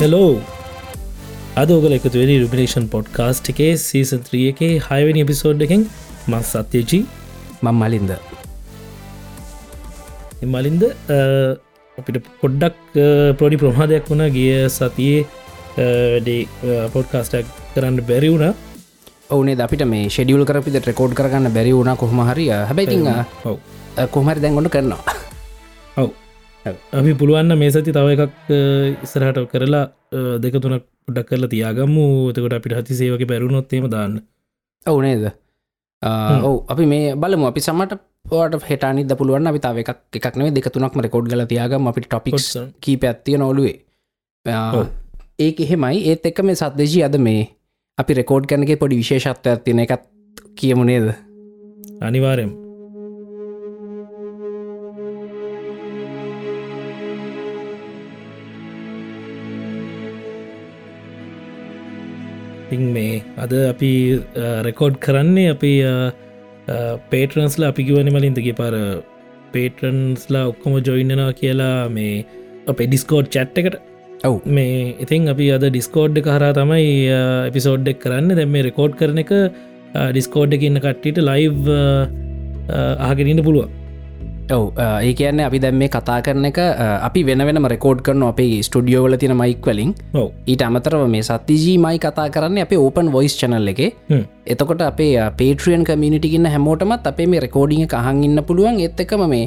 Hello අද ඔගල එකතු වෙනි රුමිනේෂන් පොඩ්කාස්ට් එකේ සීසන්ත්‍රිය එකේ හයවැනි එපිසෝඩ් එකෙන් මස් සත්‍යජී. මං මලින්ද මලින්ද අපිට පොඩ්ඩක් පොඩි ප්‍රමාදයක් වුණ. ගිය සතියේ වැඩේ පොඩ්කාස්ටක් කරන්න බැරි වුණ. ඕනේ අපිට මේ ෂෙඩියල් කරපිට රෙකෝඩ් කරන්න බැරි වුණ කොහම හරිය හැබැයිති කොහමරි දැන්ගොඩ කරනවා. ඔව අපි පුළුවන්න මේ සති තව එකක් ඉස්සරහට කරලා දෙක තුනක් පුඩක් කරලා තියාගම්මු එතකොට අපිට හති සේවක පැරුණොත්තේම දාන්න. ඔවුනේද ඔවු. අපි මේ බලමු. අපි සමට පට හෙටනිද පුළුවන් අපි තාව එකක් එකක් නේ දෙක තුනක්ම රෙකෝඩ් ගල තියාගම. අපිට ටොපික්ස් කී පැත්තිය නොලුවේ ඒක එහෙමයි. ඒත් එක්ක මේ සත්දේශී අද මේ අපි රෙකෝඩ් කනගේ පොඩි විශේෂත්ව ඇතින එකත් කියමුණේද අනිවාරයම් මේ. අද අපි රෙකෝඩ් කරන්නේ අපි පේටරන්ස්ල අපි කිවන මලින්තගේ පර පේටරන්ස්ලා ඔක්කොම ජොයින්නනවා කියලා මේ අප ඩිස්කෝඩ් චැට් එකට. ඔව්. මේ ඉතින් අපි අද ඩිස්කෝඩ් කරා තමයි එපිසෝඩ්ඩක් කරන්න. දැම මේ රෙකෝඩ් කරන එක ඩිස්කෝඩ් එකන්න කට්ටිට ලයිව් ආගෙනන්න පුළුව ඔව ඒ කියන්න අපි දැම් මේ කතා කරන එක අපි වෙන වෙනම රෙකෝඩ් කරන අපේ ස්ටඩියෝවල තින මයික් වලින්. ඊට අමතරව මේ සතිජී මයි කතා කරන්න අපේ ඕපන් වොයිස් චනල් එක. එතකොට අපේ පේට්‍රියන් කමිනිටිගන්න හැමෝටමත් අපේ මේ රෙකෝඩිං කහන් ඉන්න පුළුවන්. එත් එකම මේ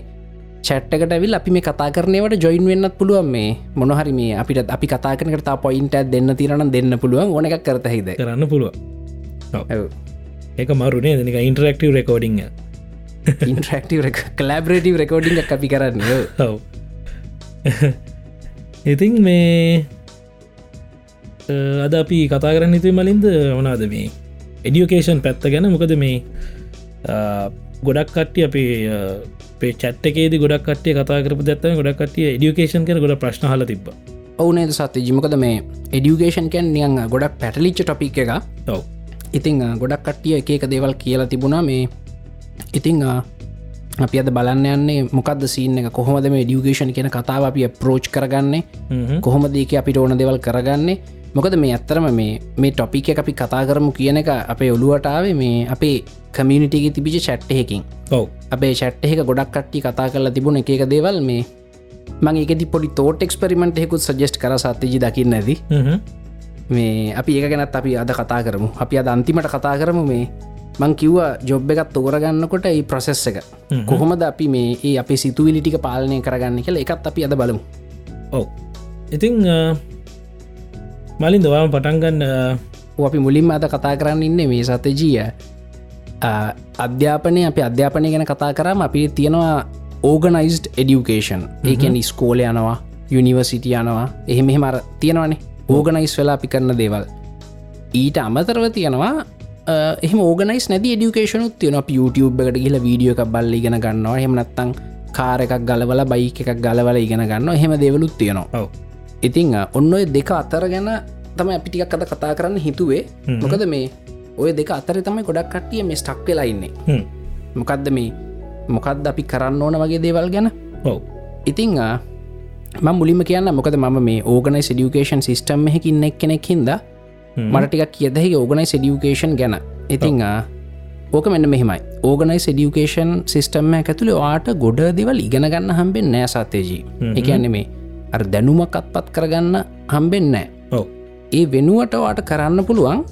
චට්කට විල් අපි මේ කතා කරනවට ජොයින් වෙන්නත් පුළුවන්. මේ මොනහරි මේ අපිට අපි කතා කරනට පොයින්ට දෙන්න තිරන දෙන්න පුළුවන්. ඕන එකක් කරතහිද කරන්න පුළුව ඒක මරුණේ දෙනික ඉන්ටරක්ටව රෙකෝඩිං ඉන්ට්‍රක්ටව කලබරටව රෙකෝඩිං අපි කරන්න ඔව. ඉතින් මේ අද අපි කතා කරන්න ඉතුයි මලින්ද වනාද මේ එඩියුකේෂන් පැත්ත ගැන? මොකද මේ ගොඩක් කට්ටිය අපේ පේ චට්කේද ගොඩක් කටිය කතා කරප දත්ත ගොඩක් කටිය එඩියුකේෂන් කන ගොඩ ප්‍රශ්න හල තිබ ඔවුනේද සත්‍ය ජිමකද මේ එඩියුකේෂන් කැන් නියන් ගොඩක් පැටලිච්ච ටොපික් එක ඔව. ඉතිං ගොඩක් කට්ටිය එක දේවල් කියලා තිබුණා. මේ ඉතිං අපි අද බලන්න යන්නේ මොකක්ද සීන එක? කොහොමද මේ ඩියුගේෂන් කියන කතාව අපි ප්‍රෝච් කරගන්නේ? කොහොම දේක අපිට ඕන දෙවල් කරගන්නේ? මොකද මේ ඇත්තරම මේ මේ ටොපික අපි කතා කරමු කියන එක අපේ ඔළුවටාවේ මේ අපේ කමියනිටිගේ තිබිච චැට්ටයකින් ඔව. අපේ චැට්ට එක ගොඩක් කට්ටි කතා කරලා තිබුණ එක එක දේවල් මේ මං එකති පොඩි තෝට එක්ස්පරිමෙන්ට් හෙකුත් සජෙස්් කර සත්්‍යජි දකින්න ඇති. මේ අපි ඒක ගැනත් අපි අද කතා කරමු. අපි අද අන්තිමට කතා කරමු මේ මං කිව්ව ජොබ් එකත් තෝරගන්නකොට ඒ ප්‍රසෙස් එක. කොහොමද අපි මේ ඒ අපේ සිතුවිලිටික පාලනය කරගන්න කියලා එකත් අපි අද බලමු. ඔව. ඉතිං මලින් දවාම පටන්ගන්න අපි මුලින්ම අද කතා කරන්න ඉන්න මේ සතජීය අධ්‍යාපනය අපි අධ්‍යාපනය ගැන කතා කරම අපි තියෙනවා ඕගනයිස්ඩ් එඩියුකේෂන් ඒකැන ස්කෝල යනවා යුනිවර්සිටිය යනවා. එහෙම මෙහෙමර තියෙනවානේ. ඕගනයිස් වෙලා අපි කරන දේවල්. ඊට අමතරව තියෙනවා එහම ඕගනයිස් නැති ඩියුකේෂනුත් තියෙන YouTube එකට ගිල වීඩියෝ එකක් බල්ල ඉගෙන ගන්නවා. හෙමනත්තං කාර එකක් ගලවල බයි එකක් ගලවල ඉගෙන ගන්න හෙම දෙවලුත් තියෙනවා. ඉතිං ඔන්න ඔය දෙක අතර ගැන තම අපිටිකක් අද කතා කරන්න හිතුවේ. මොකද මේ ඔය දෙක අතර තමයි ගොඩක් කට්ටිය මේ ස්ටක් වෙලා ඉන්නේ. මොකක්ද මේ මොකක්ද අපි කරන්න ඕන වගේ දේවල් ගැන? ඔව. ඉතිං මුලිම කියන්න මොකද ම මේ ඕගනයි ඩියුකේෂන් සිිටම් එකින්න එක් කෙනෙක් හිද මටටිකක් කියදහි ඕගනයි ඩියුකේෂන් ගැන. ඉතිං ඕක මෙන්න මෙහෙමයි. ඕගනයි ඩියුකේෂන් සිිස්ටම්ම ඇතුළේ වාට ගොඩ දෙවල් ඉගෙන ගන්න හම්බෙන් නෑ සත්‍යජී. එකන්න මේ අර දැනුමක් අත්පත් කරගන්න හම්බෙන්නෑ ඔව. ඒ වෙනුවට වාට කරන්න පුළුවන්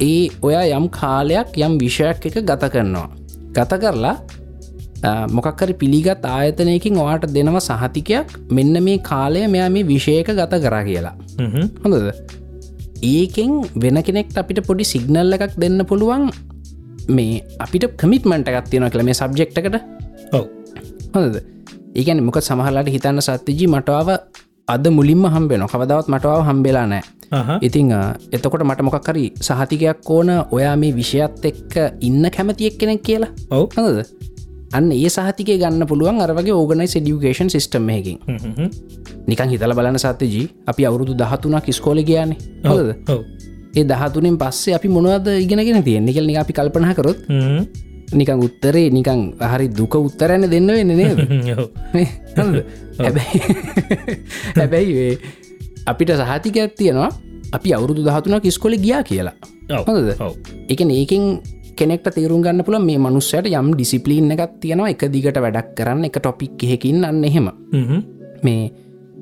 ඒ ඔයා යම් කාලයක් යම් විෂයක් එක ගත කරනවා. ගත කරලා මොකක්කරි පිළිගත් ආයතනයකින් ඔයාට දෙනව සහතිකයක් මෙන්න මේ කාලය මෙයා මේ විෂයක ගත කරා කියලා. හොඳද ඒකෙන් වෙන කෙනෙක්ට අපිට පොඩි සිගනල්ල එකක් දෙන්න පුළුවන්. මේ අපිට කමිටමට එකක් තියෙන කළ මේ සබ්ජෙක්්කට ඔව. හොඳද? ඒකන මොක සමහලට හිතන්න සත්‍යජී මටාව අද මුලින්ම හම්බෙන කවදවත් මටවාව හම්බෙලා නෑ ඉතිං එතකොට මට මොකක්කරි සහතිකයක් ඕන ඔයා මේ විෂයත් එක්ක ඉන්න කැමතියෙක් කෙනෙක් කියලා. ඔව්. හොද අන්න ඒ සහතිකය ගන්න පුළුවන් අරවගේ ඕගනයි ඩියුකේෂන් සිිටම් හ්ම්. නිකන් හිතල බලන සතජී අපි අවුරුදු දහතුනක් ස්කෝල ගයානේ. හොද ඒ දහතුනෙන් පස්සේ අපි මොනවද ඉගෙනගෙන තියෙන නිකල් නික අපි කල්පනා කරොත්. නිකං උත්තරේ නිකං හරි දුක උත්තරන්න දෙන්න වෙන්න නේද? හැබැයි අපිට සහතිකයක් තියෙනවා. අපි අවුරුදු දහතුනක් ස්කොල ගියා කියලා. ඔව්. එක ඒකින් කෙනෙක්ට තේරුම් ගන්න පුළ මේ මනුස්සයට යම් ඩිසිපලීන් එකක් තියෙනවා. එක දිගට වැඩක් කරන්න එක ටොපික් එහෙකින් අන්න එහෙම. හ්ම්. මේ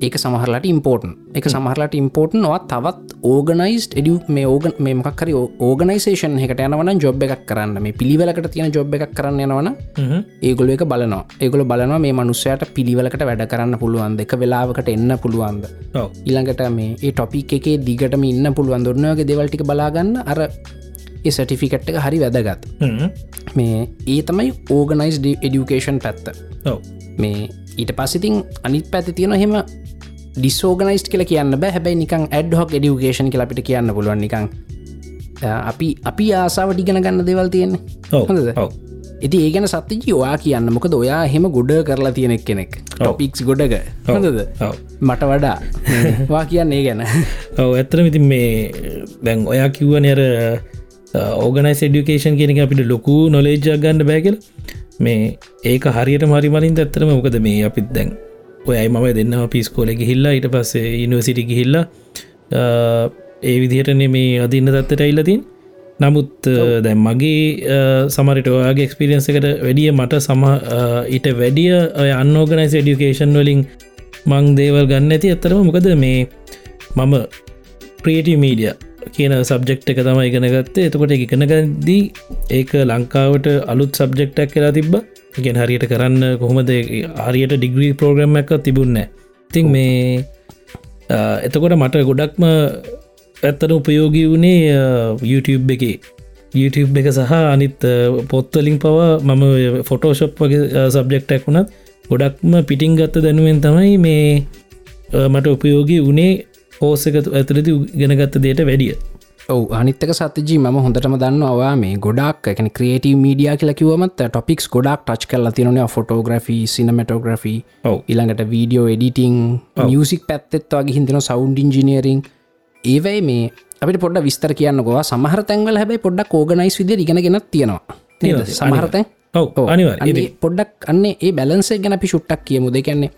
ඒක සමහරලට ඉම්පෝර්ටන් එක සමහරලට ඉම්පෝර්ටන් වා තවත් ඕගනයිස් එඩිය මේ ඕගන් මේ මක්කරි ඕගනයිසේෂන් එකට යනවන ජොබ් එකක් කරන්න. මේ පිළිවෙලකට තියෙන ජොබ් එකක් කරන්න යනවන. ඒගොල එක බලනවා. ඒගොල බලනවා මේ මනුස්සයට පිළිවෙලකට වැඩ කරන්න පුළුවන් දෙක වෙලාවකට එන්න පුළුවන්ද? ඔව්. ඊළඟට මේ ඒ ටොපික් එකේ දිගටම ඉන්න පුළුවන් දුරනයගේ දෙවල්ටික බලාගන්න. අර ඒ සටිෆිකට් එක හරි වැදගත්. මේ ඒ තමයි ඕගනයිස් එඩියුකේෂන් පැත්ත. මේ ඊට පසිතින් අනිත් පැති තියෙන හෙම ඩිස්ෝගනයිස්් කියල කියන්න බෑ. හැබැයි නිකං ඇඩ් හොක් එඩියුකේෂන් කියල අපිට කියන්න පුළුවන්. නිකං අපි අපි ආසාාව ටිගෙන ගන්න දෙවල් තියෙන්නේ. ඔව්. හොඳද? ඔව්. ඉති ඒගැන සත්තිජි ඔයා කියන්න. මොකද ඔයා හෙම ගොඩ කරලා තියෙනෙක් කෙනෙක් ටොපික්ස් ගොඩක. හොඳද. මට වඩා. වා කියන්නේ ගැන. ඔව ඇත්තර ඉතින් මේ දැන් ඔයා කිව්වන අර ඕගනයිස් ඩියුකේෂන් කියෙනෙ අපිට ලොකු නොලේජ්ජක් ගන්න බෑකල මේ ඒක හරියට මරි මලින් ඇත්තරම මොකද මේ අපිත් දැන් ඔයයි මම දෙන්න පිස්කෝල ගිහිල්ලා ඊට පස්සේ ඉනිවසිටි ගිහිල්ලා ඒ විදිහටන මේ අදින්න දත්තට ඉල්ලතින් නමුත් දැන් මගේ සමරිට ඔයාගේ එක්ස්පිරියන්ස එකට වැඩිය මට සම ඊට වැඩිය ඔය අන්නෝගනයිස් ඩියුකේෂන් වලින් මං දේවල් ගන්න ඇති ඇත්තරම මොකද මේ මම ප්‍රේටි මීඩිය කියන සබ්ජෙක්් එක තම ඉගෙනගත්තේ එතකොට ඉගෙනගදී ඒක ලංකාවට අලුත් සබ්ජෙක්්ටක් කියලා තිබ්බ. ඉගෙන් හරියට කරන්න කොහොමද හරියට ඩිග්‍රී ප්‍රෝග්‍රම් එක තිබුන්න ඉතින් මේ අ, එතකොට මට ගොඩක්ම ඇත්තට උපයෝගී වුණේ අ, YouTube එක. YouTube එක සහ අනිත් අ, පොත්වලින් පවා මම ෆොටෝශප් වගේ සබ්ජෙක්්ටක් වුණත් ගොඩක්ම පිටිං ගත්ත දැනුවෙන් තමයි මේ අ, මට උපයෝගී වනේ හෝසක ඇතුරති ගෙනගත්ත දේට වැඩිය. ඔව අනිත්තක සතජී ම හොඳටම දන්න ඔවා මේ ගොඩක් එකන ක්‍රේටව මීඩිය කියලකිවමත් ටොපික්ස් ගොඩක් ටච් කල්ල තියන ෆොටෝග්‍රෆි සිනමටෝග්‍රෆි ඔව්. ඉළඟට වීඩියෝ එඩිටිං මියසික් පැත්තෙත් වගේ හිතන සෞන්් ඉංජිනීරිං ඒවයි මේ අපිට පොඩ විස්තර කියන්න ගවා සමහර තැන්වල හැබයි පොඩ්ඩක් ඕගනයිස් විදි ඉගෙනගෙනත් තියෙනවා. සමහරතැන් ඔව් අනිවා පොඩ්ඩක් අන්නේ ඒ බැලන්සේ ගැන අපි ශුට්ටක් කියමු දෙකන්නේ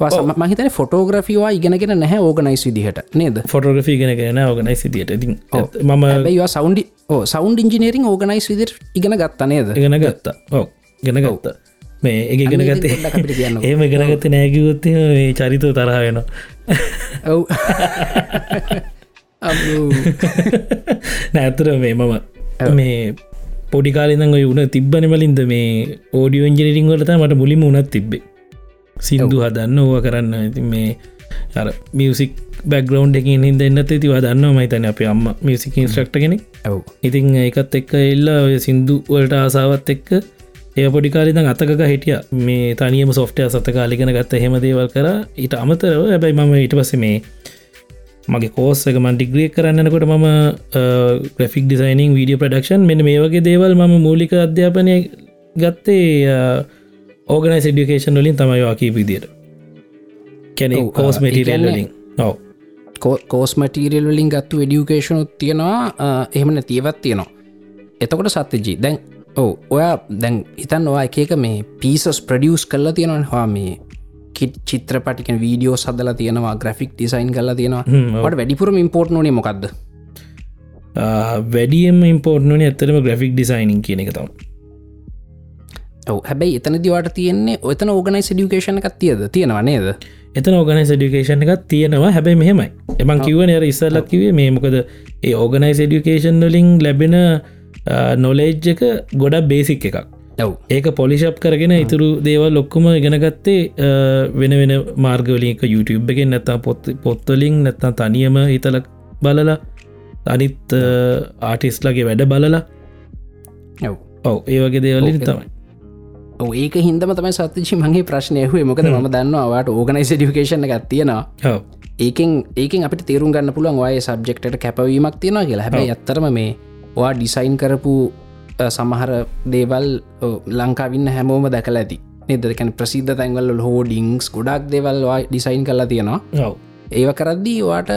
මහිතන ෆොටෝග්‍රෆිවා ඉගෙනගෙන නැහැ ඕගනයිස් විදිහට නේද? ෆොටෝග්‍රෆී ගෙනගෙන ඕගනයි සිදියට ඉතින් මම සෞන්ඩි සෞන්් ඉංජිනීරින් ඕගනයිස් විදිර ඉගෙන ගත්ත නේද? ගෙන ගත්තා. ඔව ගෙන ගත්තා. මේ ගෙන අපිට කියන්නකෝ. ඒම ගෙනගත්ත නෑකිවොත් මේ චරිත තරහ වෙන ඔව්. නෑතර මේ මම මේ පොඩිකාලිදන් ඔය උන තිබ්බනමලින්ද මේ ඕඩියෝ ඉංජිනිරිං වලත මට මුලිම උනත් තිබ්බේ සිින්දු හදන්න ඕව කරන්න. ඉතින් මේ අර මියසික් බැග්‍රවන්් එකින් හිද එන්නත් ඇතිව දන්න මයිතන අප අම්ම මියසික ඉස්ට්‍රක්ට කෙනෙක්. ඔව් ඉතිං ඒකත් එක්ක එල්ලා ඔය සිින්දු වලට ආසාවත් එක්ක ඒ පොඩිකාලිදං අතක හිටිය. මේ තනියම සොෆ්ටය සත කාලිගෙන ගත්ත හෙම දේවල් කර. ඊට අමතරව ඇබැයි මම ඊට පස මේ මගේ කෝස්සක මන් ඩිග්‍රිය කරන්නකොට මම ග්‍රෆික් ඩිසයිනිං වීඩිය ප්‍රඩක්ෂන් මෙන මේ වගේ දේවල් මම මූලික අධ්‍යාපනය ගත්තේ ඕගනයි ඩිකේෂන් වලින් තමයිවා කී විදියට. කැනෙ ඔව්, කෝස් කියන්නේ- වලින්. ඔව. කෝස් මටීරියල් වලින් ගත්තු ඩියුකේෂනුත් තියෙනවා එහෙමන තියවත් තියෙනවා. එතකොට සත්‍යජී දැන් ඕ ඔයා දැන් හිතන් ඔවා එක එක මේ පිසස් ප්‍රඩියස් කරලා තියෙනවන්. හා මේ කිට් චිත්‍රපටික වීඩියෝ සදලා තියෙනවා ග්‍රෆික් ඩිසයින් කරලා තියෙනවා. හ්ම්, ඔව්. ට වැඩිපුරම ඉම්පෝර්ට් නේ මොකක්ද වැඩියම ඉම්පෝර්ට්නන ඇතරම ග්‍රෆික් ඩිසයිනින් කියන එක තම් ඔව. හැබැයි එතන දිවට තියෙන්නේ ඔතන ඕගනයි ඩියුකේෂන එකක් තියද? තියෙනවා නේද? එතන ඕගනයිස් ඩිකේෂන් එකක් තියෙනවා. හැබැයි මෙහෙමයි. එමන් කිවන අර ඉස්සල්ලක් කිවේ මේ මොකද ඒ ඕගනයිස් ඩිකේෂන් වලින් ලැබෙන නොලේජ් එක ගොඩක් බේසික් එකක්. ඔව්. ඒක පොලිශප් කරගෙන ඉතුරු දේවල් ලොක්කුම ඉගෙනගත්තේ වෙන වෙන මාර්ගවලික YouTube එකෙන් නැතා පොත් පොත්තලින් නැත්තා තනියම හිතල බලලා අනිත් ආටිස්ලගේ වැඩ බලලා. ඔව්. ඔව. ඒ වගේ දේවලින් තමයි ඒක හින්දම තමයි සත්තිචි මගේ ප්‍රශ්නය හුවේ මොකද ම දන්නවාට ඕගනයිස ඩිකේෂන එකක් තියෙනවා. ඒකෙන් ඒකෙන් අපිට තේරුම් ගන්න පුළුවන් ඔය සබ්ජෙක්ට කැපවීමක් තියෙනවා කියලා. හැබැයි ඇත්තරම මේ වා ඩිසයින් කරපු සමහර දේවල් ලංකාවින්න හැමෝම දැකල ඇති. නිදකැන ප්‍රසිද්ධ තැන්වල් හෝඩිංස් ගොඩක් දෙවල්වා ඩිසයින් කරලා තියෙනවා. ඒව කරද්දී වාට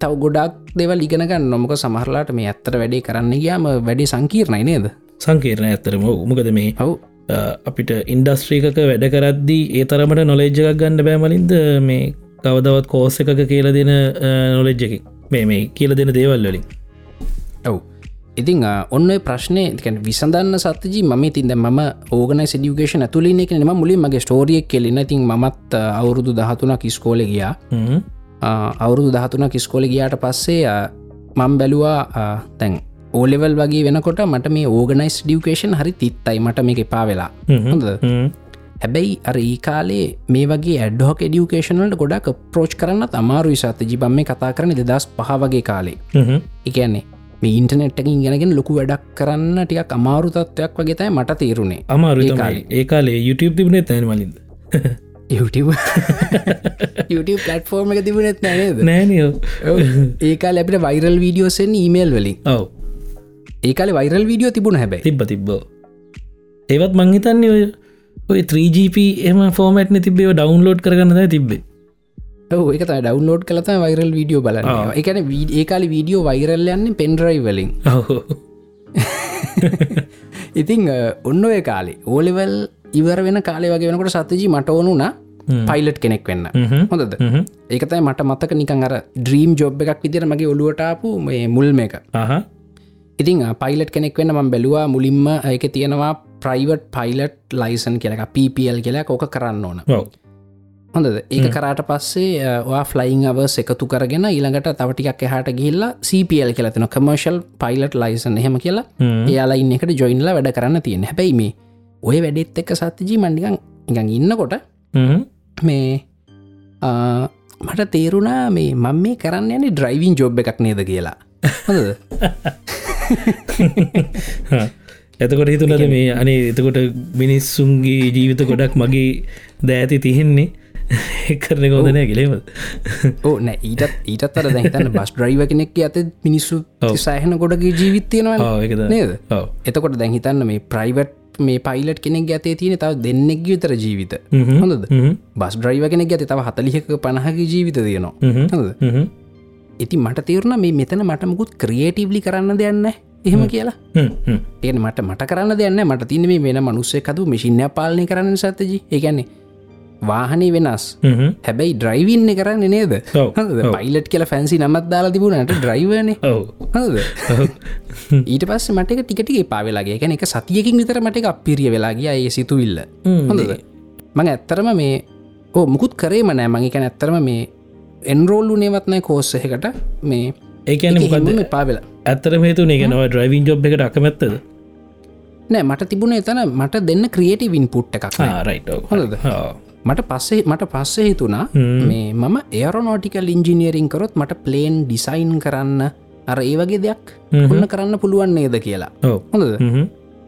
තව ගොඩක් දෙවල් ඉගෙනගන්න නොමක සමහරලාට මේ ඇත්තර වැඩේ කරන්න ගයාම වැඩි සංකීර්ණයි නේද? සංකීර්ණ ඇත්තරම උමකද මේ හව් අපිට ඉන්ඩස්ට්‍රීකක වැඩ කරද්දී ඒ තරමට නොලෙජ්ජකක් ගන්න බෑමලින්ද මේ කවදවත් කෝස එකක කියල දෙන නොලෙජ්ජකින් මේ මේ කියල දෙන දේවල් වලින්. ඔව්. ඉතින් අ, ඔන්න ප්‍රශ්නය තිකැන විසඳන්න සතජී ම තින්ද ම ඕගන සිඩියුකේෂන ඇතුලින් එක ම මුලින් මගේ ස්ටෝරියක් කෙලෙන ඉතින් මත් අවුරුදු දහතුනක් ස්කෝල ගියා. අවුරුදු දහතුනක් ස්කෝල ගියාට පස්සේ අ, මං බැලුවා තැන් ඕලෙවල් වගේ වෙනකොට මට මේ ඕගනයිස් ඩියුකේෂන් හරි තිත්තයි. මට මේක එපා වෙලා. හ්ම්. හොඳ. හැබැයි අර ඒ කාලේ මේ වගේ ඇඩ්හොක් ඩියුකේෂනලට ගොඩක් ප්‍රෝච් කරන්න අමාරු සත ජිබම් මේ කතා කරන දෙදස් පහ වගේ කාලේ. එකන්නේ මේ ඉන්ටනෙට්ටකින් ගෙනගෙන ලොකු වැඩක් කරන්න ටියක් අමාරු තත්වයක් වගේ තයි මට තේරුණේ අමාරු ඒ. කාලේ. YouTube තිබුණේ තැන YouTube? පලටෆෝර්ම එක තිබුණෙත් නෑනේද නෑනියෝ ඒකා ලැබට වයිරල් වීඩියෝසෙන් ඊමේල් වලින්. ඔව ඒකාල වයිරල් වීඩියෝ තිබුණ හැබැයි. තිබ්බ තිබ්බෝ. ඒවත් මංහිතන්නේ ඔය ඔය 3GP එම ෆෝමට්න තිබේ ඩවන්ලෝඩ් කරගන්නද තිබ්බේ ඒක ඩවන්ලෝඩ් කලත වයිරල් වීඩියෝ ආ. එකන ඒකාල වීඩියෝ වයිරල් යන්නේ පෙන්රයි වලින්. ඉතිං ඔන්න ඔය කාලේ. ඕලෙවල් ඉවර වෙන කාලේ වගේ වෙනකොට සතජී මට ඕනුන පයිලට් කෙනෙක් වෙන්න. හොඳද? ඒකතයි මට මතක නිකන් අර ඩ්‍රීම් ජොබ් එකක් විදිර මගේ ඔලුවටාපු මේ මුල්ම එක ඉතින් පයිලට් කෙනෙක් වෙන්න ම බැලවා මුලින්ම ඒක තියෙනවා ප්‍රයිවට් පයිලට් ලයිසන් කියලක PPL කියලා ඕක කරන්න ඕන. හොඳද? ඒක කරාට පස්සේ වා ෆ්ලයින් අව එකතු කරගෙන ඊළඟට තවටිකක් එහට ගිල්ලා CPL කියලතින කමර්ශල් පයිලට් ලයිසන් එහෙම කියලා. එයාලා ඉන්න එකට ජොයින්ල වැඩ කරන්න තියෙන. හැබැයි මේ ඔය වැඩෙත් එක්ක සත්තිජී මණ්ඩිකන් ඉඟන් ඉන්නකොට මේ මට තේරුණා මේ මං මේ කරන්න යන ඩ්‍රයිවින් ජොබ් එකක් නේද කියලා. හොඳද එතකොට හිතුනද මේ අනේ එතකොට මිනිස්සුන්ගේ ජීවිත ගොඩක් මගේ දෑති තියෙන්නේ? කරන ගෝදනය කෙලේම ඕ නෑ ඊටත් ඊටත් අර දැහිතන්න බස් ්‍රයිව කෙනෙක් ඇත මිනිස්සු සෑහන ගොඩගේ ජීවිත්තියෙනවා ඒකද. නේද? එතකොට දැහිතන්න මේ ප්‍රයිවට් මේ පයිලට් කෙනෙක් ඇතේ තියෙන තව දෙන්නෙක් විතර ජීවිත. හොඳද. බස් ්‍රයිව කෙනෙක් ඇති තව හතලිහක පණහක ජීවිත තියෙනවා. හ්ම්. හොඳ. ඉති මට තේරුණ මේ මෙතන මට මුකුත් ක්‍රියේටීවලි කරන්න දෙයන්න එහෙම කියලා. ඒන මට මට කරන්න දෙන්න මට තින මේ වෙන මනුස්සේ කතු මිසිින්ය පාලනය කරන්න සත්තජි ඒගැන්නේ වාහනේ වෙනස්. හැබැයි ඩ්‍රයිවින්න කරන්න නේද. පයිලට් කියල ෆැන්සි නමත් දාලා තිබුණට ඩ්‍රයිවන ඊට පස්ස මට එක ටිකටිගේ පාවෙලාගේ ගැන එක සතියකින් විතර මට එක අපිරිය වෙලාගේ ඒ සිතුවිල්ල. හොඳද මං ඇත්තරම මේ ඕ මුකුත් කරේම නෑ මගේ කැන ඇත්තරම මේ එන්රෝල්ලු නේවත්නෑ කෝස්සහකට මේ ඒකන මොකද පාවෙලා ඇත්තර මේතු නගෙනව ඩ්‍රයිවින් ජොබ් එකට අකමැත්තද? නෑ මට තිබුණ එතන මට දෙන්න ක්‍රියේටවින් පුට් එකක්. රයිට හොඳද? මට පස්සේ මට පස්සේ හිතුනා මේ මම ඒරනෝටිකල් ඉංජිනියරින් කරොත් මට ප්ලේන් ඩිසයින් කරන්න අර ඒ වගේ දෙයක් ඔන්න කරන්න පුළුවන් නේද කියලා. හොඳද?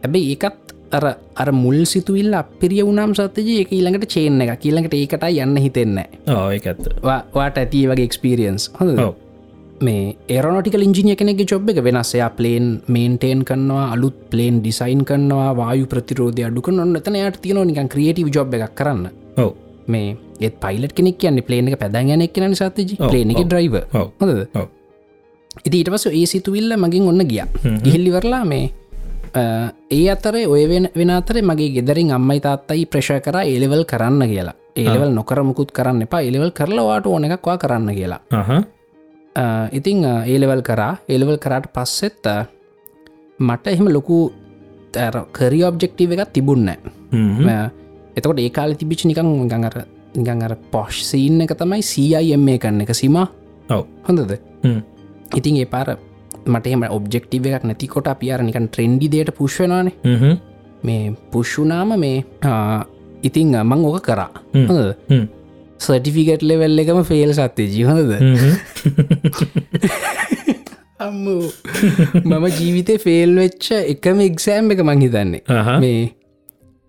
හැබැයි ඒකත් අර අර මුල් සිතුවිල්ල අපිරිය වුනම් සත්තජය එක ඊළඟට චේන එක කියළඟට ඒකට යන්න හිතෙන්න. ඒකඇත්ත වාට ඇති වගේ එක්ස්පිරියන්ස් හොඳ මේ ඒරනටිකල් ඉංජිනිය කෙනෙගේ ජොබ් එක වෙනස්සයා ප්ලේන් මේන්ටේන් කරනවා අලුත් ප්ලේන් ඩිසයින් කරනවා වායු ප්‍රතිරෝධය අඩුක නොන්න එතන යට තියන නිකන් ක්‍රියටව ජොබ් එකක් කරන්න. ඔව. මේ ඒත් පයිලට කෙනෙක් කියන්නේ ප්ලේන එක පැදගැනෙක් කියන සතජි ඔව්, ප්ලේන එක ඔව්. ඩ්‍රයිව ඔව්. හොඳද? ඔව්. ඉති ඊට පස ඒ සිතුවිල්ල මගින් ඔන්න ගිය. ගිහිල්ලිවරලා මේ ඒ අතරේ ඔය වෙන වෙන අතරේ මගේ ගෙදරින් අම්මයි තාත්තයි ප්‍රශය කර ඒලෙවල් කරන්න කියලා. ඒලෙවල් නොකරමුකුත් කරන්න එපා. එලෙවල් කරලවාට ඕන එකක්වා කරන්න කියලා. ඉතිං ඒලෙවල් කරා. ඒලෙවල් කරාට පස්සෙත් මට එහෙම ලොකු කරි ඔබ්ජෙක්ටීව එකක් තිබුන්න එතකොට ඒ කාල තිබිච් නිකං ගඟර අර පොෂ් සීන්න එක තමයි සIM කන්න එක. සිම? ඔව. හොඳද? ඉතින් ඒ පාර මට එම ඔබ්ෙක්ටව එකක් නැතිකොට අපියාර නිකන් ට්‍රෙන්ඩි දයට පුශ්වනානේ මේ පුශ්ුනාම මේ ඉතිං මං ඕක කරා. සටිෆිකට් ලෙවල් එකම ෆේල් සත්තේ ජීහොඳද අම්මු. මම ජීවිතය ෆේල් වෙච්ච එකම එක්සෑම් එක මං හිතන්නේ. මේ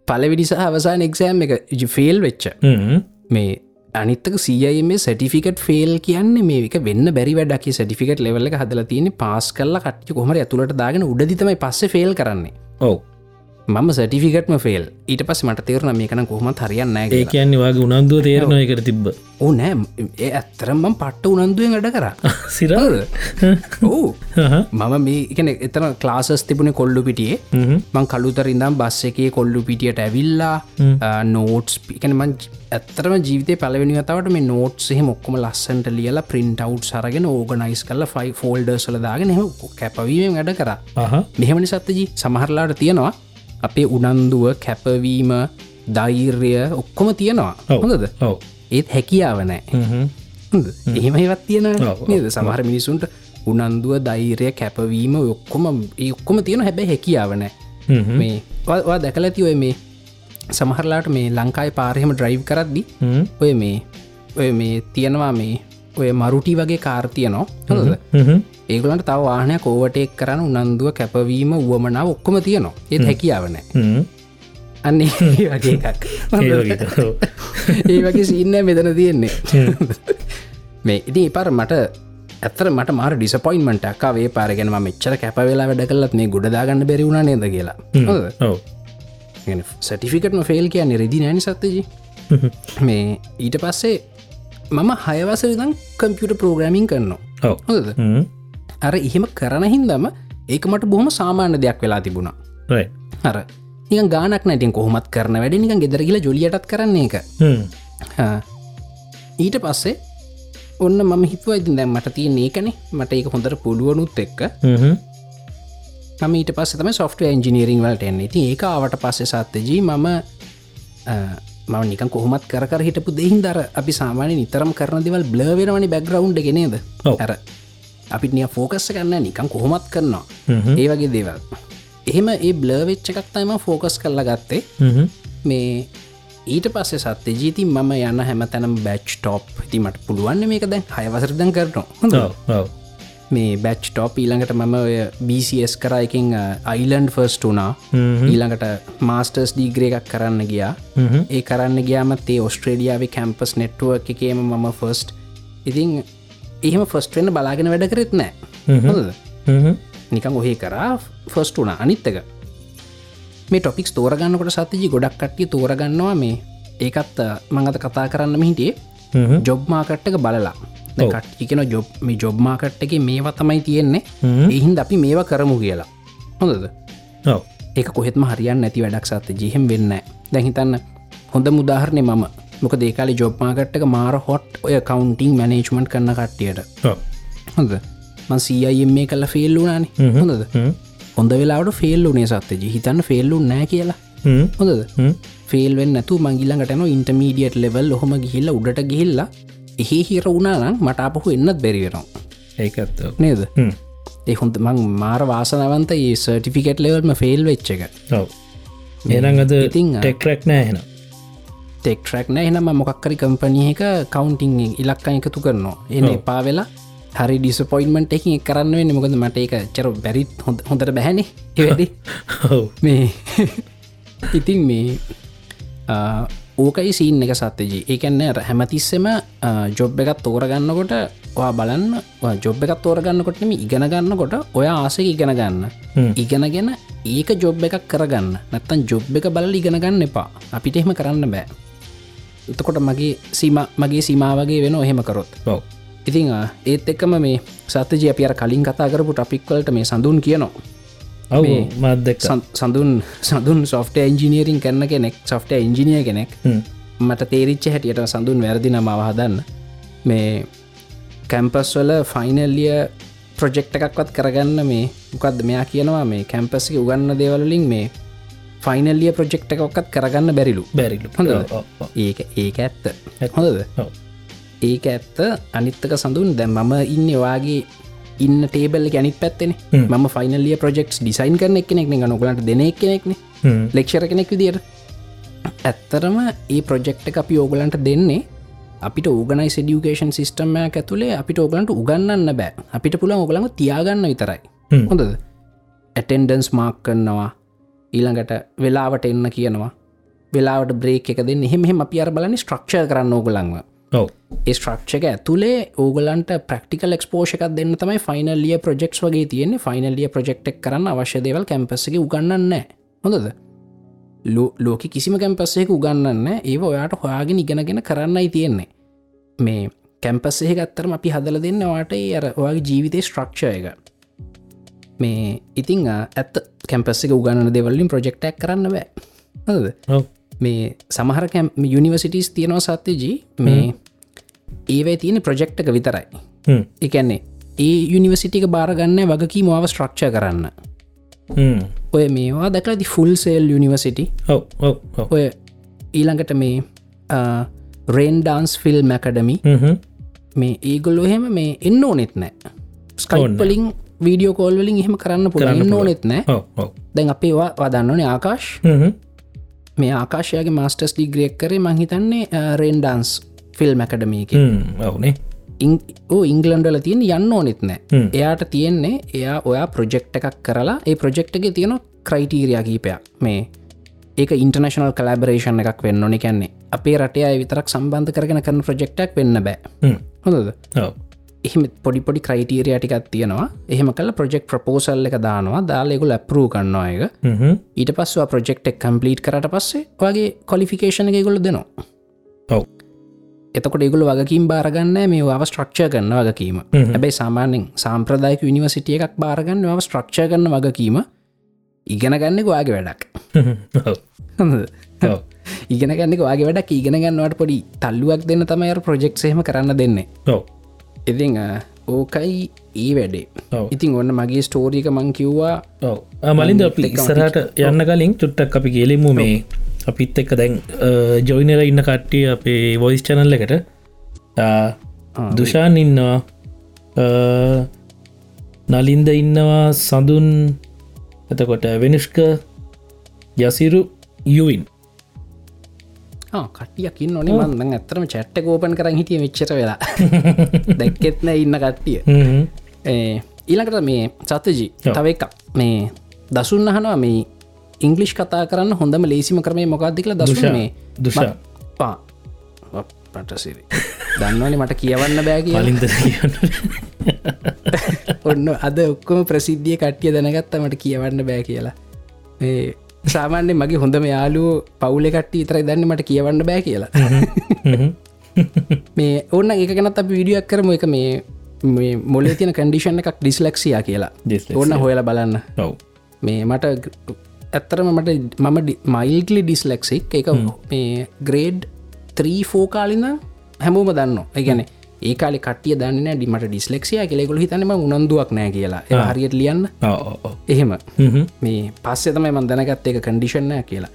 පලවිඩි සහ අවසාන එක්ෂෑම් එක ෆෙල් වෙච්ච. මේ අනිත්තක සිය මේ සටිෆිකට ෆෙල් කියන්න මේක වෙන්න බැරි වැඩක්. සටිෆිකට ලෙවල්ල හදල තියෙන පාස් කල්ල කට්ි කොමර ඇතුළට දාගෙන උඩදිතමයි පස්ස ෆෙල් කරන්නේ. ඔව. මම සටිෆිකටම ෆෙල් ඊට පස් මට තේරන මේකන කොහොම හරියන්න ඒ කියන්නේ වගේ උනන්දුව තේරණ එකට තිබ්බ. ඕ නෑ. ඒ ඇත්තරම්ම පට්ට උනන්දුවෙන් අඩ කර. සිර? ඕ මම මේ එකන එතන ක්ලාසස් තිබුණ කොල්ලු පිටියේ. මං කළුතරින්දම් බස් එකේ කොල්ලු පිටියට ඇවිල්ලා නෝට්ස් පිකන මං ඇත්තරම ජීවිතය පලවෙනි වතාවට මේ නෝට් සහ මොක්කොම ලස්සන්ට ලියලා ප්‍රින්ට් අවට් සරගෙන ඕගනයිස් කල ෆයි ෆෝල්ඩර්සල දාගෙන එහ කැපවීම වැඩ කර. මෙහෙමනි සත්තජී සමහරලාට තියෙනවා අපේ උනන්දුව කැපවීම දෛර්ය ඔක්කොම තියෙනවා. හොඳද? ඒත් හැකියාවනෑ එහෙම ඒවත් තියෙන නේද? සමහර මිනිසුන්ට උනන්දුව දෛරය කැපවීම ඔක්කොම ඔක්කොම තියෙන හැබැ හැකියාවනෑ මේ වා දැකල ඇති ඔය මේ සමහරලාට මේ ලංකායි පාරහෙම ඩ්‍රයිව් කරද්දි ඔය මේ ඔය මේ තියෙනවා මේ ඔය මරුටි වගේ කාර්තියනවා හොද ඒගලන්ට තව වාහනය කෝවටෙක් කරන්න උනන්දුව කැපවීම වුවමනාව ඔක්කොම තියනවා. ඒත් හැකියාවනෑ අන්න ඒ වගේ සින්න මෙතන තියෙන්නේ. මේ ඉති පර මට ඇතර මට මාර ඩිසපොයින්මට අක්කාවේ පාරගෙන මෙච්චර කැප වෙලා වැඩ කලත් මේ ගොඩදාගන්න බැරිවුණ නේද කියලා. ඔව. සටිෆිකටම ෆෙල් කියන්නේ රෙදි නෑනි සත්තජී මේ ඊට පස්සේ මම හයවස දම් කම්පියට ප්‍රෝග්‍රමින් කරනවා. හොද අර එහෙම කරන හින්දම ඒක මට බොහොම සාමාන්‍ය දෙයක් වෙලා තිබුණා. අර නික ගානක් නැටින් කොහොමත් කරන වැඩ නික ගෙදරගල ජොලියටත් කරන්නේ එක. ඊට පස්සේ ඔන්න මම හිතුව ඉතින් දැම් මට තිය ඒකනේ. මට ඒක හොඳර පුළුවනුත් එක්ක. මම ඊට පස්ස තම සොෆ්ට ඇන්ජිනීරිං වලට එන්නේ. ති ඒක ආවට පස්සේ සත්තජී මම මම නික කොහොමත් කර හිටපු දෙහින් දර අපි සාමානය නිතරම් කරන දෙවල් බ්ලවෙනවනි බැග්‍රවන්් ගෙනේද. ඇර අපිට නිය ෆෝකස්ස කරන්න නිකම් කොහොමත් කරනවා. ඒ වගේ දේවල්. එහෙම ඒ බ්ලවෙච්ච එකක් තයිම ෆෝකස් කරලා ගත්තේ. මේ ඊට පස්සේ සත්‍ය ජීති මම යන්න හැම තැනම් බැච් ටොප් ති මට පුළුවන් මේක දැන් හයවසරදන් කරනවා. හොඳ මේ බැච් ටොප් ඊළඟට මම ඔය BCS කර. එකින් අයිලන්ඩ් ෆර්ස්ට වනා ඊළඟට මාස්ටර්ස් ඩීග්‍රේ එකක් කරන්න ගියා. ඒ කරන්න ගයාමත් ඒ ඔස්ට්‍රේඩියාවේ කැම්පස් නෙට්ුව එකේම මම ෆස්ට් ඉතින් එහෙම ෆස්ට වෙන්න බලාගෙන වැඩ කරෙත් නෑ. නිකං ඔහේ කරා ෆස්ට වනා අනිත්තක මේ ටොපික්ස් තෝරගන්නකොට සතතිජි ගොඩක් කට්ටිය තෝරගන්නවා මේ. ඒකත් මඟත කතා කරන්න හිටියේ ජොබ් මාකට්ටක බලලා කට්ටිකෙන ජොබ් මේ ජොබ් මාකට් එක මේවා තමයි තියෙන්නේ. එහින්ද අපි මේවා කරමු කියලා. හොඳද? ඒක කොහෙත්ම හරියන් නැති වැඩක් සත්ත ජිහෙම් වෙන්න දැහිතන්න හොඳ මුදාහරණය මම. මොක දේකාලි ජොබ් මාකට්ක මාර හොට් ඔය කවන්ටිං මනේජ්මන්ට් කරන්න කට්ටියට. හොඳ මන් සීයම් මේ කල්ල ෆෙල්ලුනාන හොඳද? හොඳ වෙලාට ෆෙල්ලුනේ සත්තජ හිතන්න ෆෙල්ලු නෑ කියලා. හොඳද? ෆෙල්වෙන් නැතු මංගිලඟටන ඉන්ටමීඩියට ලෙවල් හොම ගිහිල්ල උඩට ගිහිල්ලා එහි හිර වුණනම් මට අපහු එන්නත් බැරිවෙනවා ඒකත් නේද? හොඳ මං මාර වාසනවන්ත ඒ සර්ටිෆිකට් ලෙවල්ම ෆෙල් වෙච්ච එක. ඒනං අද ඉතින්, ටෙක්රක් නෑ හෙන ටෙක්ටරක් නෑ. එනම මොකක්කරි කම්පනියක කවන්ටිං ඉලක්කා එකතු කරනවා. එන එපා වෙලා හරි ඩිස්පොයින්මට එකින් කරන්න වෙන්න. මොකද මට එක චර බැරිත් හොඳ හොඳට බැහැනේ. ඔව. මේ ඉතින් මේ ඕකයි සීන් එක සත්‍යජී. ඒකන්න හැමතිස්සෙම ජොබ් එකත් තෝරගන්නකොට ඔයා බලන්න ජොබ් එකත් තෝරගන්නකොටම ඉගෙන ගන්නකොට ඔය ආසක ඉගෙන ගන්න. ඉගෙනගෙන ඒක ජොබ් එකක් කරගන්න. නැත්තන් ජොබ් එක බල ඉගෙන ගන්න එපා. අපිට එහෙම කරන්න බෑ. එතකොට මගේ සීම මගේ සීමාවගේ වෙන එහෙම කරොත්. ඔව. ඉතිං ඒත් එක්කම මේ සත්‍යජය අප අර කලින් කතා කරපු ටපික්වලට මේ සඳුන් කියනවා ඔව මේ මත්දෙක් සඳ- සඳුන් සඳුන් සොෆ්ට එන්ජිනීරින් කරන කෙනෙක් සොෆ්ට එන්ජිනිය කෙනෙක් මට තේරිච්ච හැටියට සඳුන් වැරදි නමාව හදන්න. මේ කැම්පස් වල ෆයිනල්ලිය ප්‍රජෙක්් එකක්වත් කරගන්න මේ මොකක්ද මෙයා කියනවා මේ කැම්පස්ක උගන්න දේවලින් මේ ෆයිනල්ලිය ප්‍රජෙක්් එකක්ත් කරගන්න බැරිලු. බැරිලු. හොඳද? ඒක ඒක ඇත්ත. හොඳද? ඒක ඇත්ත. අනිත්තක සඳුන් දැම් මම ඉන්න වාගේ ඉන්න ටේබල් ගැනිත් පැත්තෙන. ම ෆයිනලිය ප්‍රජෙක්ස් ඩිසයින් කරන එකනෙක් නොකලට දෙනෙක් කෙනෙක්න ලෙක්ෂර කෙනෙක් විදියට. ඇත්තරම ඒ ප්‍රොජෙක්් එක අපි ඕගලන්ට දෙන්නේ අපිට ඕගනයි ඩියුකේෂන් සිිස්ටම්මයක් ඇතුළේ අපිට ඕගලන්ට උගන්නන්න බෑ. අපිට පුළන් ඕගලඟ තියාගන්න විතරයි. හොඳද? ඇටෙන්ඩන්ස් මාක් කරනවා ඊළඟට වෙලාවට එන්න කියනවා. වෙලාවට බ්‍රේක් එක දෙන්න. එහෙම අපි අර බලනි ස්ට්‍රක්ෂ කරන්න ඕගලන්ව ඒ ස්ට්‍රක්ෂක ඇතුළේ ඕගලන්ට ප්‍රක්ටිකල් එක්ස්පෝෂකක් දෙන්න තමයි ෆයිනල්ලිය ප්‍රජෙක්ස් වගේ තියෙන්නේ. ෆයිනල්ලිය ප්‍රජෙක්්ක් කරන්න අවශ්‍ය දේවල් කැම්පස්සක උගන්නන්න හොඳද? ලෝක කිසිම කැම්පස්සයක උගන්නන්න ඒ ඔයාට හොයාගෙන ඉගෙනගෙන කරන්නයි තියෙන්නේ. මේ කැම්පස්සේ ගත්තරම අපි හදල දෙන්න වාට අර ඔයාගේ ජීවිතය ස්ට්‍රක්ෂය එක. මේ ඉතිං ඇත් කැම්පස්සක උගන්න දෙවලින් ප්‍රජෙක්ටක් කරන්න බෑ. හද මේ සමහර කැම් යුනිවසිටස් තියෙනවා සත්‍යජී මේ ඒවයි තියෙන ප්‍රජෙක්්ක විතරයි. එකන්නේ ඒ යුනිවසිටික බාරගන්න වගකී මවාව ස්ට්‍රක්ෂ කරන්න. ඔය මේවා දැකලති ෆුල් සේල් යුනිවසිටි ඔය ඊළඟට මේ රේන් ඩාන්ස් ෆිල් මැකඩමි මේ ඒගොල්ලො එහෙම මේ එන්න ඕනෙත් නෑ ස්කයිපලින් වීඩියෝ කෝල් වලින් එහෙම කරන්න පුළ එන්න ඕනෙත් නෑ දැන් අපේ වදන්නනේ ආකාශ් මේ ආකාශයගේ මාස්ටර්ස් ඩිග්‍රෙක් කරේ මංහිතන්නේ රේන් ඩන්ස් ෆිල් මැකඩමීක ඔවනේ. ඉංගලන්ඩල තියෙන යන්න ඕනෙත් නෑ. එයාට තියෙන්නේ එයා ඔයා ප්‍රොජෙක්් එකක් කරලා ඒ ප්‍රොජෙක්් එක තියෙන ක්‍රයිටීරයා කීපයක්. මේ ඒක ඉන්ටර්නශනල් කලබරේෂන් එකක් වෙන්න ඕනෙ. කැන්නේ අපේ රටේ අය විතරක් සම්බන්ධ කරගෙන කරන ප්‍රජෙක්්ටක් වෙන්න බෑ. හොඳද එහම පොඩිපොඩි ක්‍රයිටීරිය ටිකක් තියෙනවා. එහෙම කල ප්‍රජෙක්් ප්‍රපෝසල් එක දානවා. දාලෙකුල ඇපරූ කන්නවා එක ඊට පස්වා ප්‍රජෙක්් එක් කම්පලීට් කරට පස්සේ වගේ කොලිෆිකේෂන එක ගොල දෙනවා. ඔව. එතකොට ඒගුල වගකින් බාරගන්න මේ ව ස්ට්‍රක්ෂ කරන්න වගකීම. හැබැයි සාමානෙන් සාම්ප්‍රදායක විනිවසිටිය එකක් බාරගන්න ව ස්ට්‍රක්ෂ කරන්න වගකීම ඉගෙන ගන්න වාගේ වැඩක්. හොඳද? ඔව. ඉගෙන ගන්න වාගේ වැඩක්. ඉගෙන ගන්නවට පොඩි තල්ලුවක් දෙන්න තමයිර ප්‍රජෙක්්සේම කරන්න දෙන්නේ. ඔව ඉතිං ඕකයි ඒ වැඩේ. ඉතින් ඔන්න මගේ ස්ටෝරීක මං කිව්වා. ඔව. මලින්ද අපි ඉස්සරට යන්න කලින් චුට්ටක් අපි කියලෙමු මේ අපිත් එක්ක දැන් ජොයිනල ඉන්න කට්ටිය අපේ වොයිස් චනල්ල එකට. දුෂාන් ඉන්නවා. නලින්ද ඉන්නවා සඳුන් එතකොට වෙනිෂ්ක යසිරු යුවින් ආ, කට්ටියකින් නොනේ මන්දන් ඇත්තරම චැට්ට ගෝපන් කරන්න හිටිය මෙච්චර වෙලා දැක්කෙත්න ඉන්න කට්ටිය ඒ, ඊළඟට මේ ඔව්. තව එකක් මේ දසුන් අහනවා මේ ඉංගලිෂ් කතා කරන්න හොඳම ලේසිම කරමය මොකක්දිකල දුෂා. මේ දුෂා. පා පටසිරි දන්නවනේ මට කියවන්න බෑ කිය මලින්ද කියන්න ඔන්න අද ඔක්කොම ප්‍රසිද්ධිය කට්ටිය දැනගත්ත මට කියවන්න බෑ කියලා සාමාන්‍ය මගේ හොඳම යාලු පවුල කට්ටි විතරයි දන්න මට කියවන්න බෑ කියලා. මේ ඔන්න එක ගැනත් අපි විඩියක් කරම. එක මේ මොලේ තියන කඩිෂන් එකක් ඩිස්ලක්ෂයා කියලා. ඔන්න හොයල බලන්න. ඔව. මේ මට ඇත්තරම මට මම මයිල්ලි ඩිස්ලෙක්සික් එක මේ ග්‍රේඩ් 3ෆෝ කාලින්න හැමෝම දන්න ඒගැන ඒකාල කටිය දන්න ඩිමට ඩිස්ලෙක්සිය කෙලෙකුල හිතනම උනන්දුවක් නෑ කියලා. ඒ හරියට ලියන්න. එහෙම. මේ පස්සෙ තමයි මන් දැනගත් එක කඩිෂන්න කියලා.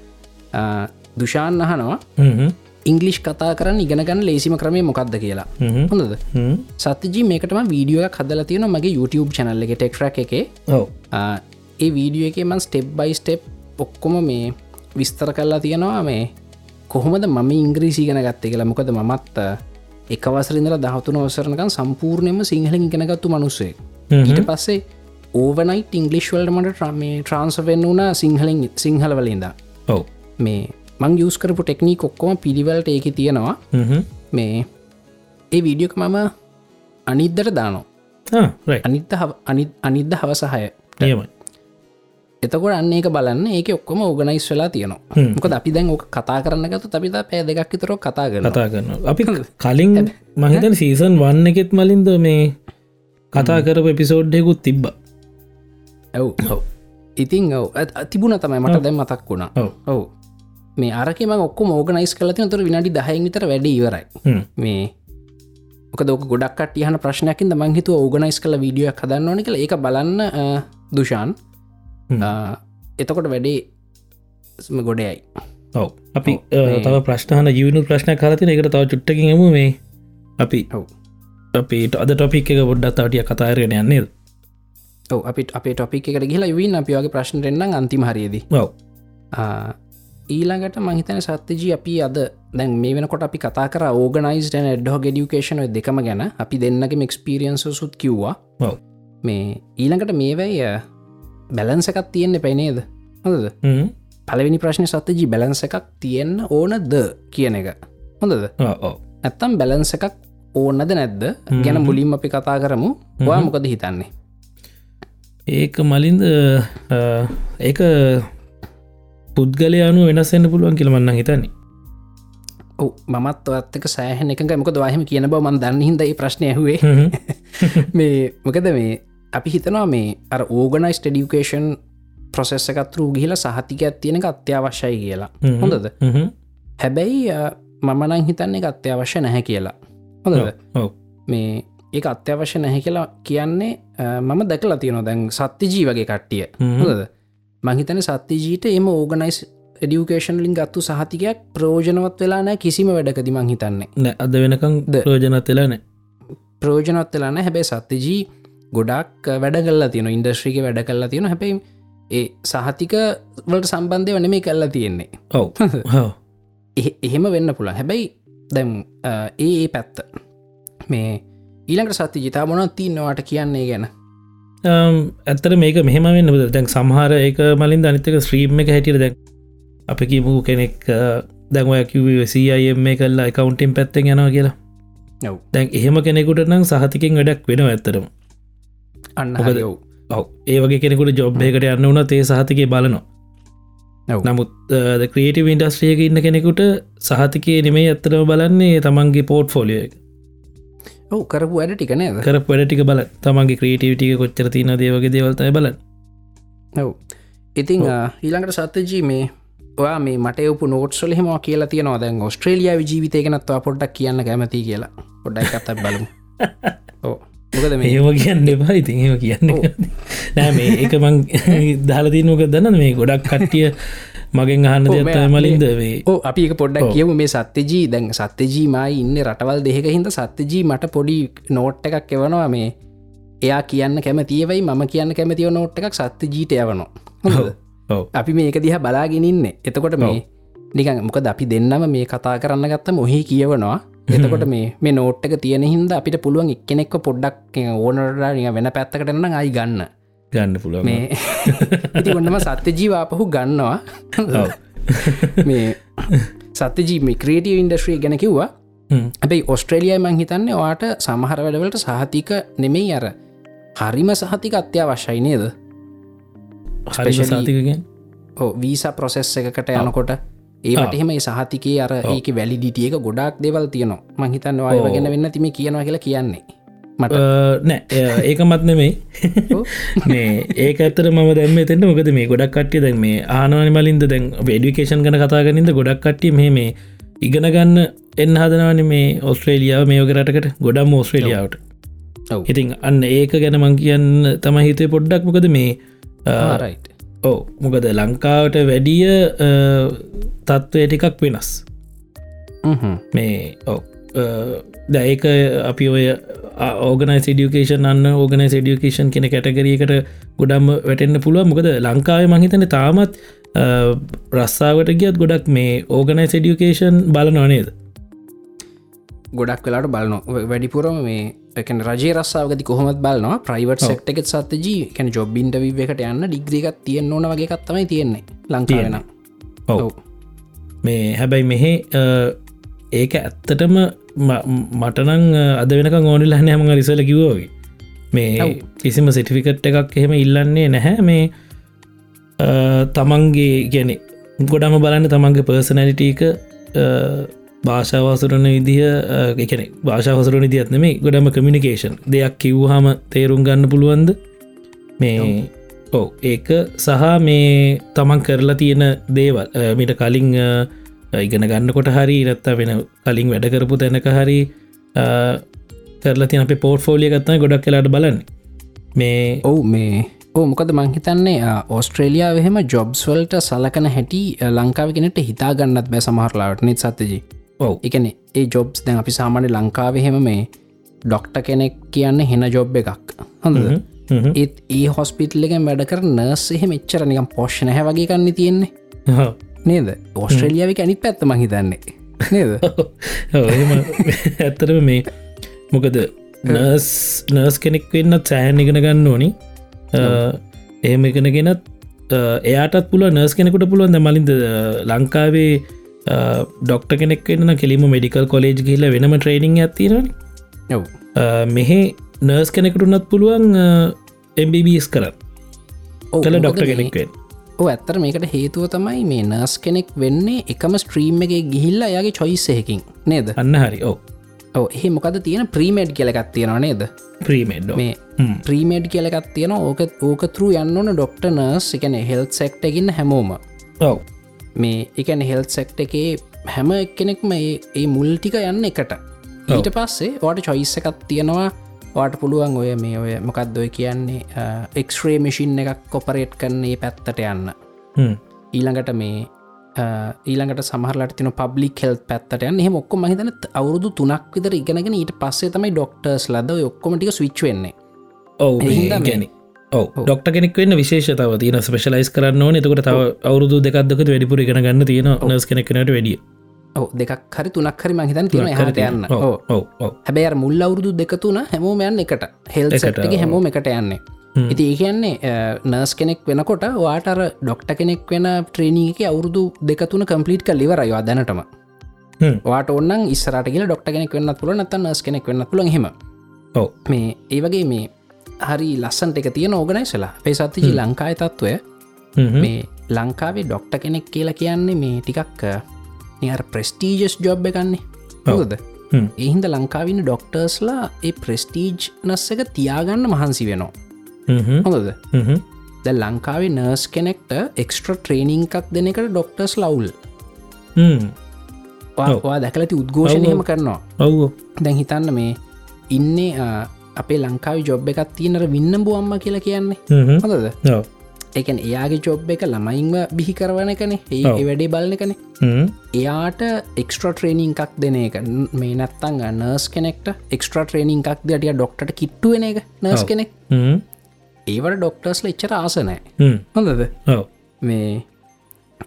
දුෂාන් අහනවා. ඉංගලිෂ් කතා කරන්න ඉගෙනගන්න ලේසිම ක්‍රමය මොකක්ද කියලා. හොඳද? සතජී මේකටම වීඩියෝ හදල තියෙන මගේ YouTube චනල්ල එක ටෙක්රක් එකේ. ඒ වීඩියෝ එක මන් ස්ටෙප් බයි ස්ටෙප් ඔක්කොම මේ විස්තර කරලා තියෙනවා. මේ කොහොමද මම ඉංග්‍රීසි ගෙන ගත්තේ කියලා. මොකද මමත් එකවසරින්දල දහතුන වසරනකන් සම්පූර්ණයම සිංහලින් ඉගෙනගත්තු මනුස්සේ ඊට පස්සේ ඕවනයිට ඉංගලිශ්වල්ට මට ට්‍රමේ ට්‍රන්ස්වෙන්න වුණ සිංහලින් සිංහල වලින්ද ඔව. මේ මං යස් කරපු ටෙක්නී කොක්කොම පිළිවලට ඒක තියෙනවා. මේ ඒ වීඩියෝක මම අනිද්දට දානෝ අනිත්ත අනිත් අනිද්ද හවසහය නියමයි එතකොට අන්න ඒක බලන්න ඒක ඔක්කොම ඕගනයිස් වෙලා තියෙනවා. මොක අපි දැන් ඕක කතා කරන්න ගතු අපිත පෑ දෙකක් විතර කතා කතා කරන අපි කලින් මහිතන සීසන් වන්න එකෙත් මලින්ද මේ කතා කරප එපිසෝඩ්යකුත් තිබ්බ. ඇව් ඔව. ඉතින් ඔව. තිබුණ තමයි මට දැම් මතක් වුණා. ඔව. මේ අරකම ඔක්ක මෝගනයිස් කලති තුර විනාඩි දහයි විතර වැඩ ඉවරයි. මේ දෝක ගොඩක් යහන ප්‍රශ්නයකින් මංහිතු ඕගනයිස් කල වීඩියක් හදන්න ඕනි කළ ඒක බලන්න දුෂාන් එතකොට වැඩේ ගොඩයයි. ඔව. අපි තව ප්‍රශ්නහන ජීවනු ප්‍රශ්න කරතින එකට තව චුට්ටකිම මේ. අපි අපිට අද ටොපික් එක ගොඩ්ඩත් අටිය කතාරගෙන යන්නේ ඔව අපිට අපේ ටොපික් එකට ගහිලා වින් අපි වගේ ප්‍රශ්නටෙන්න්න අන්තිම හරියේදී. ඔව. ඊළඟට මහිතන සත්‍යජී අපි අද දැන් මේ වෙනකොට අපි කතා කර ඕගනයිස් න ඩ්හෝ ගෙඩියුකේෂන දෙකම ගැන. අපි දෙන්නගේ එක්ස්පිරියන්ස සුත් කිව්වා. මේ ඊළඟට මේවැයි බැලන්සකත් තියෙන්නේ පැනේද හොද පලවෙනි ප්‍රශ්න සත්තජී බැලන්ස එකක් තියෙන්න ඕනද කියන එක. හොඳද? ඇත්තම් බැලන්ස එකක් ඕන්නද නැද්ද? ගැන මුලින්ම අපි කතා කරමු. ඔයා මොකද හිතන්නේ? ඒක මලින්ද ඒක පුද්ගලය අනු වෙනස්සෙන්න්න පුළුවන් කියලමන්න හිතන්නේ. මත් ඔත්තක සෑහන එක මොක දවාහම කියන බව මන් දන්න හිද ප්‍රශ්නය හුවේ මේ මොකද මේ අපි හිතනවා මේ අර ඕගනයිස් ටඩියුකේෂන් ප්‍රොසෙස්ස එකත්රු ගිහිල සහතිකයක් තියෙන අත්‍යවශ්‍යයි කියලා. හොඳද? හැබැයි මමනං හිතන්නේ අත්‍යවශ්‍ය නැහැ කියලා. ඔව. මේ ඒ අත්‍යවශ්‍ය නැහැ කියලා කියන්නේ මම දැකලා තියෙන දැන් සත්‍ය ජී වගේ කට්ටිය. හොඳද? මහිතන සත්‍යජීට එම ඕගනයිස් ඩියුකේෂන් ලින් ගත්තු සහතිකයක් ප්‍රෝජනවත් වෙලා නෑ කිසිම වැඩකති මං හිතන්නේ. නෑ අද වෙනකං ප්‍රෝජනත් වෙලාන ප්‍රෝජනත් වෙලාන හැබැයි සත්‍යජී ගොඩක් වැඩ කල්ලා තියෙන ඉන්ඩස්ට්‍රික වැඩ කල්ලා තියෙන හැබයි ඒ සහතික වලට සම්බන්ධය වන මේ කල්ලා තියෙන්නේ. ඔව. එහෙම වෙන්න පුළ හැබැයි දැම් ඒ ඒ පැත්ත. මේ ඊළඟට සත්‍ය ජිතා මොනත් තින්නවාට කියන්නේ ගැන? ඇත්තර මේක මෙහම වෙන්න දැන් සමහර ඒක මලින් අනිතක ස්ත්‍රීම් එක හැටියට දැන් අප කිමු කෙනෙක් දැන්වය කිවසියම් කල්ලා එකකවන්ටම් පැත්තෙන් යනවා කියලා. දැන් එහෙම කෙනෙකුට නම් සහතිකින් වැඩක් වෙන ඇත්තරම අන්න ඔව්. ඒ වගේ කෙනෙකුට ජොබ්බයකට යන්න වන තේ සහතිකය බලනවා. නමුත් ක්‍රේටව ඉන්ඩස්ට්‍රියක ඉන්න කෙනෙකුට සහතිකය නෙමේ ඇත්තරම බලන්නේ තමන්ගේ පෝට් ෆෝලිය එක. ඔව් කරපු වැඩ ටික නේද? කර වැඩටික බල තමන්ගේ ක්‍රේටවිටික කොච්චර තින දේවගේ දේවල්තයි බල ඔව්. ඉතිං ඊළඟට සත්‍යජී මේ ඔයා මේ මට ඔපු නෝට්සොල හෙම කියලා තියෙනවා. දැන් ඔස්ට්‍රේලිය ජීවිතයගෙනත්වා පොඩ්ඩක් කියන්න කැමති කියලා. පොඩ්ඩයි කත්තක් බලමු ඕ මොකද මේම කියන්න එපා. ඉතින් ඒම කියන්න නෑ මේ එක මං දාලතිනක දන්න මේ ගොඩක් කට්ටිය මගෙන් අහන්න ඔව්, දෙයක්ත මෙයා- මලින්ද වේ ඕ අපි එක පොඩ්ඩක්. කියවු මේ සත්‍යජී දැන් සත්‍යජී මයි ඉන්න රටවල් දෙක හිද සත්‍යජී මට පොඩි නෝට් එකක් එවනවා මේ. එයා කියන්න කැමතියවයි මම කියන්න කැමතිව නෝට් එකක් සත්‍ය ජීට යවනවා අපි මේක දිහ බලාගෙනඉන්න එතකොට මේ නිකන් මොකද අපි දෙන්නම මේ කතා කරන්න ගත්ත මොහි කියවනවා එතකොට මේ මේ නෝට් එක තියෙන හින්ද අපිට පුළුවන් එක්කෙනෙක්ව පොඩ්ඩක් ඕනරලා වෙන පැත්තකටන්න අයි ගන්න. ගන්න පුළුවන්. මේ ඉති ඔන්නම සත්‍ය ජීවාපහු ගන්නවා. මේ සත්‍යජී මේ ක්‍රේටිය ඉන්ඩස්ට්‍රිය ගැන කිව්වා. ඇැබයි ඔස්ට්‍රේලියය මං හිතන්නේ වාට සමහර වැඩවලට සහතික නෙමෙයි අර. හරිම සහතික අත්‍යවශ්‍යයි නේද? especially- සාතිකගෙන් වීස ප්‍රොසෙස් එකකට යනකොට ඒට එහෙම සහතිකේ අර ඒක වැලිඩිටියක ගොඩක් දෙවල් තියනවා. මංහිතන්න ඔව්. අයවගෙන වෙන්න තිම කියනවා කියලා කියන්නේ. මට. නෑ. ඒක මත් නෙමෙයි. මේ ඒක ඇත්තර ම දැම තෙන්ට මොකද මේ ගොඩක් කට්ටිය දැන් මේ ආනවනි මලින්ද දැන් වඩිකේෂන් ගන කතාගනින්ද ගොඩක් කට්ටිය මේ මේ ඉගෙන ගන්න එන්න හදනවන මේ ඔස්ට්‍රේලියාව මේෝක රටකට. ගොඩම් ඕස්ට්‍රේලියාවට. ඔව්. ඉතින් අන්න ඒක ගැන මං කියන්න තම හිතේ පොඩ්ඩක් මොකද මේ ඕ මොකද ලංකාවට වැඩිය තත්ත්වය ටිකක් වෙනස්. මේ ඕ දැඒක අපි ඔය ඕගනයි ඩියුකේෂන් අන්න ඕගනයි ඩියුකේෂන් කෙන කැටගරියකට ගොඩම් වැටෙන්න්න පුළුව මොකද ලංකාව මහිතන තාමත් රස්සාාවට ගියත් ගොඩක් මේ ඕගනයි ඩියුකේෂන් බලනවනේද ගොඩක් වෙලාට බලන වැඩිපුරම මේ එකන රජේ රස්සාාවගති කොහොමත් බලනවා ප්‍රයිවට්. සෙක්ට එකත් සත්ජී කැන ජොබ්බින්ට විවකට යන්න ඩිග්‍රිකත් තියෙන් ඕන වගේ කත්තමයි තියෙන්නේ ලංකාවෙන ඔව්. මේ හැබැයි මෙහෙ ඒක ඇත්තටම මටනං අද වෙනක ඕනිල් හැන හම රිසල කිවෝගේ මේ. කිසිම සිටිෆිකට් එකක් එහෙම ඉල්ලන්නේ නැහැ මේ තමන්ගේ ගැන ගොඩම බලන්න තමන්ගේ පර්සනැලිටීක භාෂාවාසරණ විදිහ එකන භාෂාවසරණ විදිහත් නෙමේ ගොඩම කමිනිකේෂන් දෙයක් කිව්හම තේරුම් ගන්න පුළුවන්ද? මේ ඕ ඒක සහ මේ තමන් කරලා තියෙන දේවල් මිට කලින් ඉගෙන ගන්නකොට හරි රත්තා වෙන කලින් වැඩ කරපු තැනක හරි කරලා තින අප පෝට් ෆෝලිය ගත්න ගොඩක් කලාට බලන්න. මේ ඔවු මේ මොකද මංහිතන්නේ ඕස්ට්‍රේලියයා එහෙම ජොබ්ස් වල්ට සලකන හැටි ලංකාව කෙනෙට හිතා ගන්නත් බෑ සමහරලාට නිත් සත්තජී ඔව්. එකන ඒ ජොබ්ස් දැන් අපි සාමාන්‍ය ලංකාවහෙම මේ ඩොක්ට කෙනෙක් කියන්න හෙන ජොබ් එකක්. හ්ම්. ඒත් ඒ හොස්පිටල් එකෙන් වැඩ කර නර්ස් එහෙම එච්චර නිකම් පෝෂ්ණ හැ වගේ කන්න තියෙන්නේ. නේද? ඔස්ට්‍රේලියාව අනිත් පැත්ත මහිතන්නේ නේද? ඇත්තරම මේ මොකද නර්ස් නර්ස් කෙනෙක් වෙන්න සෑහන් ඉගෙන ගන්න ඕනි. එහෙම ඉගෙනගෙනත් එයාටත් පුළුව නර්ස් කෙනෙකුට පුළුවන් ද මලින්ද ලංකාවේ ඩොක්ට කෙනෙක් වෙන්න කෙලිම මෙඩිකල් කොලේජ් කියල වෙනම ට්‍රේනිං ඇතිරන මෙහෙ නර්ස් කෙනෙකුටුනත් පුළුවන් එම්බිස් කර ඔව්, කළ මොකද ඩොක්ට කෙනෙක්වෙන් ඇත්තර මේකට හේතුව තමයි මේ නර්ස් කෙනෙක් වෙන්නේ එකම ස්ට්‍රීම් එක ගිහිල්ලා යාගේ චොයිස්සයකින් නේද? අන්න හරි ඕ එහ මොකද තියෙන? ප්‍රීමේඩ් කියලකත් තියෙනවා නේද? ප්‍රීමෙන්ඩ මේ ප්‍රීමේඩ් කියලකත් තියෙන ඕක ඕකතරු යන්න ඕන ඩොක්ට නර්ස් එකන හෙල්ත් සෙක්ටකින්න හැමෝම. ඔව මේ එකන හෙල්ත් සෙක්ට එකේ හැම කෙනෙක්ම ඒ මුල්ටික යන්න එකට. ඊට පස්සේ වාට චොයිස්ස එකත් තියෙනවා. වාට පුළුවන් ඔය මේ ඔය මොකක්දොය කියන්නේ එක්ස්රේ මිසින් එකක් කොපරේට් කරන්නේ පැත්තට යන්න. ඊළඟට මේ ඊළඟට සමහරලට තින පබ්ලික් හෙල් පැත්තට යන්න. එහෙම ඔක්කොම හිතන අවුරුදු තුනක් විතර ඉගෙනගෙන ඊට පස්සේ තමයි ඩොක්ටර්ස් ලද ඔක්කොමටික ස්විච් වෙන්නේ. ඔව ගැන ඩොක්ට කෙනෙක් වෙන්න විශේෂතාව තියන ස්පේශලයිස් කරන්න ඕන. එතකට තව අවුරුදු දෙකක්දක වැඩිපුර ඉගෙන ගන්න තියෙන නස් කෙනෙක්නට වැඩිය. දෙකක් හරි තුනක් හරි මහිතන් තියෙන හට යන්න. අර මුල් අවුරුදු දෙකතුන හැමෝම යන්න එකට. හෙල් සටගේ හැමෝම එකට යන්නේ. ඉති ඒ කියන්නේ නර්ස් කෙනෙක් වෙනකොට වාට අර ඩොක්ට කෙනෙක් වෙන ට්‍රේනීක අවුරුදු දෙකතුන කම්පලිට් කල් ලිවරයවා දැනටම. වාට ඔන්න ඉස්සරට කියල ඩොක්ට කෙනෙක් වෙන්න පුල නත නර්ස් කෙනෙක් වෙන්න පුළන් හෙම මේ ඒ වගේ මේ හරි ලස්සන්ට එක තියෙන ඕගනයිසලා පේසත්තිජි ලංකාය තත්ත්වය. මේ ලංකාවේ ඩොක්ට කෙනෙක් කියලා කියන්නේ මේ ටිකක් නිහර ප්‍රස්ටීජස් ජොබ් එකන්නේ හොද එහින්ද ලංකාවින ඩොක්ටර්ස්ලා ඒ ප්‍රස්ටීජ් නස්ස එක තියාගන්න මහන්සි වෙනවා. හොඳද? ද ලංකාවේ නර්ස් කෙනෙක්ට එක්ස්ට්‍ර ට්‍රේනිං එකක් දෙන එකට ඩොක්ටර්ස් ලවුල් වා දැකලති උද්ඝෝෂණයම කරනවා. ඔව් දැන් හිතන්න මේ ඉන්නේ අපේ ලංකාව ජොබ් එකත් තියනර වින්න බුවම්ම කියලා කියන්නේ. හොඳද? එකන් එයාගේ ජොබ් එක ළමයින්ව බිහි කරවන කන ඒ වැඩේ බලන කන එයාට එක්ස්ට්‍ර ට්‍රේනිං එකක් දෙන එක. මේ නත්තං නර්ස් කෙනෙක්ට එක්ස්ට්‍ර ට්‍රේනිං එකක් දටිය ඩොක්ට කිට්ටුවෙන එක නර්ස්. කෙනෙක්. ඒවට ඩොක්ටර්ස් එච්චර ආසනෑ හොඳද? මේ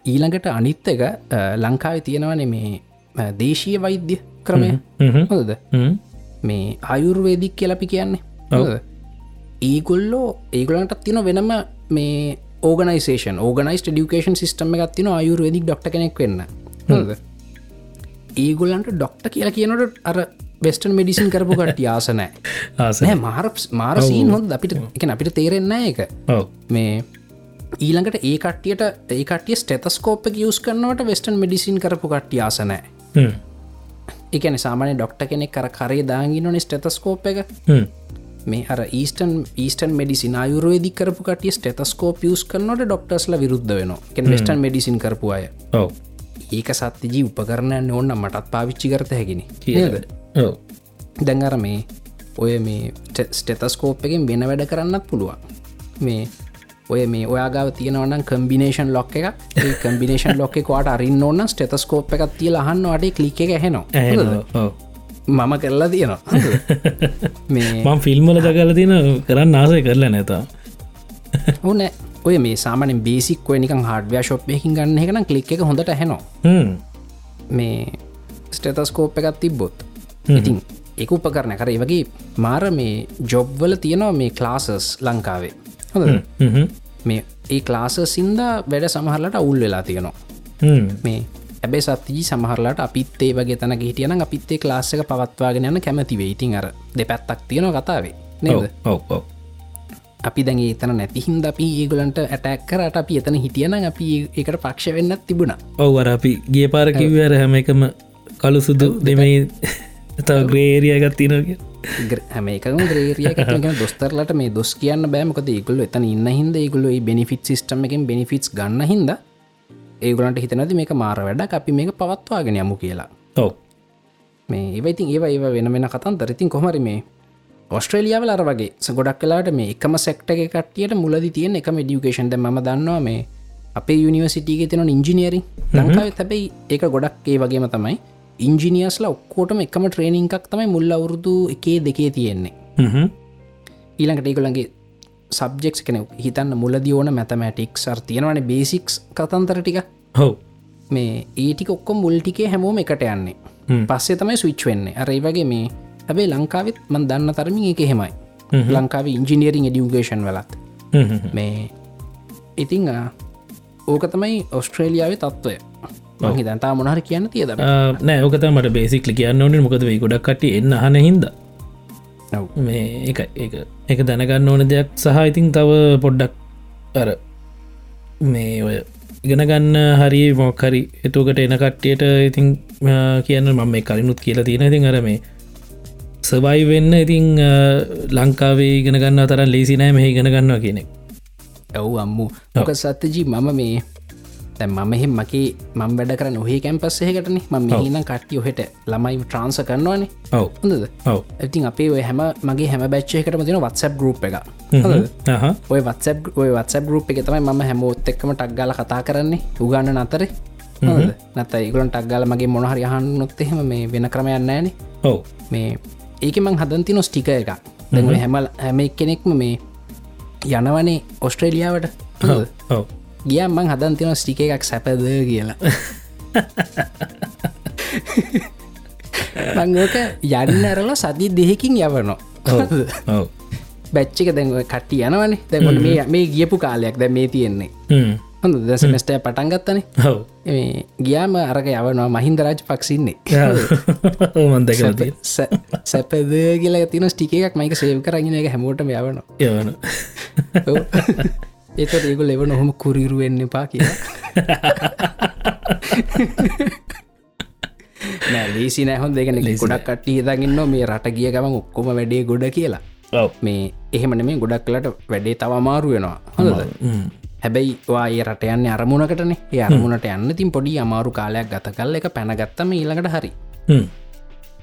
ඊළඟට අනිත් එක ලංකාවේ තියෙනවන මේ දේශීය වෛද්‍ය ක්‍රමය. හොදද මේ අයුර්වේදික් කියලපි කියන්නේ? ඒගොල්ලෝ ඒගොලන්ට තින වෙනම මේ ඕගනයිසේෂන් ඕගනයිස් ඩියුකේෂන් සිස්ටම එකත් තින අයුර්වේදික් ඩොක්ට කෙනෙක් වෙන්න? ඒගොල්ලන්ට ඩොක්ට කියලා කියනට අර වෙස්ටන් මෙඩිසින් කරපු කට ආසනෑ ආස නෑ. මාර මාර සීන් හොඳ අපිට එක අපිට තේරෙන්න එක මේ ඊළඟට ඒ කටියට ඒ කටිය ස්ටෙතස්කෝප් යස් කරනවට වෙස්ටන් මෙඩිසින් කරපු කට්ටිය ආසනෑ එකන සාමානය ඩොක්ට කෙනෙක් කර කරේ දාගිනොන ස්ටෙතස්කෝප් එක. මේ අර ඊස්ටන් ඊස්ටන් මෙඩිසින් අයුරෝදි කරපු කටිය ස්ටෙතස්කෝප යස් කරනට ඩොක්ටර්ස්ල විරුද්ධ වෙන එක වෙස්ටන් මෙඩිසින් කරපු අය. ඒක සත්තිජී උපකරණය ඕන්න මටත් පාවිච්චි කරත හැකිනි කියද දැඟර මේ ඔය මේ ස්ටෙතස්කෝප් එකෙන් වෙන වැඩ කරන්නත් පුළුවන්. මේ ඔය මේ ඔයාගාව තියෙනවනම් කම්බිනේෂන් ලොක් එක කම්බිනේෂන් ලොක්ක කොට අරින්න ඕන්න ස්ටෙතස්කෝප් එකක් තිය ලහන්න අටේ කලික් එක හැනවා මම කරලා තියෙනවා. මේ මං ෆිල්ම්මල දකල තින කරන්න ආසය කරලා නැතා ඕන ඔය මේ සාමන බේසික් නික හඩවයා ශොප්යකින් ගන්න එකන කලික් එක හොඳට හැනවා මේ ස්ටේතස්කෝප් එකත් තිබ්බොත්. ඉතින් එක උපකරන කර වගේ මාර මේ ජොබ්වල තියෙනවා මේ ක්ලාසස් ලංකාවේ. හොඳ මේ ඒ ක්ලාස සින්ද වැඩ සමහරලට අවුල් වෙලා තියෙනවා. මේ ඇබේ සත්තිී සමහරලට අපිත් ඒ වගේ තන හිටියන අපිත්තේ ක්ලාස්සක පවත්වාගෙන යන කැමතිවේ ඉතින් අර දෙපැත්තක් තියෙන කතාවේ. නේද? ඔව අපි දැන් එතන නැතිහින්ද අපි ඒගලන්ට ඇටැක් කරට අපි එතන හිටියන අපි ඒකට පක්ෂ වෙන්නත් තිබුණ. ඔව අර අපි ගිය පාරකිවර හැම එකම කළු සුදු දෙමයි තව ග්‍රේරියගත් තිනක හැම එකම ග්‍රේරිය ගැන දොස්තරලට මේ දොස් කියන්න බෑමකද ඒගුල්ල එතන ඉන්න හිද ඒගුල්ල බෙනිෆිට් සිස්ටම එකෙන් බෙනිෆිටස් ගන්න හිද ඒගලන්ට හිතනද මේක මාර වැඩ අපි මේක පවත්වාගෙන යමු කියලා. ඔව. මේ ඒවයිතින් ඒව ඒව වෙන වෙන කතන් තරඉතින් කොමරි මේ ඔස්ට්‍රේලියාවල අර වගේ ගොඩක් කලාට මේ එකම සෙක්ට එක කටියට මුලද තියෙන එකම ඩියුකේෂන්ද ම දන්නවා මේ අපේ යනිවසිටියගේ තින ඉංජිනියරි ලංකාව තැබයි ඒක ගොඩක් ඒ වගේම තමයි ඉංජිනියස්ල ඔක්කෝටම එකම ට්‍රේනිං එකක් තමයි මුල්ල අවුරුදු එකේ දෙකේ තියෙන්නේ. ඊළඟට ඒකොළන්ගේ සබ්ජෙක්ස් කෙන හිතන්න මුලදි ඕන මැතමටික් සර් තියෙනවන බේසික්ස් කතන්තර ටික. හෝ මේ ඒටික ඔක්කොම් මුල්ටිකේ හැමෝම එකට යන්නේ. පස්සේ තමයි ස්විච් වෙන්නේ. අර ඒ වගේ මේ හැබේ ලංකාවෙත් මන් දන්න තරමින් එක හෙමයි ලංකාව ඉංජිනියරිං එඩියුගේෂන් වලත්. මේ ඉතිං ඕක තමයි ඔස්ට්‍රේලියාවේ තත්ත්වය මහි දන්තා මොනහර කියන්න තියද නෑ ඕකත මට බේසික්ලි කියන්න ඕනේ. මොකද වේ ගොඩක් කට එන්න හන හින්ද. මේ එක එක දැනගන්න ඕන දෙයක් සහ ඉතින් තව පොඩ්ඩක් අර මේ ඔය ඉගෙන ගන්න හරි මොක්හරි එතුකට එන කට්ටියට ඉතින් කියන්න මම මේ කලිනුත් කියලා තියෙන ඉතින් අර මේ සබයි වෙන්න ඉතිං ලංකාවේ ඉගෙන ගන්න තරන් ලේසි නෑ. මෙහි ඉගෙන ගන්නවා කියනෙක් ඇව් අම්මු. නොක සත්තජී මම මේ තැන් මම එහෙම මගේ මම් වැඩ කර නොහේ කැම්පස්සේකටන ම මෙහිනම් කට්ටිය ඔහෙට ළමයි ට්‍රන්ස කරනවානේ. ඔව. හොඳද? ඔව. ඉතින් අපේ ඔය හැම මගේ හැම බච්චයකට තින වත්සප් ගරුප් එක? ඔය වත්සප් ඔය වත්සප් ගරුප් එක තමයි ම හැමෝත් එක්කම ටක්ගල කතා කරන්නේ. උගන්න නතර. නත ඒගලන් ටක්ගල මගේ මොනහරි යහන් නොත් එහෙම මේ වෙන ක්‍රමයන්න ෑනේ ඔව. මේ ඒක මං හදන්ති නොස් ටික එක දැ හැමල් හැම. කෙනෙක්ම මේ යනවනේ ඔස්ට්‍රේලියාවට ගියම් මං හදන් තින ස්ටික එකක් සැපද කියලා. මංගෝක යන්න ඇරලා සති දෙහෙකින් යවනවා. බැච්චික ඔය කට්ටි යනවනේ. දැකොට මේ මේ ගියපු කාලයක් දැ මේ තියෙන්නේ. හොඳ දසමස්ටය පටන්ගත්තනේ ඔව. ගියාම අරක යවනවා මහින්දරාජ පක්සින්නේ මන්දකලති සැපද කියලා තින ස්ටික එකක් මයික සේව කරගෙන එක හැමෝට යවනවා. යවන ඒක ඒකු ලෙව නොහොම කුරිරුවෙන්න එපා කියලා. නෑ ලේසි නෑහොන් දෙකන ගොඩක් කට්ටි හිතගන්න මේ රට ගිය ගම ඔක්කොම වැඩේ ගොඩ කියලා. මේ එහෙමන මේ ගොඩක් කලට වැඩේ තවමාරු වෙනවා. හොඳද? හැබැයි වාඒ රට යන්න අරමුණකටන. ඒ අරමුණට යන්න තින් පොඩි අමාරු කාලයක් ගත කල් එක පැනගත්තම ඊළඟට හරි.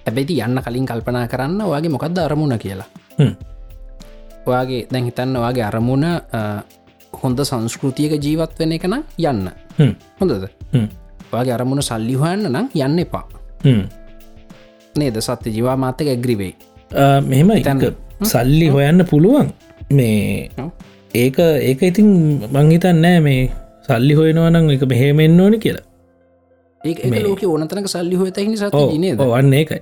හැබැති යන්න කලින් කල්පනා කරන්න වගේ මොකක්ද අරමුණ කියලා. ඔයාගේ දැන් හිතන්න වගේ අරමුණ හොඳ සංස්කෘතියක ජීවත් වෙන එකනම් යන්න. හොඳද? වගේ අරමුණ සල්ලි හොයන්න නම් යන්න එපා. නේද? සත්‍ය ජීවා මාතක ඇග්‍රිවේ මෙහෙම ඉතන්ක සල්ලි හොයන්න පුළුවන්. මේ ඒක ඒක ඉතින් මංහිතන් නෑ මේ සල්ලි හොයනවනම් එක මෙහෙමෙන්න්න ඕනි කියලා. ඒ ලෝක ඕනතනක සල්ලි හොය තහිනි සත නේද ඔවන්න ඒකයි.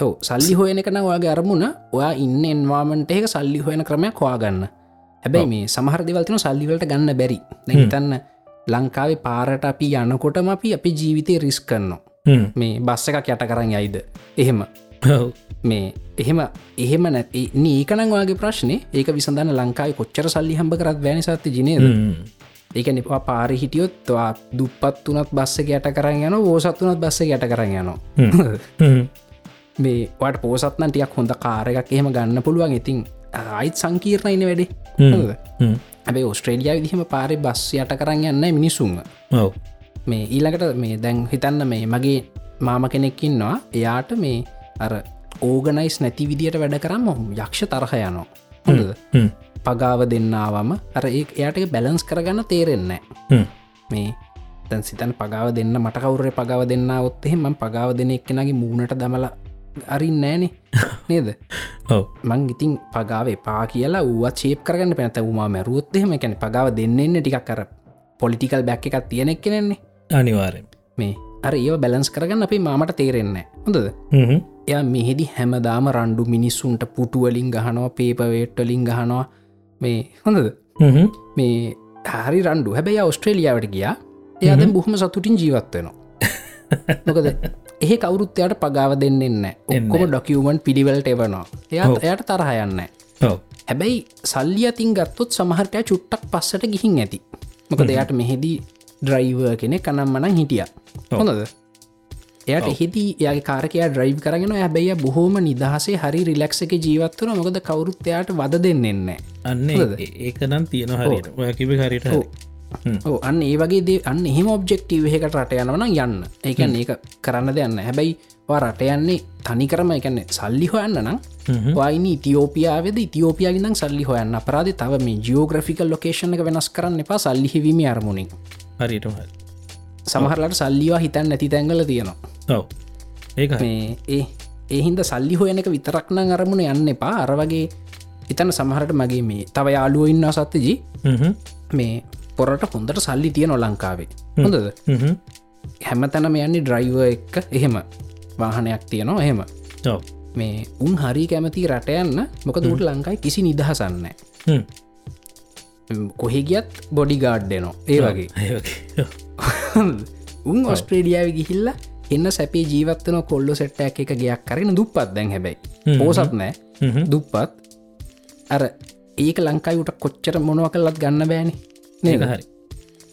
ඔව් සල්ලි හොයන එකන වගේ අරමුණ ඔයා ඉන්න එන්වාමන්ට එක සල්ලි හොයන ක්‍රමයක් හොයාගන්න හැබැයි මේ සමහර දෙවල්තින සල්ලිවලට ගන්න බැරි. නැතන්න ලංකාවේ පාරට අපි යනකොටම අපි අපි ජීවිතය රිස් කරනවා. මේ බස්ස එකක් යට කරන්න යයිද? එහෙම. මේ එහෙම එහෙම නැති නීකනං වගේ ප්‍රශ්නය ඒක විසඳන්න ලංකායි කොච්චර සල්ලි හම්බ කරත් වැනි සත්ති ජනේද ඒක නිපා පාරි හිටියොත්වා දුපත් වනත් බස්ස යට කරන්න යන ෝසත් වනත් බස්ස යට කරන්න යනවා. මේ වට පෝසත්න ටියක් හොඳ කාරයක් එහෙම ගන්න පුළුවන්. ඉතින් අයිත් සංකීර්ණයින වැඩේ ඇබේ ඔස්ට්‍රේලියයා විදිහම පාරි බස් යට කරන්න යන්න මිනිසුන්ම ඔව. මේ ඊළඟට මේ දැන් හිතන්න මේ මගේ මාම කෙනෙක්කින්නවා එයාට මේ අර ඕගනයිස් නැති විදිට වැඩ කරන්න යක්ෂ තරහ හොඳද? පගාව දෙන්නාවම අර ඒ එයාට බැලන්ස් කරගන්න තේරෙන්නේ මේ තැන් සිතන් පගාව දෙන්න මට කවුරේ පගාව දෙන්න ඔත්තෙහෙම පගාව දෙන එක්කෙනගේ මූුණට දමල අරින් නෑනෙ නේද? මං ඉතින් පගාව පා කියලා ඌවත් චේප් කරගන්න පැනත උමා මැරුවොත්තෙම එකැන පගාව දෙන්නන්න ටිකක් කර පොලිටිකල් බැක් එකක් තියෙනෙක් කෙනෙන්නේ අනිවාරෙන් මේ අර ඒ බැලන්ස් කරගන්න අපේ මාමට තේරෙන්නේ හොඳද? එය මෙහෙදි හැමදාම රණ්ඩු මිනිස්සුන්ට පුටුවලින් ගහනවා පේපවේට්ටලින් ගහනවා. මේ හොඳද? මේ හරි රණ්ඩු. හැබැයි ඔස්ට්‍රේලියාවට ගියා. එයාද බොහොම සතුටින් ජීවත්වෙනවා මොකද එහ කවුරුත්තයට පගාව දෙන්නෙන්න ඔක්කොම ඩොකියවමන් පිළිවලට එවනවා. එයා එයට තරහයන්න ඔව. හැබැයි සල්ලි අතින් ගත්තොත් සමහරටය චුට්ටක් පස්සට ගිහින් ඇති. මොක දෙයට මෙහෙදී ඩ්‍රයිව කෙනෙ කනම් මනං හිටිය. හොඳද? එයට හිති යාගේ කාරකයා ඩ්‍රයිව් කරගෙන හැබැයි බොහෝම නිදහසේ හරි රිලක්ස එක ජීවත්වන මොකද කවුරුත්තයාට වද දෙන්නෙන්නේ අන්න ඒකනම් තියෙන හරිට ඔය කිබ හරිට අන්න ඒ වගේ අන්න එහෙම ඔබ්ජෙක්ටීව එකට රට යනවන යන්න. ඒකන් ඒක කරන්න දෙයන්න හැබැයි රට යන්නේ තනි කරම එකන්නේ සල්ලි හොයන්න නම් වයින ඉතිෝපියාවද ඉතිෝපියාගිදම් සල්ලි හොයන්න. අපරාධ තව මේ ජියෝග්‍රෆිකල් ලොකේෂණ එක වෙනස් කරන්න එපා සල්ලි හිවීම අරමුණින්. හරිට සමහරලට සල්ලිවා හිතන් නැති තැංගල තියෙනවා. ඔව. මේ ඒ ඒහින්ද සල්ලි හොයන එක විතරක්නං අරමුණ යන්න එපා. අර වගේ ඉතන සමහරට මගේ මේ තව යාලුව ඉන්න සත්තජී මේ පොරට හොඳට සල්ලි තියෙන ලංකාවේ. හොඳද? හැම තැනම යන්නේ ඩ්‍රයිව එක්ක එහෙම. වාහනයක් තියෙනවා එහෙම. මේ උන් හරි කැමති රට යන්න මොක දුට ලංකායි කිසි නිදහසන්න කොහෙ ගියත් බොඩි ගාඩ්ඩනවා ඒ වගේ. උන් ඔස්ට්‍රේඩියාව ගිහිල්ල එන්න සැපේ ජීවත්වන කොල්ලො සෙට්ටක් එක ගයක් කරන දුප්පත් දැන් හැබැයි. පෝසත් නෑ දුප්පත්. අර ඒක ලංකායිට කොච්චර මොනව කල්ලත් ගන්න බෑනි ඒක හරි.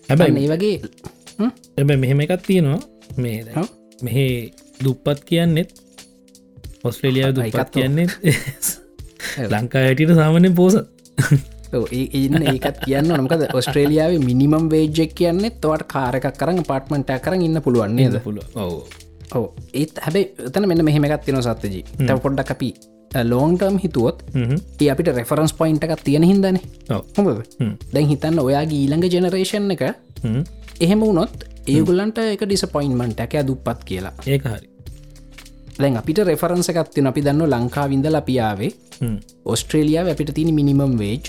හැබැයි ඒ වගේ? එබ මෙහෙම එකත් තියෙනවා. මේ? මෙහෙ දුප්පත් කියන්නෙත් ඔස්ට්‍රේලියාව ඒකත් කියන්නේ ලංකා හැටියට සාමනය පෝසත් ඔව්, ඒ- ඉන්න ඒකත් කියන්න නොකද ඔස්ට්‍රේලියාව මිනිමම් වේජෙක් කියන්නේ තවට කාරකක් කරන්න පාට්මට කරන්න ඉන්න පුළුවන්න්නේද පුළුව ඔව. ඕ ඒත් හැබැයි එතන මෙන්න මෙහෙමකත් තින සත්තජී තැ පොඩ්ඩක් අපි ලෝන්ටර්ම් හිතුවොත් ඒ අපිට රෙෆරන්ස් පොයින්ට එකක් තියෙන හිදන හොඳද? දැන් හිතන්න ඔයාගේ ඊළඟ ජෙනරේෂන් එක එහෙම වුණොත් ඒගුල්ලන්ට එක ඩිසපොයින්මන්ට ඇක දුප්පත් කියලා. ඒක හරි. දැන් අපිට රෙෆරන්ස එකත්තින අපි දන්න ලංකාවින්ද ලපියාවේ ඔස්ට්‍රේලියාව අපිට තින මිනිමම් වේජ්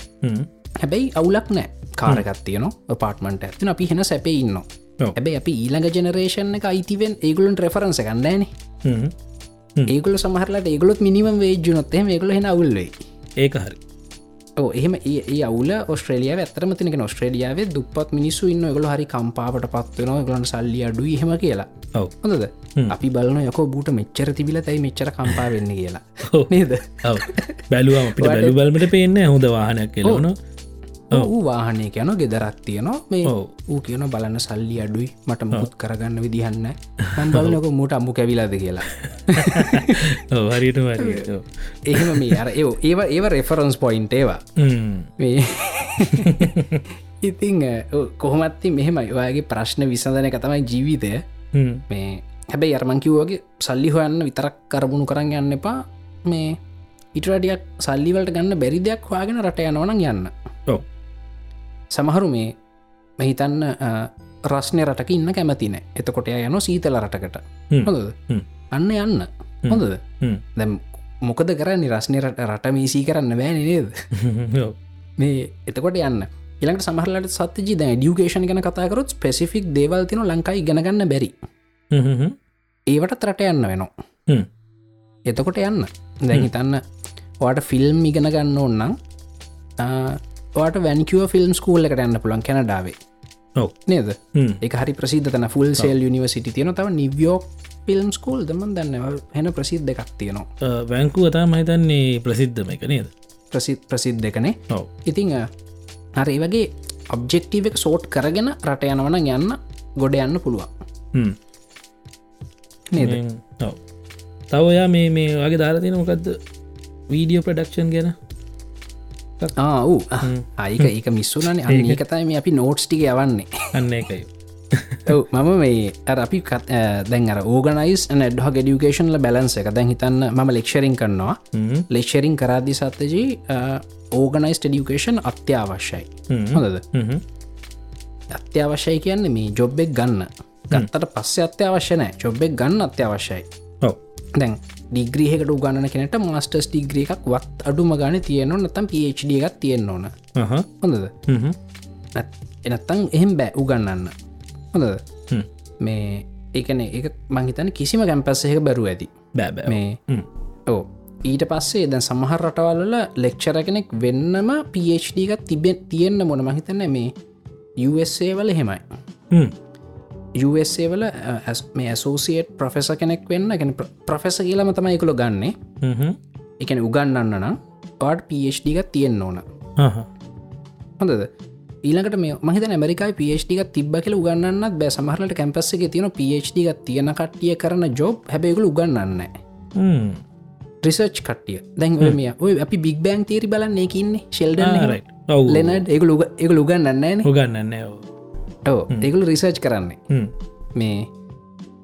හැබැයි අවුලක් නෑ. කාරගත් තියන පාටමට ඇතින අපි හෙන සැපේ ඉන්න. හැබැයි අපි ඊළඟ ජෙනරේෂන් එක අයිතිවෙන් ඒගුලන් රෙෆරන්ස ගන්නෑන ඒගුල සමහරලට ඒගොලොත් මිනිම වේජ්ජුනොත්තේ ඒගොල හෙන අවුල්වේ ඒක හරි. එහෙම ඒ අවුල ඔස්ට්‍රේලියාව ඇතරම තිනක ඔස්ට්‍රේලියාවේ දුපත් මිනිස්සු ඉන්න ගොල හරි කම්පාවට පත්වන ගලන් සල්ලි අඩු හෙම කියලා. හොඳද? අපි බලන යකෝ බූට මෙච්චර තිබිල තැයි මෙච්චර කම්පා වෙන්න කියලා. නේද? බැලුවම අපිට බැලු බල්මට පේන්න හොඳ වාහනයක් කියලවන ඌ වාහනය යන ගෙදරක් තියනවා. මේ. ඌ කියන බලන්න සල්ලි අඩුයි මට මුත් කරගන්න විදිහන්න මන් බලනක මූට අම්මු කැවිලාද කියලා. හරියට වරි එහෙම මේ අර ඒ ඒවා ඒව. රෙෆරන්ස් පොයින්ට ඒවා ඉතිං කොහොමත්ති මෙහෙමයි. ඔයාගේ ප්‍රශ්න විසඳන එක තමයි ජීවිතය. මේ හැබැයි අරමංකිව්වගේ සල්ලි හොයන්න විතරක් කරබුණු කරන්න යන්න එපා. මේ ඉටරටියක් සල්ලිවලට ගන්න බැරි දෙයක් හොයාගෙන රට යනවන යන්න සමහරු මේ මෙහිතන්න රස්නය රටක ඉන්න කැමතින එතකොට යන සීතල රටකට. හොඳද. අන්න යන්න. හොඳද? දැම් මොකද කරන්න? රස්නය රට මීසී කරන්න බෑන නේද? මේ එතකොට යන්න. ඉළඟට සමහරලට සත්‍යජී දැ ඩියුකේෂන් ගැන කතාකරොත් ස්පෙසිෆික් දේවල් තින ලංකායි ගෙනගන්න බැරි. ඒවට රට යන්න වෙනවා. එතකොට යන්න. දැහිතන්න වාට ෆිල්ම් ඉගෙන ගන්න ඕන්නම් වාට වැැනිකව ෆිල්ම් ස්කූල් එකට යන්න පුළන් කැනඩාවේ. නේද? එක හරි ප්‍රසිද්ධ තන. ෆුල් සේල් යනිවසිට තියෙන තව නිවියෝක් ෆිල්ම් ස්කූල් දමන් දන්න හෙන ප්‍රසිද්ධ එකක් තියෙනවා. වැංකු අතා මහිතන්නේ ප්‍රසිද්ධම එක නේද? ප්‍රසිත් ප්‍රසිද්ධ ඔව. ඉතිං හර වගේ ඔබ්ජෙක්ටීව එක සෝට් කරගෙන රට යනවන යන්න ගොඩ යන්න පුළුවන්. නේද? ඔව. තව ඔයා මේ මේ වගේ දාරතින මොකක්ද වීඩියෝ ප්‍රඩක්ෂන් ගැන ආ අයික ඒක මිස්සුනන. ඒකතයි මේ අපි නෝට්ස් ටික යවන්නේ. අන්න එකයි ඔව් මම මේ අර අපි දැන් අර ඕගනයිස් ඩහ ගෙඩියුකේෂන්ල බැලන්ස එක දැන් හිතන්න මම ලෙක්ෂරින් කරනවා. ලෙක්ෂරින් කරාදි සත්තජී ඕගනයිස් ඩියුකේෂන් අත්‍යවශ්‍යයි. හොඳද? අත්‍යවශ්‍යයි කියන්න මේ ජොබ්බෙක් ගන්න. ගත්තට පස්සේ අත්‍යවශ්‍ය නෑ ජොබ්බෙක් ගන්න අත්‍යවශ්‍යයි. දැන් ඩිග්‍රීහකට උගන්න කෙනට මස්ටර්ස් ඩිග්‍රිය එකක් වත් අඩුම ගන තියෙනවා නතම් පD එකක් තියෙන්න්න ඕන. හොඳද? එනත්තං එහෙම බෑ උගන්නන්න හොඳද? මේ ඒකන එක මංහිතන කිසිම කැම්පස්සයක බැරුව ඇති. බෑබෑ මේ ඕ ඊට පස්සේ දැන් සමහර රටවල්ල ලෙක්ෂර කෙනෙක් වෙන්නම පD එකක් තිබෙන් තියෙන්න්න මොන මහිතන්න මේ USA වල හෙමයි USA වල මේ ඇසෝසිේට් ප්‍රොෆෙස කෙනෙක් වෙන්න ගැන ප්‍රොෆෙස කියලම තමයිකුළො ගන්නේ. එකන උගන්නන්න නම් පාට පD එකක් තියෙන්න්න ඕන. හොඳද? ඊලකට මේ මහිත ඇමරිකයි පD එකක් තිබ කියල උගන්නන්නත් බෑ. සමහරලට කැම්පස්ස එක තියෙන පD එකක් තියෙන කට්ටිය කරන ජොබ් හැබැකුල උගන්නන්න රිසර්ච් කට්ටිය. දැන් ඔය මේ ඔය අපි බික් බෑන් තේරි බලන්න එකන්නේ ශෙල්ඩ ලෙනඩ් ඒක එක උගන්නන්න උගන්නන්න ඕ ඒගුල රිසර්ච් කරන්නේ. මේ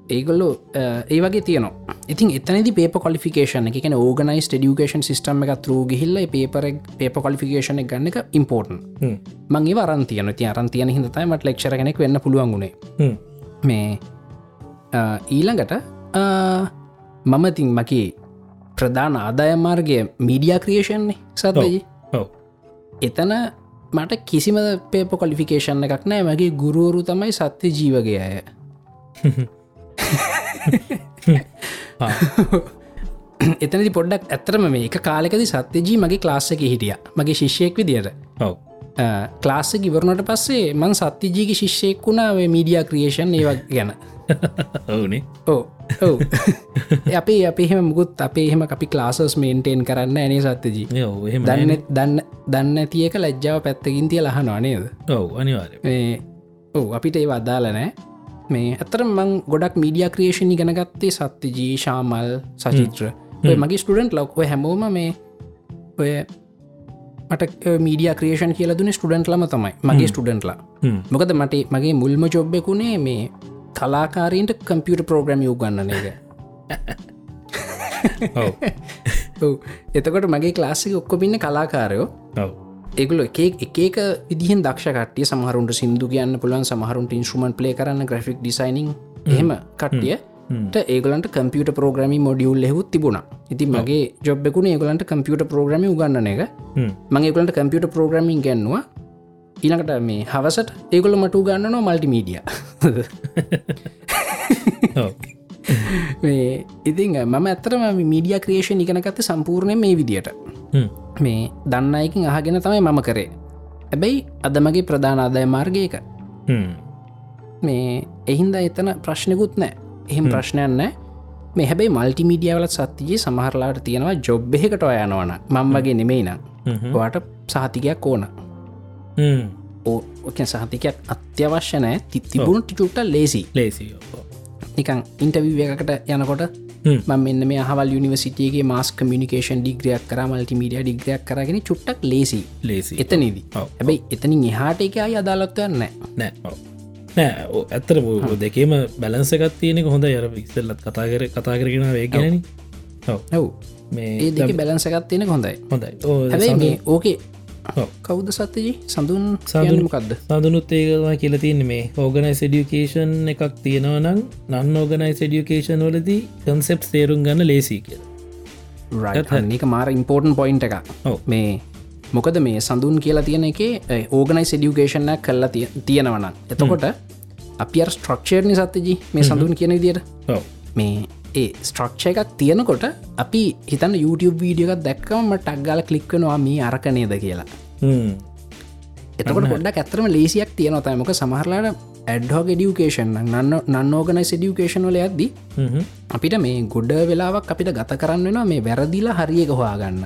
ඒගොල්ලු ඒ වගේ තියනවා. ඉතින් එතනදි පේප කොලිෆිකේෂන එක ඕගනයිස් ඩියුකේෂන් සිස්ටම් එක තරූ ගිහිල්ල පේපර පේප කොලිෆිකේෂන එක ගන්න එක ඉම්පෝර්ටන් මංගේ වරන්තියන ති අරන්තියන හිතයි මට ලෙක්ෂර කෙනෙක් වෙන්න පුළුවන්ගුණේ මේ ඊළඟට මම තින් මකි ප්‍රධාන ආදායමාර්ගය මීඩිය ක්‍රියේෂන්නේ ඔව. එතන මට කිසිම පේප කොලිෆිකේෂන් එකක් නෑ. මගේ ගුරුවරු තමයි සත්‍ය ජීවගේ අය. එතනදි පොඩ්ඩක් ඇතරම මේ කාලෙකද සත්‍යජී මගේ ක්ලාස්සක හිටිය. මගේ ශිෂ්‍යයෙක් විදියට. ඔව. ක්ලාස්සක ඉවරණට පස්සේ මං සත්‍යජීගි ශිෂ්‍යයෙක් වුණාව මීඩිය ක්‍රියේෂන් ඒවක් ගැන ඔවුනේ. ඕ ඔව. අපේ අපේහෙම මුකුත් අපේ එහෙම අපි ක්ලාසස් මේන්ටේන් කරන්න ඇනේ සත්‍යජී. දන්න දන්න දන්න තියක ලැජ්ජාව පැත්තකින් තිය ලහනවා නේද? ඔව් අනිවාර මේ ඔව අපිට ඒ වදාල නෑ මේ ඇතර මං ගොඩක් මීඩිය ක්‍රේෂණ ඉගෙනගත්තේ සත්‍යජී ශාමල් සචිත්‍ර. මගේ ස්ටඩන්ට් ලොක්ව හැමෝම මේ ඔය මට මීඩිය ක්‍රේෂන් කියල දුන ස්ටඩන්ට් ලම තමයි. මගේ ස්ටඩන්ට්ලා මොකද මට මගේ මුල්ම චොබ්බෙකුණේ මේ කලාකාරීන්ට කම්පියට ප්‍රෝග්‍රම යූ ගන්නන එක. එතකොට මගේ ක්ලාසික ඔක්කොපින්න කලාකාරයෝ. ඒගුල එක එකක විදිහ දක්ෂ කටිය සමහරුන්ට සිින්දු කියන්න පුළුවන් සමහරුන්ට ඉන්ස්ුමන් පලේ කරන්න ග්‍රෆික් ඩිසයිනිං එහෙම කට්ටියට ඒගලන්ට කම්පියට ප්‍රෝග්‍රමි මොඩියුල් හෙහුත් තිබුණ. ඉති මගේ ජොබ්බෙකුණ ඒගලන්ට කම්පියට ප්‍රෝග්‍රමි උගන්න එක. හ්ම්. මගේගලට කම්පියට ප්‍රෝග්‍රමින් ගැන්නවා. ඊළඟට මේ හවසට ඒගොල මටු ගන්නනවා මල්ටිමීඩිය ඔව් මේ ඉතිං මම ඇතරම මීඩිය ක්‍රේෂණ ඉගෙනගත්ත සම්පූර්ණය මේ විදියට. මේ දන්න අයකින් අහගෙන තමයි මම කරේ. ඇබැයි අද මගේ ප්‍රධාන අදාය මාර්ගයක. මේ එහින්ද එතන ප්‍රශ්නකුත් නෑ. එහෙම ප්‍රශ්නයන්න මේ හැබයි මල්ටිමීඩියවලත් සත්තියේ සමහරලාට තියෙනවා ජොබ් එහෙකට ඔයනවන මං වගේ නෙමෙයින හ්ම්. වාට සහතිකයක් ඕන සහතිකයක් අත්‍යවශ්‍ය නෑ. ති තිබුණු ටිචුට්ට ලේසි ලේසි. නිකං ඉන්ටවිව එකකට යනකොට හ්ම්. ම මෙන්න මේ හවල් යනිවසිටගේ මාස් කමිනිකේෂන් ඩිග්‍රියක් කර මල්ටිමීඩිය ඩිග්‍රියක් කරගෙන චුට්ටක් ලේසි ලේසි එතනදී. හැබැයි එතනින් එහාට එක අයි අදාලත්වයන්න නෑ. නෑ. ඇත්තර දෙකේම බැලන්සකත් තියෙනෙක හොඳ යර වික්සල්ලත් කතා කර කතා කරගෙන වේගෙනන ඔව. මේ බැලන්සකත් තියෙන හොඳයි. හොඳයි. ඕ හැබයි මේ ඕකේ ඔව්. කෞද සත්‍යජී? සඳුන් සඳුන්. සඳුන්මකක්ද සඳනුත් ඒකවා කියල තින්න මේ ඕගනයිස් ඩියුකේෂන් එකක් තියෙනවා නම් නන් ඕගනයිස් ඩියුකේෂන් වලදී කන්සෙප් තේරුම් ගන්න ලේසි කියල. ඒක මාර ඉම්පෝර්ටන් පොයින්ට එක. මේ මොකද මේ සඳුන් කියලා තියෙන එක ඕගනයිස් ඩියුකේෂන කල්ලා තිය- තියෙනවන එතකොට අපි ස්ට්‍රක්ෂර්ණි සත්‍යජී මේ සඳුන් කියන විදියට? මේ ඒ ස්ට්‍රක්ෂ එකක් තියෙනකොට අපි හිතන්න YouTube වීඩියෝකක් දැක්කම ටක්ගල කලික්වනවා මේ අරකනේද කියලා. එතකොට පොඩ්ඩක් ඇතරම ලේසියක් තියෙන තයිමක සමහරලාට ඇඩ්හෝග ඩියුකේෂන් නන්න නන්නෝගනයි ඩියුකේෂන් වල ඇද්දි අපිට මේ ගොඩ වෙලාවක් අපිට ගත කරන්න වෙනවා මේ වැරදිලා හරියක හොයාගන්න.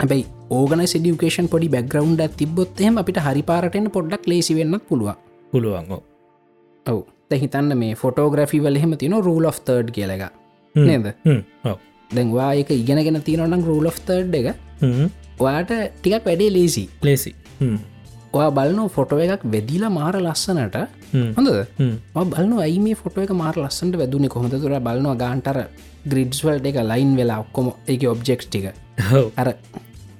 හැබයි ඕගන ඩියුකේෂන් පොඩි බැග්‍රවන්් තිබොත්හෙම අපිට හරි පාරටෙන් පොඩ්ඩක් ලේසි වෙන්න පුළුව පුළුවන් ඔව්. ඔව හිතන්න මේ ෆොටෝග්‍රෆි වලහෙම තින රූල් of තර්ඩ් කියල එක හ්ම්. නේද හ්ම්. දැන්වා එක ඉගෙනගෙන තියනනම් රූල් of තර්ඩ් එක හ්ම්. ඔයාට ටිකක් වැඩේ ලේසි ලේසි හ්ම්. ඔයා බලන ෆොටෝ එකක් වෙදිලා මාර ලස්සනට හ්ම්. හ්ම්. බලන ඇයි මේ ෆොටෝ එක මාර ලස්සට වැදුනේ කොහොඳ තුර බලනවා ගාන්ටර ග්‍රිඩ්ස්වල්ට එක ලයින් වෙලා ඔක්කොම එක ඔබ්ජෙක්් ටික. අර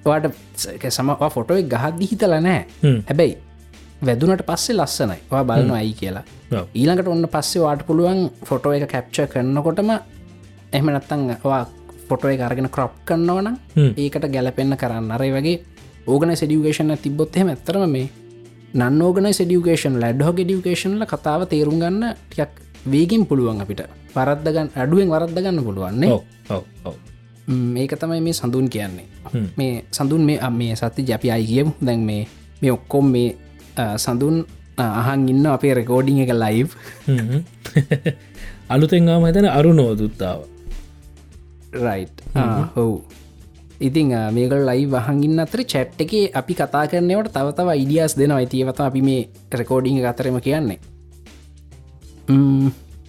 වාට සමවා ෆොටෝ එක ගහද්දි හිතල නෑ හ්ම්. හැබැයි වැදුනට පස්සේ ලස්සනයි වා බලන අයි කියලා. ඊළඟට ඔන්න පස්සේ වාට පුළුවන් ෆොටෝ එක කැප්ච කරන්නකොටම එහම නත්තංවා ෆොටෝ එක අරගෙන ක්‍රොප් කන්නවන හ්ම්. ඒකට ගැලපෙන්න්න කරන්න අරයි වගේ ඕගන සඩියුකේෂන තිබොත් එහෙම ඇතරම මේ නන්නෝගන සඩියුකේෂන් ලඩ්හෝ ඩියුකේෂන්ල කතාව තේරුම් ගන්න ටියක් වේගින් පුළුවන් අපිට පරද්දගන්න අඩුවෙන් වරද්ද ගන්න පුළුවන්නේ. මේක තමයි මේ සඳුන් කියන්නේ. මේ සඳුන් මේ අ- මේ සත්‍ය ජපි අයි කියමු දැන් මේ මේ ඔක්කොම් මේ සඳුන් අහන් ඉන්න අපේ රෙකෝඩිං එක ලයිව් හ්ම්. අලුතෙන්ගාම හිතන අරු නෝදුත්තාව රයි් හව් ඉතිං අ, මේක ලයි වහගින් අතර චැට් එක අපි කතා කරනවට තවතව ඉඩියස් දෙනවා. ඇතිවත අපි මේ රෙකෝඩිං අතරම කියන්නේ.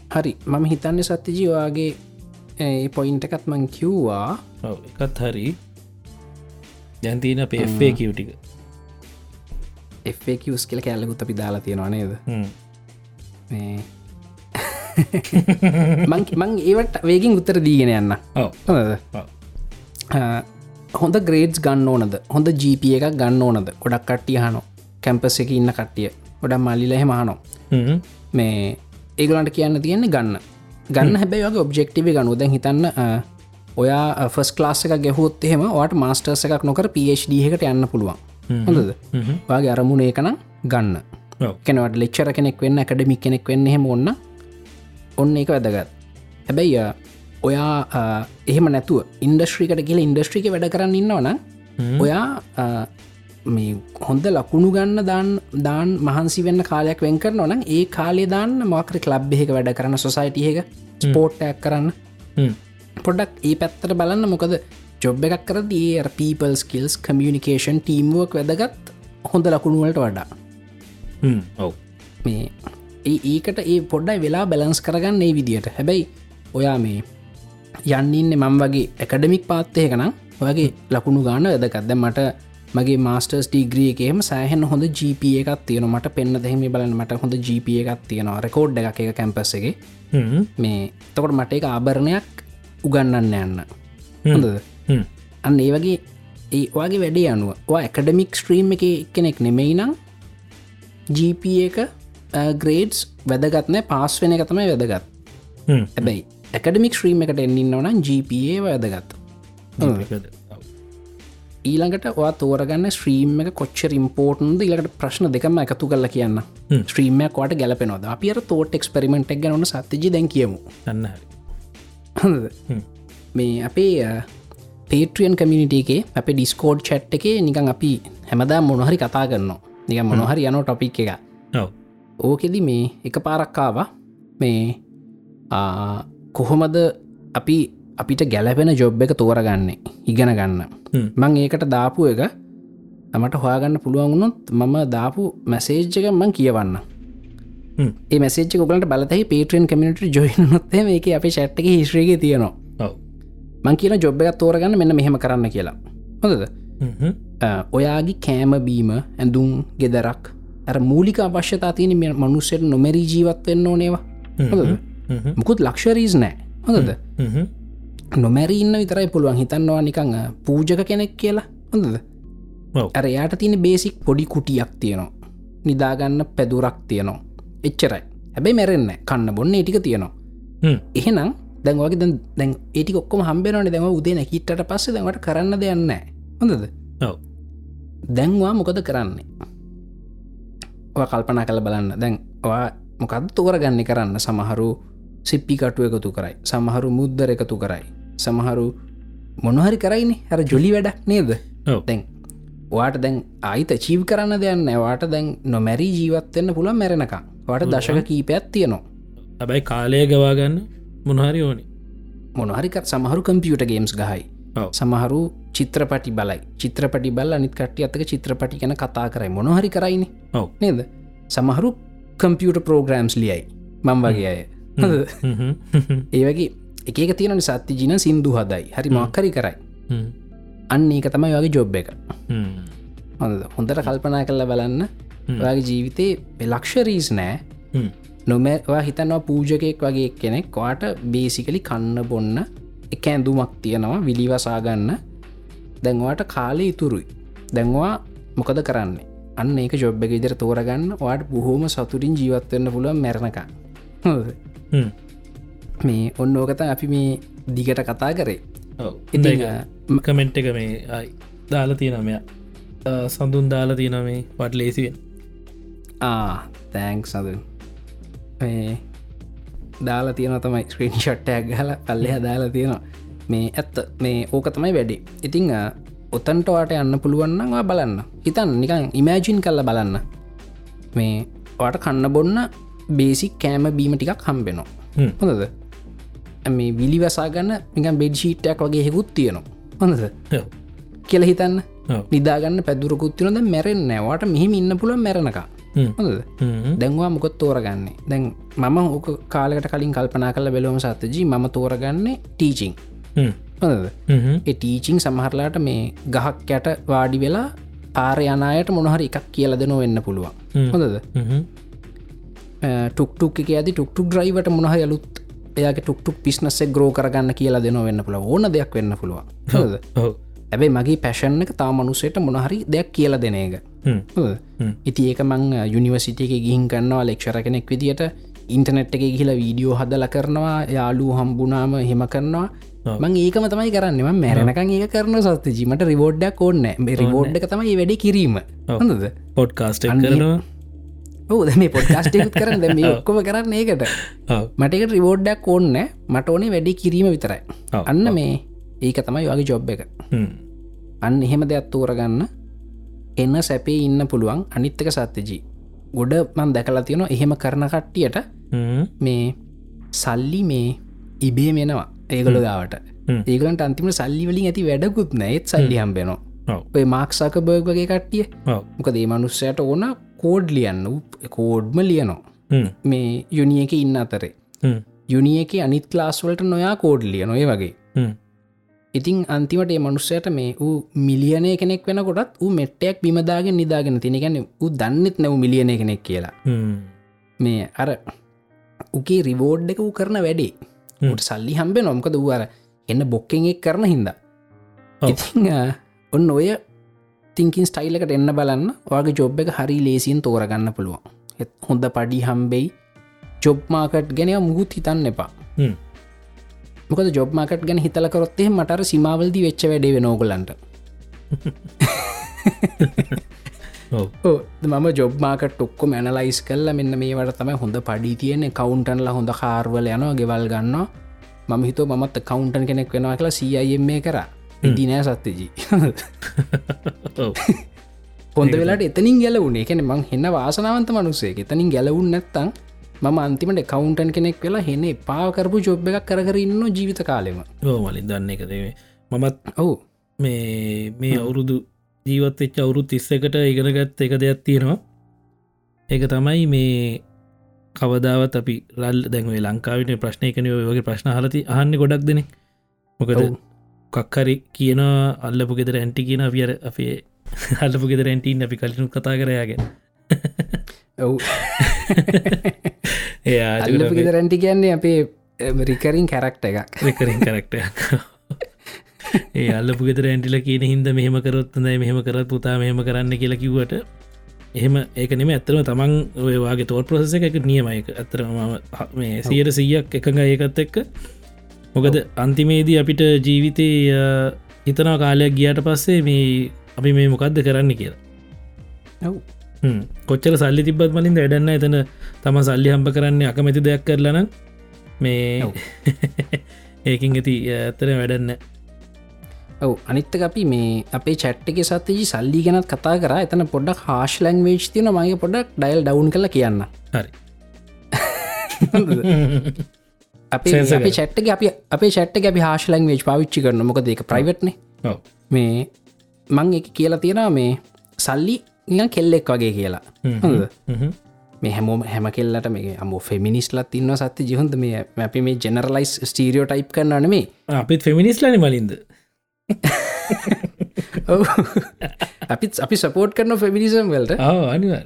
හරි. මම හිතන්න සත්‍යජීවාගේ ඒ පොයින්ට එකත් මං කිව්වා. එකත් හරි. ජැන්තින පේ කිව්ටික එෆකස් කියල කැල්ලකුත් අපි දාලා තියෙනවා නේද? මේ ඒවට වේගින් උත්තර දීගෙන යන්න. හොඳ ග්‍රේඩ්ස් ගන්න ඕනද? හොඳ ජීප එකක් ගන්න ඕනද? ගොඩක් කට්ටිය හනෝ කැම්පස එක ඉන්න කට්ටිය. ගොඩක් මල්ලිලහෙ මහනෝ මේ ඒගලන්ට කියන්න තියෙන්නේ ගන්න. ගන්න හැබැයි වගේ ඔබ්ෙක්ටිව ගනුද හිතන්න අ, ඔයා ෆස් ලාස් එක ගැහොත් එහෙම වාට මාස්ටර්ස එකක් නොකර පD එකට යන්න පුළුවන් හොඳද? වගේ අරමුණ ඒකනම් ගන්න. කෙනවට ලෙච්චර කෙනෙක් වෙන්න ඇකඩමික් කෙනෙක් වෙන්න එහෙම ඔන්න ඔන්න එක වැදගත්. හැබැයි ඔයා එහෙම නැතුව ඉන්ඩස්ට්‍රිකට කියල ඉන්ඩස්ට්‍රික වැඩ කරන්න ඉන්නවන ඔයා මේ හොඳ ලකුණු ගන්න දාන් දාන් මහන්සි වෙන්න කාලයක් වෙන් කරන නම් ඒ කාලේ දාන්න මක්‍ර කලබ් එහෙක වැඩ කරන සොසයිටියක ස්පෝට්ටයක් කරන්න. හ්ම්. පොඩක් ඒ පැත්තට බලන්න මොකද ජොබ් එකක් කර දී පීපල් ස්කිල්ස් කමියනිකේෂන් ටීම්ුවක් වැදගත් හොඳ ලකුණුවලට වඩා. ඔව්. මේ ඒ ඒකට ඒ පොඩ්ඩයි වෙලා බැලන්ස් කරගන්න ඒ විදියට. හැබැයි ඔයා මේ යන්නඉන්න මං වගේ ඇකඩමික් පාත්තයකනම් ඔයගේ ලකුණු ගාන වැදකක්ද මට මගේ මස්ටර්ස් ඩීග්‍රිය එකේම සෑහන් හොඳ GP එකක් තියෙන මට පෙන්න්න දෙහෙම බලන්න මට හොඳ GP එකක් තියෙනවා. රෙකෝඩ් එක එක කැම්පස් එක. මේ තකොට මට එක ආභරණයක් උගන්නන්න යන්න. හොඳද. අන්න ඒ වගේ ඒ වගේ වැඩේ අනුව ඇකඩමික් ස්ට්‍රීම් එක කෙනෙක් නෙමෙයි නම් GP එක ග්‍රේඩ්ස් වැදගත්නෑ පාස් වෙන එක තමයි වැදගත් හ්ම්. හැබැයි ඇකඩමික් ශ්‍රීම් එකට එන්නන්න නම් GPA වැදගත්. ඔව්. ඊළඟට ඔයා තෝරගන්න ස්ත්‍රීම් එක කොච්චර ඉම්පෝර්ටන්ද ඉලකට ප්‍රශ්න දෙකම එකතු කල්ල කියන්න හ්ම්. ස්ත්‍රීමයක් කොට ගැලපෙනොද අපිර තෝට එක්ස්පරිමෙන්ට් එක ගනන සත්‍යජි දැන් කියමු? හ්ම්. මේ අපේ පේට්‍රියන් කමිනිටේ අප ඩිස්කෝඩ් චට් එක නිකන් අපි හැමදා මොනහරි කතා කරන්න නික මොනහරි යනෝ ටොපික් එක ඕකෙදි මේ එක පාරක්කාව මේ කොහොමද අපි අපිට ගැලපෙන ජොබ් එක තෝරගන්නේ ඉගෙන ගන්න. මං ඒකට දාපු එක තමට හොයාගන්න පුළුවන් වුණොත් මම දාපු මැසේජ්ජක මං කියවන්න. ඒ මැසේජ් ගලට බලතයි පේට්‍රියන් කමිට ජොයිනොත් මේක අපි ෂට්ක හිස්්‍රේගේ තියෙනවා මං කියන ජොබ් එකක් තෝරගන්න මෙන්න මෙහෙම කරන්න කියලා. හොඳද. ඔයාගේ කෑම බීම ඇඳුම් ගෙදරක් ඇර මූලික අවශ්‍යතා තියෙන මේ මනුස්සයට නොමැරී ජීවත්වවෙන්න ඕනේවා. හොඳද. මුකුත් ලක්ෂරීස් නෑ. හොඳද? හ්ම්. නොමැරී ඉන්න විතරයි පුළුවන් හිතන්නවා නිකං පූජක කෙනෙක් කියලා. හොඳද? ඇර යායට තියෙන බේසික් පොඩි කුටියක් තියෙනවා. නිදාගන්න පැදුරක් තියෙනවා. එච්චරයි. හැබැයි මැරෙන්න කන්න බොන්න ඒටික තියෙනවා. එහෙනම් දැන්වගේ දැන් ඒටි ඔක්කොම හම්බෙනවන. දැම උදේ නැකිටට පස්සේ දැවට කරන්න දෙයන්න හොඳද? දැන්වා මොකද කරන්නේ? කල්පනා කළ බලන්න. දැන් මොකද තෝරගන්න කරන්න? සමහරු සිප්පි කටුව එකතු කරයි. සමහරු මුද්දර එකතු කරයි. සමහරු මොනහරි කරයිනි. හැර ජොලි වැඩක් නේද? දැන් වාට දැන් අයිත චීව් කරන්න දෙයන්න වාට දැන් නොමැරී ජීවත්වෙන්න පුළන් මැරෙනකා වට දශක කීපයක් තියනවා. හැබැයි කාලය ගවාගන්න මොනහරි ඕනි. මොනහරිකත් සමහරු කම්පියුට ගේම්ස් ගහයි. සමහරු චිත්‍රපටි බලයි. චිත්‍රපටි බල අනිත් කට්ටිය අත්තක චිත්‍රපටි ගැන කතා කරයි. මොනහරි කරයිනි. නේද? සමහරු කම්පියට ප්‍රෝග්‍රම්ස් ලියයි. මං වගේ අය. හොඳද? හ්ම්. ඒ වගේ එකක තියෙන සත්ති ජින සිින්දු හදයි. හරි මක්කරි කරයි. අන්න ඒක තමයි වගේ ජොබ් එක. හොඳට කල්පනා කරල බලන්න. ඔයාගේ ජීවිතේ ලක්ෂරීස් නෑ. නොමවා හිතනවා පූජකයෙක් වගේ කෙනෙක් වාට බේසිකලි කන්න බොන්න එක ඇඳුමක් තියෙනවා විලිවසාගන්න දැන්වාට කාලය ඉතුරුයි. දැන්වා මොකද කරන්නේ? අන්න ඒක ජොබ් එක ඉදිර තෝරගන්න වාට බොහෝම සතුරින් ජීවත්වන්න පුළුව මැරණක. මේ ඔන්න ඕකත අපි මේ දිගට කතා කරේ. කමෙන්ට් එක මේ අයි දාලා තියනමය සඳුන් දාලා තියන මේ වට ලේසිවෙන් තෑන්ක් සද දාලා තියෙන තමයි ස්ක්‍රීන් ෂට්ටයක් ගහල පල්ලෙහ දාලා තියෙනවා. මේ ඇත්ත මේ ඕක තමයි වැඩි. ඉතිං ඔතන්ටවාට යන්න පුළුවන්න්නවා බලන්න. හිතන් නිකන් ඉමෑජින් කල්ල බලන්න. මේ වාට කන්න බොන්න බේසික් කෑම බීම ටිකක් හම්බෙනවා. හ්ම්. හොඳද? මේ විලිවසාගන්න නිකන් බෙඩ් ෂීට්ටයක් වගේ හෙකුත් තියෙනවා. හොඳද. කියල හිතන්න. නිදාගන්න පැදුරකුත්තිනොද මැරෙන් නෑවාට මෙහිම ඉන්න පුළුවන් මැරණක. දැන්වා මොකොත් තෝරගන්නේ? දැන් මම ඕක කාලකට කලින් කල්පනා කල බැලවම සත්තජී ම තෝරගන්නේ ටීචිං ටීචිං සමහරලාට මේ ගහක් යට වාඩි වෙලා පාර යනායට මොනහරි එකක් කියල දෙනො වෙන්න පුළුවන්. හොඳද. ටුක්ටුක් එක ඇති ටුක්ටුක් ්‍රයිවට මොහ යලුත් එයාගේ ටුක්ටුක් පිස්නස්සේ ග්‍රෝ කරගන්න කියලා දෙන වෙන්න පුළ ඕන දෙයක් වෙන්න පුළුවන්. හොද. ඇබයි මගේ පැෂන් එක තා මනුසේට මොනහරි දෙයක් කියලා දෙන එක. ඉති ඒක මං යුනිවසිට එක ගිහින් කරන්නවා ලෙක්ෂර කෙනෙක් විදිට ඉන්ටනෙට් එක ගිහිල වීඩියෝ හදල කරනවා යාලු හම්බුනාම හෙම කරනවා. මං ඒකම තමයි කරන්නම මැරණකන් ඒ කරන සස්තජීමට රිවෝඩ්ඩක් ඕන්න රිවෝඩ් එක තමයි වැඩි කිරීම. හොඳද? පොඩ්කාස්ට අන්න ඒ- කරනවා. ඕ දැ මේ පොඩ්කාස්ටයකුත් කරන්න. මේ ඔක්කොම කරන්න ඒකට. මටක රිවෝඩ්ඩක් ඕන්න මට ඕනේ වැඩි කිරීම විතරයි. අන්න මේ. ඒක තමයි වගේ ජොබ් එක. අන්න එහෙම දෙයක් තෝරගන්න එන්න සැපේ ඉන්න පුළුවන් අනිත්තක සත්‍යජී. ගොඩ මන් දැකලා තියෙනවා එහෙම කරන කට්ටියට මේ සල්ලි මේ ඉබේ මෙනවා ඒගොල ගාවට. ඒගලන්ට අන්තිම සල්ලි වලින් ඇති වැඩකුත් නෑත් සල්ලි හම්බෙනවා. ඔය මාක්සාක බර්ග වගේ කට්ටිය. මොක දේ මනුස්සයට ඕන කෝඩ් ලියන්න. කෝඩ්ම ලියනවා. මේ යුනිියක ඉන්න අතරේ. යුනිියක අනිත් ලාස්වලට නොයා කෝඩ් ලිය නොය වගේ ඉතින් අන්තිමට මනුස්සයට මේ වූ මිලියනය කෙනෙක් වෙන කොටත් ඌ මෙට්ටයක් බිමදාගෙන නිදාගෙන තිනගැන දන්නෙත් නැව මිලියනය කෙනෙක් කියලා. මේ අර උගේ රිවෝඩ් එක වූ කරන වැඩේ. ට සල්ලි හම්බේ නොම්කද වූර එන්න බොක්කෙන් එක් කරන හින්ද. ඉති ඔන්න ඔය තිංකින් ස්ටයිලකට එන්න බලන්න. වගේ ජොබ් එක හරි ලේසින් තෝරගන්න පුළුවන්. හොඳ පඩි හම්බෙයි. ජොබ්මාකට් ගැනය මුහුත් හිතන්න එපා මොකද ජොබ්මාකට් ගැන හිතලකරොත්තේ මටර සිමාවල්දී වෙච්ච වැඩේ වෙනෝගලන්ට මම ජොබ්මාකට ටොක්කො මැනලයිස් කල්ල මෙන්න මේවට තම හොඳ පඩි තියෙන කවුන්ටන්ල හොඳ කාර්වල යනවා ගෙවල් ගන්නවා. මම හිතෝ මත් කවුන්ටන් කෙනෙක් වෙනවා කියලා සයිම් මේ කර. ඉදිනෑ සත්්‍යජී. හොඳ වෙලාට එතනින් ගැලවුණේ. කැන මං හෙන්න වාසනාවන්ත මනුස්සේ එතනින් ගැලවුන් නැත්තං මම අන්තිමට කවුන්ටන් කෙනෙක් වෙලා හෙන පාකරපු ජොබ් එකක් කරන්න ජීවිත කාලෙම. මලින් දන්න එකදේ මමත් ඔවු. මේ මේ අවුරුදු ජීවත් එච්ච අවුරු තිස්සකට ඉගෙනගත් එක දෙයක් තියෙනවා. ඒක තමයි මේ කවදාවත් අපි රල් දැන්වේ ලංකාවට ප්‍රශ්නයකන වගේ ප්‍රශ්න හලති අහන්න ගොඩක් දෙන මොකද කක්කරි කියන අල්ලපු ගෙදර ඇන්ටි කියන අපියර අපේ හල්ලපු ගෙදර ඇන්ටීන් අපි කලිනු කතා කරයාගෙන ඔවු. අල්ලපු ගෙදර ඇන්ටි කියන්නේ අපේ රිකරින් කැරක්ට එකක්. රිකරින් කරක්ටයක් ඒ අල්ලපු ගෙදර ඇන්ටිල කියන හින්ද මෙහම කරොත්දයි මෙහම කරත් පුතා මෙහම කරන්න කියලා කිව්වට එහෙම ඒක නෙම ඇත්තරම තමන් ඔයවාගේ තෝල් ප්‍රසෙස එක නියමයක ඇතරම මේ සියට සීයක් එකඟ ඒකත් එක්ක. මොකද අන්තිමේදී අපිට ජීවිතය හිතනා කාලයක් ගියට පස්සේ මේ අපි මේ මොකක්ද කරන්න කියලා කොච්චර සල්ලි තිබත් මලින් වැඩන්න එතන තම සල්ලි හම්ප කරන්න අකමැති දෙයක් කරලන මේ ඒකින් ඇති ඇත්තර වැඩන්න ඔව. අනිත්තක අපි මේ අපේ චැට්ක සතතිජි සල්ලි ගැනත් කතා කර. එතන පොඩක් හාශ් ලංවේච් තින මගේ පොඩක් ඩයිල් ඩවන්් කළ කියන්න. හරි. අපේ අපි චට්ක අපි අපේ චට්ක අපි හාශ ලංවේච් පාවිච්චි කරන මොකද ඒක ප්‍රයිවට්න මේ මං එක කියලා තියෙනවා මේ සල්ලි නිකන් කෙල්ලෙක් වගේ කියලා. හොඳ මේ හැමෝම හැම කෙල්ලට මේ අම ෆෙමිනිස්ලත් ඉන්න සත්‍ය ජිහොන්ද මේ අපි මේ ජෙනරලයිස් ස්ටීරියෝ ටයිප් කරන්නන මේ අපිත් ෆෙමිනිස්ලන මලින්ද? අපිත් අපි සපෝට් කරන ෆෙමිනිසම් වලට. අනිවාර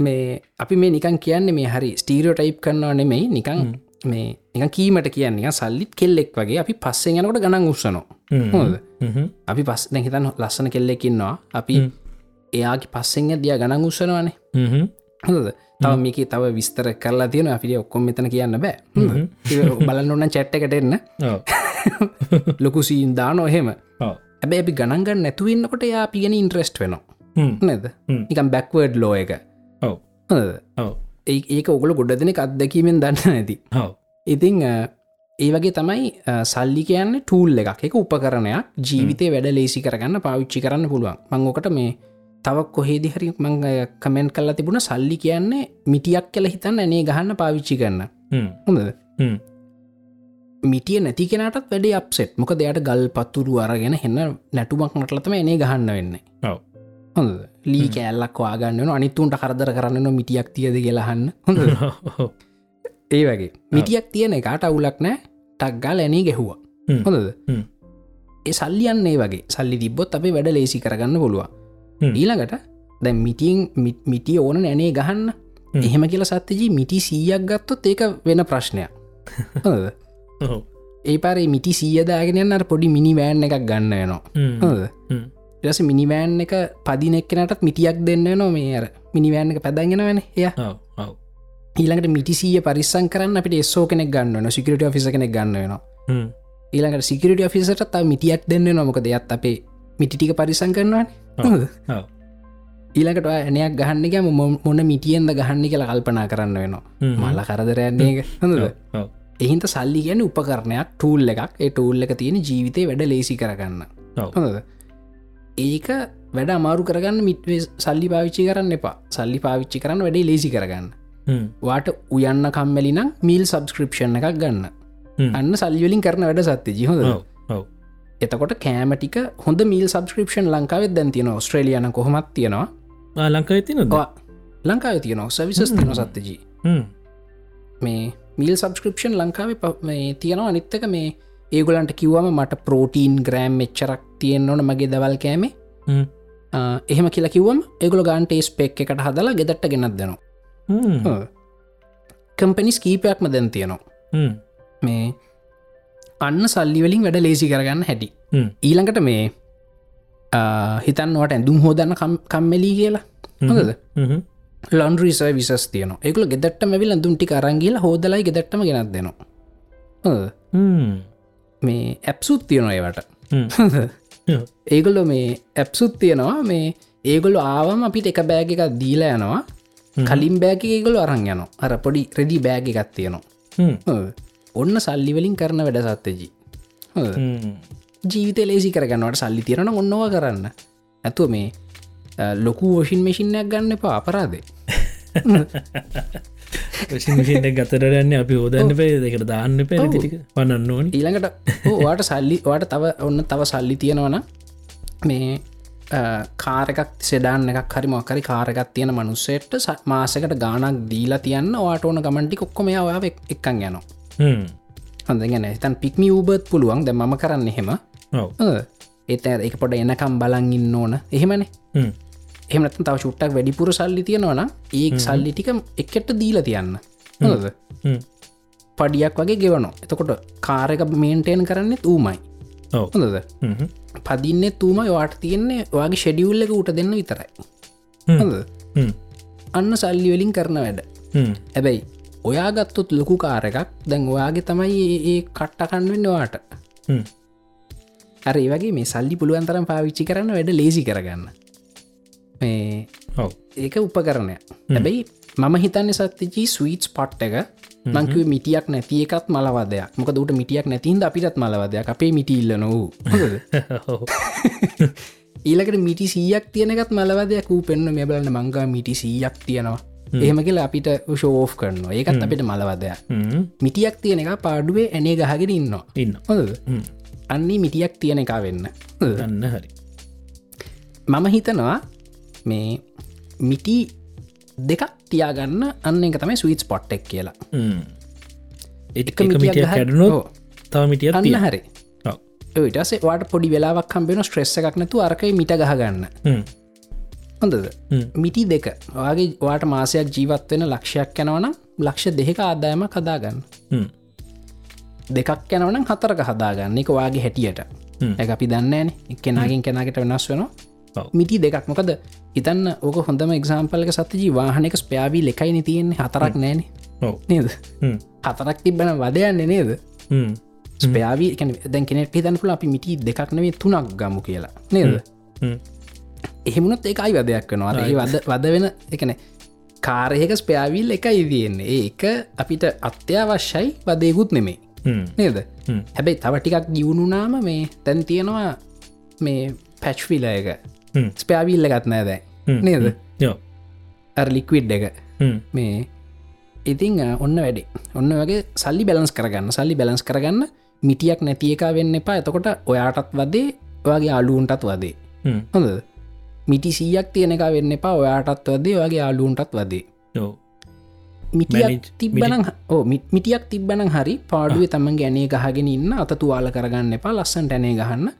මේ අපි මේ නිකන් කියන්නේ මේ හරි ස්ටීරියෝ ටයිප් කරනවා නෙමෙයි. නිකං මේ නික කීමට කියන්නේ සල්ලිත් කෙල්ලෙක් වගේ අපි පස්සෙන් යනකොට ගණන් උත්සනෝ හොද අපි පස් දැහිතන් ලස්සන කෙල්ලෙකින්නවා අපි එයාගේ පස්සෙන් දිය ගණන් උත්සනවානේ හොද තව මේක තව විස්තර කරලා තියෙන අපිට ඔක්කොම මෙතන කියන්න බෑ. බලන්න ඕන්න චැට්ට එකට එන්න. ලොකු සීන්දා නොහෙම ඇබැ අපි ගණන්ගන්න නැතුවන්නකොට යා පිගෙන ඉන්ට්‍රෙස්ට් වෙනවා. නැද? නිකම් බැක්වර්ඩ් ලෝ එක. ඒක ඔගොල ගොඩ දෙනෙ අත්දැකීමෙන් දන්න ඇති ඉතිං ඒ වගේ තමයි සල්ලි කියන්න ටූල් එකක්. එක උපකරණයක්. ජීවිතය වැඩ ලේසි කරගන්න පාවිච්චි කරන්න පුළුවන්. මංගෝකට මේ තවක් කොහේදි හරි මං කමෙන්ට් කල්ලා තිබුණ සල්ලි කියන්නේ මිටියක් කළ හිතන්න ඇනේ ගහන්න පාවිච්චි කරන්න. හොඳද? මිටිය නැති කෙනටත් වැඩේ අප්සෙට් මොක දෙයට ගල් පත්තුරු අරගෙන එන්න නැටුමක් නටලතම එනේ ගහන්න වෙන්න. හොඳ ලී කෑල්ලක් වාගන්න අනිත්තුන්ට කරදර කරන්න මිටියක් තියද කියලාහන්න හොඳ ඒ වගේ. මිටියක් තියෙන එකාට අවුලක් නෑ ටක්ගල් ඇනේ ගැහුවා. හොඳද? ඒ සල්ලියන්නේ වගේ. සල්ලි තිබොත් අපේ වැඩ ලේසි කරගන්න පුළුවන් ඊළඟට දැ මිටියෙන් මිටිය ඕන නැනේ ගහන්න. එහෙම කියල සත්්‍යජී මිටි සීයක් ගත්තොත් ඒක වෙන ප්‍රශ්නයක්. ඒ පරේ මිටි සීයදාගෙන අර පොඩි මිනි වෑන් එකක් ගන්න හොද ටස මිනිවෑන් එක පදිනෙක්කනටත් මිටියක් දෙන්න නො මේ අර මිනිවෑන් එක පැදගෙන වෙන එය. ඊළඟට මිටිසිය පරිස්සන් කරන්න අපට එස්සෝ කෙනෙක් ගන්න සිකට ෆිස කෙනෙක් ගන්න වෙනවා. ඊළඟට සිකට ෆිසට මිටියක් දෙන්න නොමක දෙයක්ත් අපේ මිටිටික පරිසං කරනවා ඊළකට ඇනයක් ගහන්න එක මොන මිටියෙන්ද ගහන්න කියලා කල්පනා කරන්න වෙනවා. මල්ල කරදරයන්නේ හොඳද එහින්ත සල්ලි ගැන උපකරණයක් ටූල් එකක්. ඒ ටූල් එක තියෙන ජීවිතය වැඩ ලේසි කරගන්න. හොඳද ඒක වැඩ අමාරු කරගන්න මිට සල්ලි පාවිච්චි කරන්න එපා. සල්ලි පාවිච්චි කරන්න වැඩේ ලේසි කරගන්න. වාට උයන්න කම්මැලිනම් මීල් සබස්ක්‍රපෂන් එකක් ගන්න. අන්න සල්ලිවලින් කරන වැඩ සත්‍ය ජිහොද එතකොට කෑමටික හොඳ මීල් සබස්ක්‍රපෂන් ලංකාවෙත් දැන් තියෙන ස්ට්‍රලියන කොහොමත් තියෙනවා. ලංකා තිනද ලංකාව තියෙනවා. සවිසස් තින සත්තජී මේ මිල් සබස්ක්‍රපෂන් ලංකාව තියෙනවා. අනිත්තක මේ ඒගොලන්ට කිව්වම මට ප්‍රෝටීන් ග්‍රෑම් මෙච්චරක් තියෙන් ඕන මගේ දවල් කෑමේ. එහෙම කියලා කිව්වම ඒගොල ගන්ට ස්පෙක් එකට හදලා ගෙදට්ට ගෙනත් දෙනවා. කම්පනිස් කීපයක්ම දැන් තියෙනවා. මේ අන්න සල්ලිවලින් වැඩ ලේසි කරගන්න හැටි. ඊළඟට මේ හිතන්නවට ඇඳුම් හෝදන්න කම්මෙලී කියලා. හොඳද? ලොන්ඩ්‍රීස විසස් තියන එකල ගෙදට මැවිල් දුම්ටි අරංගිල හෝදලයි ගෙදටම ගෙනත් දෙනවා. මේ ඇප්සුත් තියනවා ඒවට. ඒගොල්ලො මේ ඇප්සුත් තියෙනවා. මේ ඒගොල්ලො ආවම අපිට එක බෑග එකක් දීල යනවා. කලින් බෑග ඒගොලු අරං යන අර පොඩි රෙදි බෑග එකත් තියෙනවා ඔන්න සල්ලිවලින් කරන වැඩ සත්තජී ජීවිත ලේසි කරගන්නවට සල්ලි තිරන ඔන්නවා කරන්න. ඇතුව මේ ලොකු ෝෂින් මෙසිිනයක් ගන්න එපා අපරාදේ. ගතරන්න අපි හෝදන්න පේ දෙකට දාන්න පේ ටික. වන්නන්න ඕනි. ඊළඟට වාට සල්ලි වාට තව ඔන්න තව සල්ලි තියෙනවන මේ කාරකක් සෙඩාන්න එකක් හරි මොකරි කාරගත් තියෙන මනුස්සේට මාසකට ගානක් දීලා තියන්න වාට ඕන ගමන්ටි කොක්කොම යාව එක්කන් යනවා හොඳ ගැන තන් පික්මි ූබත් පුළුවන්. ද මම කරන්න එහෙම. ඒත එක පොඩ එනකම් බලන් ඉන්න ඕන. එහෙමනේ. එහමනත තව චුට්ටක් වැඩිපුර සල්ලි තියෙනවන ඒ සල්ලි ටික එකට දීල තියන්න. හොද පඩියක් වගේ ගෙවනවා. එතකොට කාරක මේන්ටේන් කරන්න ඌමයි. හොඳද? පදින්න තුම වාට තියෙන්නේ වගේ ෂෙඩියුල්ල එක උට දෙන්න විතරයි. හොඳ අන්න සල්ලි වලින් කරන වැඩ. හැබැයි ඔයා ගත්තොත් ලොකු කාරකක් දැන් ඔයාගේ තමයි ඒ කට්ටකන්වෙන්න වාට අර ඒවගේ මේ සල්ලි පුළුවන් තරම් පාවිච්චි කරන්න වැඩ ලේසි කරගන්න. මේ ඒක උපකරණය. හැබැයි මම හිතන්න සත්තිජී ස්වීටස් පට් එක මංකව මිටියක් නැති එකත් මලවදයක්. මොක දුට මිටියක් නැතින්ද අපිටත් මලවදයක්. අපේ මිටිල්ල නොවූ ඊලකට මිටි සීයක් තියනකත් මලවදයක් වූ පෙන්න්න මේ බලන්න මංගා මිටි සීයක් තියෙනවා එහෙම කියලා අපිට ෂෝෝ් කරනවා. ඒකත් අපිට මලවදයක්. මිටියක් තියෙන එක පාඩුවේ ඇනේ ගහගෙන ඉන්නවා. ඉන්න අන්නේ මිටියක් තියෙන එක වෙන්න. ගන්න හරි. මම හිතනවා මේ මිටි දෙකක් තියාගන්න අන්න එක තමයි ස්වීට් පොට්ටෙක් කියලා. එක මිටිය කැඩුණෝ තව මිටිය අන්න හරි. ටසේ වාට පොඩි වෙලාවක් කම්බෙන ස්ට්‍රෙස්ස එකක් නැතු අරකයි මිට ගහගන්න හොඳද? මිටි දෙක. වගේ වාට මාසයක් ජීවත් වෙන ලක්ෂයක් යැනවනම් ලක්ෂ දෙක ආදායම කදාගන්න දෙකක් යනවනම් හතරක හදාගන්න. එක වාගේ හැටියට. ඇ අපි දන්නේන කෙනගෙන් කෙනගෙට වෙනස් වෙනවා. මිටි දෙකක්. මොකද හිතන්න ඕක හොඳම එක්සාම්පල්ක සතජී වාහනක ස්පයාවී ලෙකයින තියෙන්නේ. හතරක් නෑන නේද? හතරක් තිබ්බන වදයන්න නේද? ස්පයාවී දැන් කෙනෙට හිතන් පුල අපි මිටි දෙකක් නෙවේ තුනක් ගමු කියලා. නේද එහෙමුණත් ඒකයි වදයක් වෙනවා. ඒ වද වද වෙන එකන කාරයක ස්පයාවිල් එකයි තියෙන්නේ. ඒක අපිට අත්‍යවශ්‍යයි වදයකුත් නෙමේ නේද? හැබැයි තව ටිකක් දියුණුනාම මේ තැන් තියෙනවා මේ පැච්විල එක. ස්පයාවිල්ල ගත් නෑදෑ? නේද අර ලික්විඩ් එක. මේ ඉතිං ඔන්න වැඩි. ඔන්න වගේ සල්ලි බැලන්ස් කරගන්න. සල්ලි බැලන්ස් කරගන්න මිටියක් නැති එක වෙන්න එපා. එතකොට ඔයාටත් වදේ ඔයාගේ අලුන්ටත් වදේ. හොඳ මිටි සීයක් තියෙන එක වෙන්න එපා. ඔයාටත් වදේ වගේ අලුන්ටත් වදේ. මිටියක් තිබ්බන ඕ මිටියක් තිබ්බන හරි පාඩුවේ තමන් ගැනේ ගහගෙන ඉන්න අත තුවාල කරගන්න එපා ලස්සන් ටැනේ ගහන්න.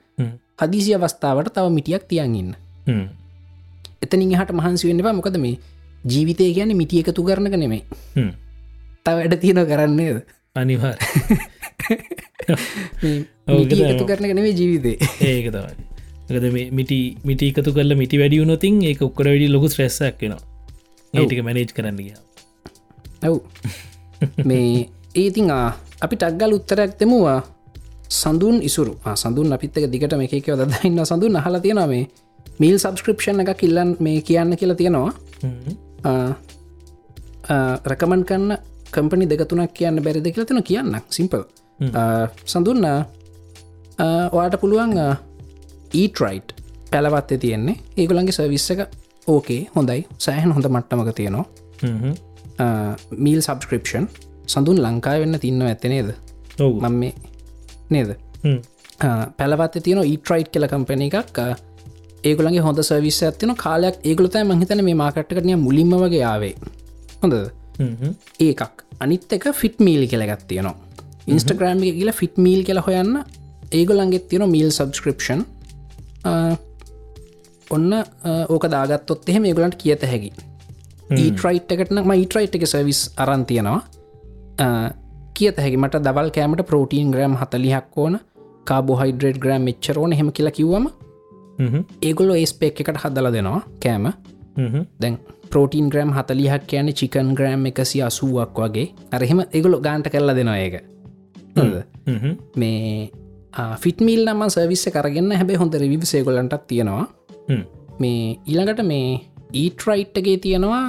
හදිසි අවස්ථාවට තව මිටියක් තියන් ඉන්න. එතනින් හට මහන්සි වෙන්න එපා. මොකද මේ ජීවිතය ගැන මිටිය එකතු කරනක නෙමේ තව වැඩ තියෙන කරන්නේද අනිවාර් එකතු කරන නෙවේ ජීවිතේ. ඒක තමයි ගද මිටි මිටි එකතු කල මිටි වැඩියුනොතින් ඒ ඔක්කොට වැඩි ලොකු ස්්‍රෙස්සක් වෙනවා ඒටික මැනේජ් කරන්න ගිය. ඇව් මේ ඒතිං අපි ටක්ගල් උත්තරයක් දෙමුවා. සඳුන් ඉසුරු. සඳුන් අපිත්තක දිගට මේකව දන්න සඳුන් හල තියෙන මේ. මිල් සබස්ක්‍රපෂන් එක කිල්ලන් මේ කියන්න කියලා තියෙනවා. රැකමන් කන්න කම්පනි දෙකතුනක් කියන්න බැරිද කියලා තින කියන්න සිම්පල් සඳුන්න ඔයාට පුළුවන් ඊටරයිට් පැලවත්තේ තියෙන්නේ. ඒගොලන්ගේ සවිස්ස එක ඕකේ හොඳයි. සෑහන් හොඳ මට්ටමක තියෙනවා. මීල් සබස්ක්‍රපෂන් සඳුන් ලංකාය වෙන්න තින්න ඇත්තනේද ඔව්. මම මේ නේද? පැලවත්ත තියෙන ඊට්‍රයිට් කියල කම්පන එකක්. ඒගොලගේ හොඳ සවිස් ඇතින කාලයක් ඒගලතයි මහිතන මේ මාකට්ටකනය මුලින්ම වගේ ආවේ. හොඳ ඒකක්. අනිත් එක ෆිට් මීල් කියලගත් තියෙනවා. ඉන්ස්ටග්‍රෑම් එක කියලා ෆිට් මීල් කියල හොයන්න ඒගොලන්ගෙත් තියෙන මීල් සබස්ක්‍රපෂන් ඔන්න ඕක දාගත්තොත් එහෙම ඒගොලන්ට කියත හැකි. ඊටරයිට් එකටන ම ඊටරයිට් එක සවිස් අරන් තියෙනවා. කියත හැකි. මට දවල් කෑමට පෝටීන් ග්‍රම් හතලිහක් ඕන කාබෝහයිඩ්‍රේඩ් ග්‍රම් එච්චරෝන හෙම කියලා කිව්වම ඒගොල්ල ඒස්පෙක් එකට හදල දෙනවා කෑම. දැන් පෝටීන් ග්‍රම් හතලිහක් කියන චිකන් ග්‍රම් එකසි අසුවක් වගේ. අරහෙම ඒගොලො ගාන්ට කරලා දෙනවා ඒක. මේ ෆිටමිල් නම සවිස්ස කරගන්න හැබැ හොඳ රිවි සේගොලන්ටක් තියෙනවා. මේ ඊළඟට මේ ඊටරයිට්ගේ තියෙනවා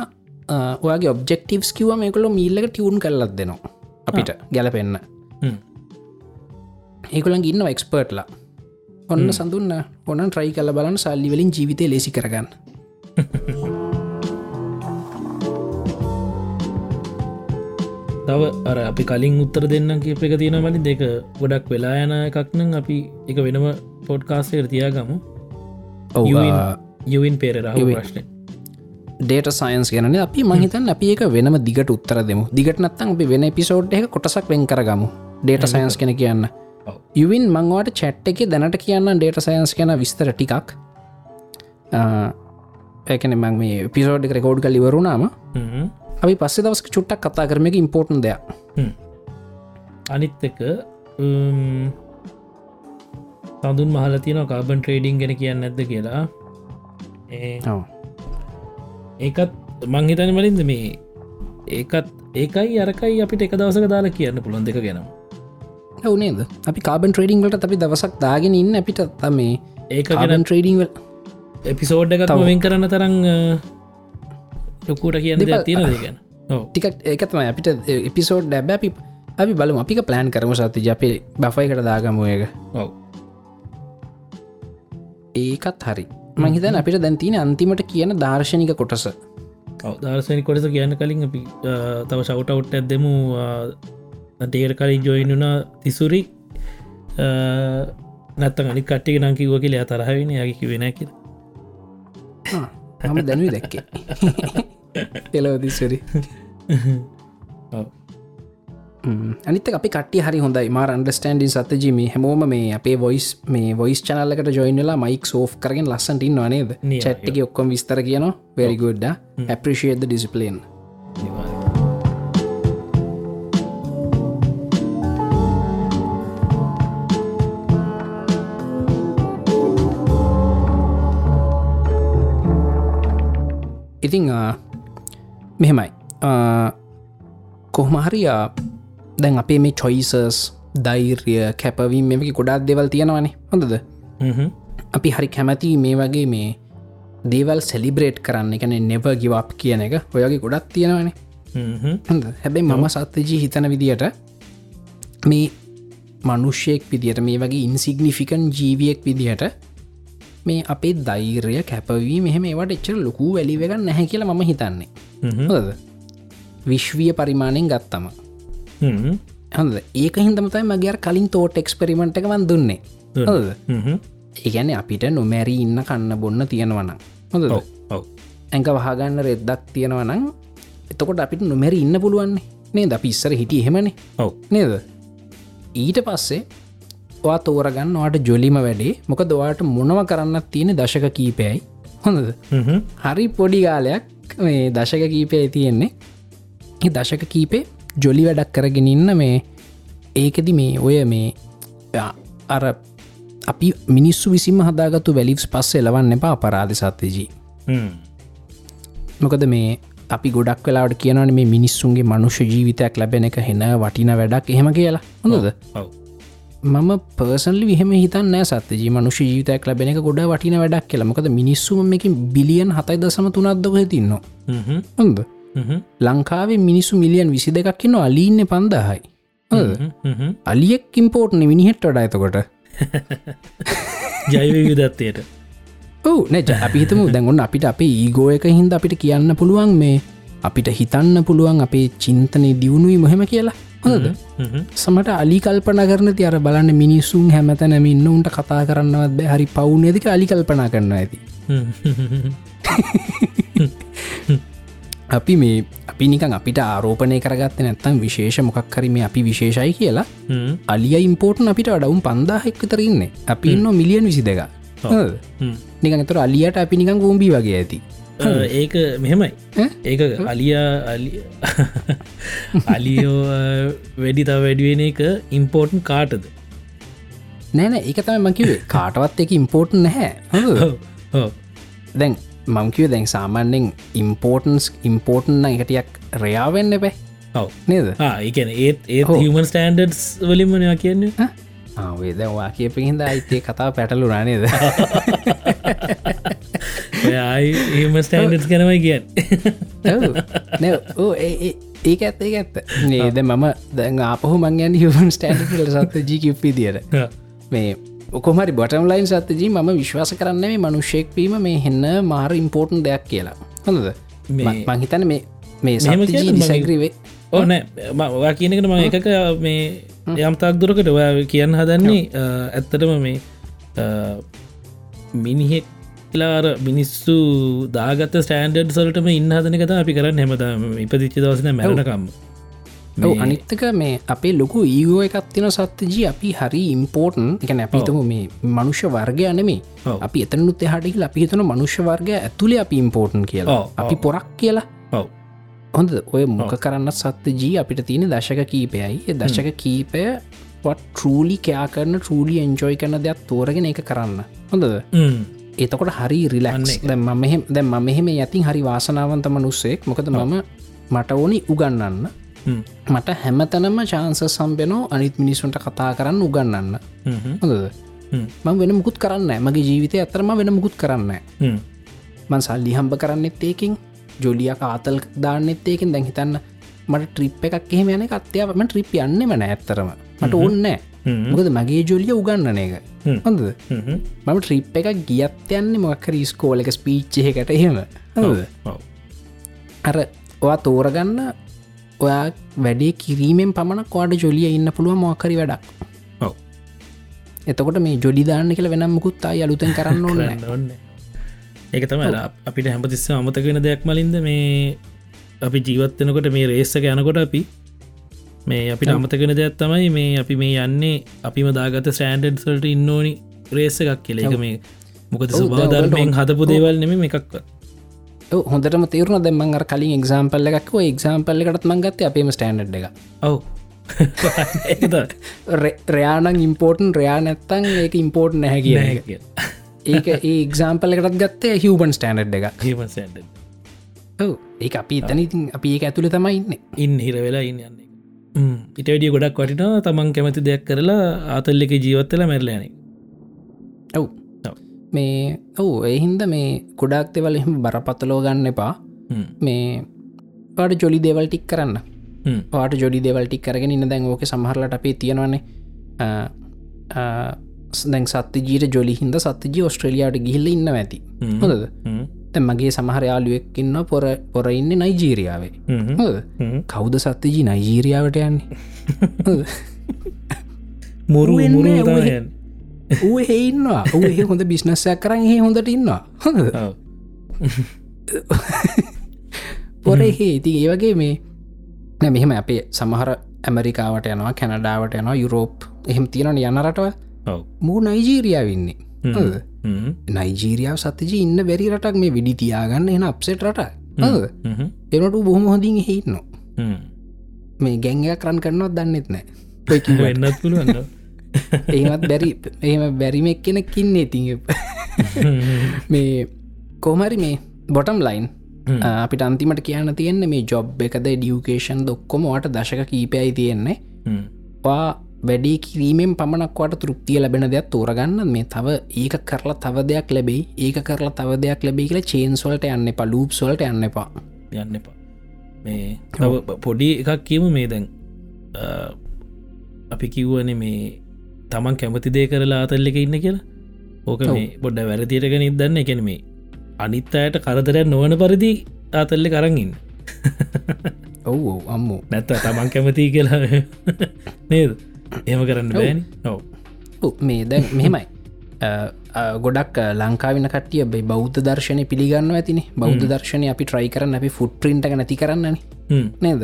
ඔයාගේ ඔබ්ෙක්ටවස් කිව මේකොලො මීල්ලක ටියවුන් කරලත් දෙනවා අපිට ගැලපෙන්න්න ඒකොළන් ඉන්න එක්ස්පර්ට්ලා ඔන්න සඳන්න ඔන්න ට්‍රයි කල බලන්න සල්ලි වලින් ජීවිතය ලෙසි කරගන්න තව අර අපි කලින් උත්තර දෙන්න කියප එක තියෙන මලින් දෙක ගොඩක් වෙලා යන එකක්නම් අපි එක වෙනම පොඩ්කාස්ටේර තියාගමු. යුවන් පේරරහ ප්‍රශ්න. ඩේට සයින්ස් ගැන අපි මහිතන් අපි එක වෙනම දිගට උත්තර දෙමු. දිගට නත්තන් අපි වෙන පිසෝඩ් එක කොටසක් වෙන් කරගමු. ඩේට සයින්ස් කෙන කියන්න. යුවින් මංවාට චැට් එක දැනට කියන්න ඩේට සයින්ස් ගැන විස්තර ටිකක්. ඒකන මං මේ පිසෝඩ් රෙකෝඩ් කලිවරුණාම අපි පස්සේ දවස් චුට්ටක් කතා කරම. එක ඉම්පෝර්ටන් දෙයක්. අනිත් එක සඳුන් මහල තියන කාබන් ට්‍රේඩිං ගෙන කියන්න ඇද කියලා. ඒකත් මංහිතන වලින්ද මේ ඒකත් ඒකයි අරකයි අපිට එක දවසක දාලා කියන්න පුළොන් දෙක ගැනම්. වනේද අපි කාබන් ට්‍රේඩිංගලට අපි දවසක් දාගෙන ඉන්න අපිට තම ඒක ගැන ට්‍රේඩිං එපිසෝඩ් එකත් වෙන් කරන්න තරං ලොකුට දෙයක් තියෙන දෙගැන ටික ඒකතම අපිට එපිසෝඩ් ඩැබ අපි අපි බලමු. අපික ප්ලෑන් කරම සති ජපේ බෆයිකට දාගමුව එක ඔව. ඒකත් හරි. මහිතන් අපිට දැන්තින අන්තිමට කියන දර්ශනික කොටස. දර්ශනි කොටස කියන්න කලින් අපි තව ශවටවට් ඇදෙමු ඩේර කලින් ජොයිනුනා තිසුරි. නැත්ත අනි කට්ටික නංකිව කියල තරහවෙන යකි වෙන කිය හම දැනුව දැක්කේ එලවදිස්වරි අනිත අපි කට හරි හොඳයි. මාර අන්ඩස්ටන්ඩින් සතජීම හැමෝම මේ අපේ වොයිස් මේ වොයිස් චනල්ලකට ජොයිනලා මයික් සෝ් කරගෙන් ලස්සට ඉන්න නේද? චට්ටක ඔක්කොම විස්තර කියනවා. වැරිගුඩ්ඩ ඇප්‍රිෂේද ඩිසිපලේන් ඉතිං මෙහෙමයි. කොහමහරියා දැන් අපේ මේ චොයිසස් දෛර්ය කැපවීම මෙකි ගොඩක් දෙවල් තියෙනවානේ. හොඳද? අපි හරි කැමති මේ වගේ මේ දේවල් සෙලිබ්‍රේට් කරන්න. එකන නෙව ගිවප් කියන එක ඔයගේ ගොඩක් තියෙනවනේ. හැබැයි මම සත්තජී හිතන විදියට මේ මනුෂ්‍යයෙක් විදියට මේ වගේ ඉන්සිගනිෆිකන් ජීවියෙක් විදිහට මේ අපේ දෛර්ය කැපවී මෙහෙම ඒවට එච්චර ලොකු වැලිවෙග නැහැ කියලා මම හිතන්නේ. හොද විශ්විය පරිමාණයෙන් ගත්තම. හොඳ ඒක හිදමතයි මගේර කලින් තෝට එක්ස්පෙරිමෙන්ට් එක වන් දුන්නේ. හොද ඒගැන අපිට නොමැරී ඉන්න කන්න බොන්න තියෙනවන හොඳ ඇඟ වහගන්න රෙද්දක් තියෙනවනම් එතකොට අපිට නොමැරි ඉන්න පුළුවන්නේ. නේ ද පිස්සර හිටිය එහෙමනේ. ඔව. නේද? ඊට පස්සේ වා තෝරගන්න වාට ජොලිම වැඩේ. මොක දවාට මොනව කරන්න තියෙන දශක කීපයයි. හොඳද? හරි පොඩි ගාලයක් මේ දශක කීපය තියෙන්නේ. දශක කීපේ ජොලි වැඩක් කරගෙන ඉන්න මේ ඒකෙදි මේ ඔය මේ අර අපි මිනිස්සු විසිම හදාගත්තු වැලිස් පස්ස එලවන්න එපා අපරාධ සත්්‍යජී. මොකද මේ අපි ගොඩක් වෙලාට කියනවන මේ මිනිස්සුන්ගේ මනුෂ්‍ය ජීවිතයක් ලැබෙන එක හෙන වටින වැඩක් එහෙම කියලා. හොඳද මම පර්සන්ලි විහම හිතන්න සත්්‍ය මනුෂ ජීවිතයක් ලැබෙන එක ගොඩ වටින වැඩක් කියලා. මොකද මිනිස්සුම එකින් බිලියන් හතයි දසම තුනත්දක තින්න හොඳ ලංකාවේ මිනිස්සු මිලියන් විසි දෙකක් න්න අලීන්න පන්දහයි. අලියෙක් ඉම්පෝර්ට්න මිනිහෙට් වඩ ඇතකොට ජෛව විදත්තයට ඔවු නැජ අපිහිතම දැන්ගොන්න අපිට අපේ ඒගෝ එක හින්ද අපිට කියන්න පුළුවන් මේ අපිට හිතන්න පුළුවන් අපේ චින්තනය දියුණුයි මොහෙම කියලා හොද සමට අලි කල්පන කරන තියර බලන්න මිනිස්සුන් හැමතැනම ඉන්න උන්ට කතා කරන්නවත් බෑ. හරි පවුන ඇතික අලි කල්පනා කරන්න ඇති. අපි මේ අපි නිකන් අපිට ආරෝපනය කරගත්ත නැත්තම් විශේෂ මොකක් කරීම අපි විශේෂයි කියලා. අලිය ඉම්පෝර්ට්න අපිට අඩවුම් පන්දාහෙක්කතර ඉන්න. අපි ඉන්න මිලියන් විසි දෙක නිකන් එතර අලියට අපි නිකන් ගෝම්බී වගේ ඇති ඒක මෙහෙමයි. ඒක අලියා අලියෝ වැඩි තව වැඩිවෙන එක ඉම්පෝර්ටන් කාටද නෑන ඒක තම මකිවේ කාටවත් එක ඉම්පෝර්ට් නැහැ. දැන් මංකිව දැන් සාමාන්‍යෙන් ඉම්පෝර්ටන්ස් ඉම්පෝර්ටන් එකටියක් රයාවෙන්න බෑ ඔව. නේද? ඒකන ඒත් ඒ හමන් ස්ටන්ඩඩ්ස් වලින්මනවා කියන්නේ? වේදවා කියපහින්ද අයිතේ කතා පැටලු රනේද ඒම ස්ටන්ඩඩ් කනවයි කියන්න ඒක ඇත්ත ඒ ඇත්ත නේද මම දැන් ආපහු මංයන් හමන් ස්ටන්ඩ සත්ත ජිකිප්පි දියට මේ ඔකොමරි බොටම් ලයින් සත්තජී ම විශ්වාස කරන්න මේ මනුෂ්‍යයෙක්වීම මේ හෙන්න මාර ඉම්පෝර්ටන් දෙයක් කියලා. හොඳද? මංහිතන මේ මේ සමජී දිසයිග්‍රීවේ ඕනෑ ඔයා කියනකට ම එකක මේ යම්තාක් දුරකට ඔයා කියන්න හදන්නේ ඇත්තටම මේ මිනිහෙක් ලාර මිනිස්සු දාගත ස්ටන්ඩඩ් සල්ටම ඉන්න හදනකත අපි කරන්න. හැමතම ඉපදිච්චි දවසන මැරණකම් අනිත්තක මේ අපේ ලොකු ඒගෝ එකත්තින සත්තජී අපි හරි ඉම්පෝර්ටන් එක අපිතම මේ මනුෂ්‍ය වර්ගය නෙමේ අපි එතනුත් එහටකි අපි හිතන මනුෂ්‍ය වර්ගය ඇතුළේ අපි ඉම්පෝර්ටන් කියලා. අපි පොරක් කියලා. හොඳ ඔය මොක කරන්න සත්තජී අපිට තියෙන දශක කීපයයි. දශක කීපය ටරූලි කයා කරන ටරූලි එන්ජෝයි කරන දෙයක් තෝරගෙන එක කරන්න. හොඳද එතකොට හරි රිලක්ස් දැ මෙහෙම දැ ම මෙහෙම ඇතින් හරි වාසනාවන්ත මනුස්සෙක්. මොකද මම මට ඕනි උගන්නන්න මට හැමතනම චාන්ස සම්බෙනෝ අනිත් මිනිස්සුන්ට කතා කරන්න උගන්නන්න හොඳද? මං වෙන මුකුත් කරන්න මගේ ජීවිතය අතරම වෙන මුකුත් කරන්න මන් සල්ලි හම්බ කරන්නෙත් ඒකින්. ජොලිය කාතල් දාන්නෙත් ඒකින්. දැන් හිතන්න මට ට්‍රිප් එකක් එහෙම යන කත්යාවම ට්‍රිප් යන්නෙම නෑත්තරම මට ඕන්නෑ මොකද මගේ ජොලිය උගන්නන එක. හොඳද? මම ට්‍රිප් එක ගියත් යන්නේ මොක්කර ස්කෝල එක ස්පීච්චහකට එහෙම. හොද අර ඔයා තෝරගන්න ඔයා වැඩේ කිරීමෙන් පමණ කවාඩ ජොලිය ඉන්න පුළුව මොකරි වැඩක්. එතකොට මේ ජොඩිදාන්න කියල වෙනම් මුකුත් අයි අලුතෙන් කරන්න ඕන්න ඔන්න ඒක තම අපිට හැමතිස්ස අමතක වෙන දෙයක් මලින්ද මේ අපි ජීවත්වෙනකොට මේ රේස්සක යනකොට අපි මේ අපි අමතකෙන දෙයක් තමයි මේ අපි මේ යන්නේ අපිම දාගත සෑන්ඩඩ් සල්ට ඉන්නඕනි රේස එකක් කියල. එක මේ මොකද සුබාධර්මයෙන් හදපු දේවල් නෙම එකක්ව හොඳටම තේරුණ. දෙමන් කලින් එක්සාම්පල්ල එකක් එක්සාම්පල්ල එකටත් මංගත්ත අපේම ස්ටන්ඩ් එක ඔව්. රයානං ඉම්පෝර්ටන් රයා නැත්තං ඒක ඉම්පෝර්ට් නැහැ කිය ඒක ඒ එක්සාම්පල් එකටත් ගත්තේ හිවබන් ස්ටන්ඩ් එක ඒ අපි තන ඉතින් අපි ඒක ඇතුළ තමයි ඉන්න. ඉන්න හිර වෙලා ඉන්න. යන්නේ ඉට වැඩිය ගොඩක් වටිනා තමන් කැමති දෙයක් කරලා ආතල්ල එක ජීවත්තල මැරලෑන ඔව්. මේ ඔවු එහින්ද මේ ගොඩක් දෙවල එහෙම බරපත්තලෝ ගන්න එපා. මේ පාට ජොලි දේවල් ටික් කරන්න. පාට ජොඩි දෙවල්ටික් කරගෙන ඉන්න දැන් ඕක සමහරලට අපේ තියෙනවන්නේ දැන් සත්‍ය ජීට ජොලි හිද සත්‍යජී ඔස්ට්‍රලියයාට ගිහිල්ල ඉන්න ඇති. තැ මගේ සමහර යාලුවෙක් ඉන්න පොර පොර ඉන්න නයිජීරියාවේ. කෞද සත්‍යජී නයිජීරියාවට යන්නේ? මුරු ඌ හෙඉන්නවා ඌ හොඳ බිස්නස්සයක් කරන්න හ හොඳට ඉන්නවා. පොර හේ ඉති ඒ වගේ මේ නැ මෙහෙම අපේ සමහර ඇමරිකාවට යනවා කැනඩාවට යනවා යුරෝප් එහෙම තියෙනට යනරටව මූ නයිජීරියාවන්නේ නයිජීරියාව සතජී ඉන්න බැරි රටක් මේ විඩි තියාගන්න එන අප්සෙට රට එනට බොහොම හොඳින් හෙඉන්න මේ ගැංගයක් කරන් කරනවත් දන්නෙත් නෑ. වෙන්නත් පුළුවන්න ඒමත් බැරි එහෙම බැරිමක් කෙනෙක්කින්න ඉතිං මේ කෝමරි මේ බොටම් ලයින් අපිට අන්තිමට කියන්න තියෙන්නේ මේ ජොබ් එකද ඩියුකේෂන් දොක්කොම වට දශක කීපයයි තියෙන්නේ. පා වැඩි කිරීමෙන් පමණක්වට තෘප්තිය ලැබෙන දෙයක් තෝරගන්න මේ තව. ඒක කරලා තව දෙයක් ලැබෙයි. ඒක කරලා තව දෙයක් ලැබේ කියලා චේන්ස්වලට යන්න එපා ලූප් සොල්ට යන්න එපා. යන්න එපා. මේ පොඩි එකක් කියමු මේ දැන්. අපි කිව්වන මේ තමන් කැමති දේ කරලා අතල්ල එක ඉන්න කියලා. ඕක මේ බොඩ්ඩ වැරදිරගෙන ඉදන්න එකන මේ අනිත් අයට කරදරයක් නොවන පරිදි ආතල්ලෙ කරගන්න ඔව් අම්මෝ. නැත්ත තමන් කැමති කියලා. නේද එහම කරන්න බෑනි ඔව්, මේ දැන් මෙහෙමයි. ගොඩක් ලංකාවින කටිය බයි බෞද්ධ දර්ශනය පිළිගන්න ඇතින. බෞද්ධ දර්ශනය අපි ට්‍රයි කරන්න අපි ෆුට් පින්ට නැති කරන්නන. නේද?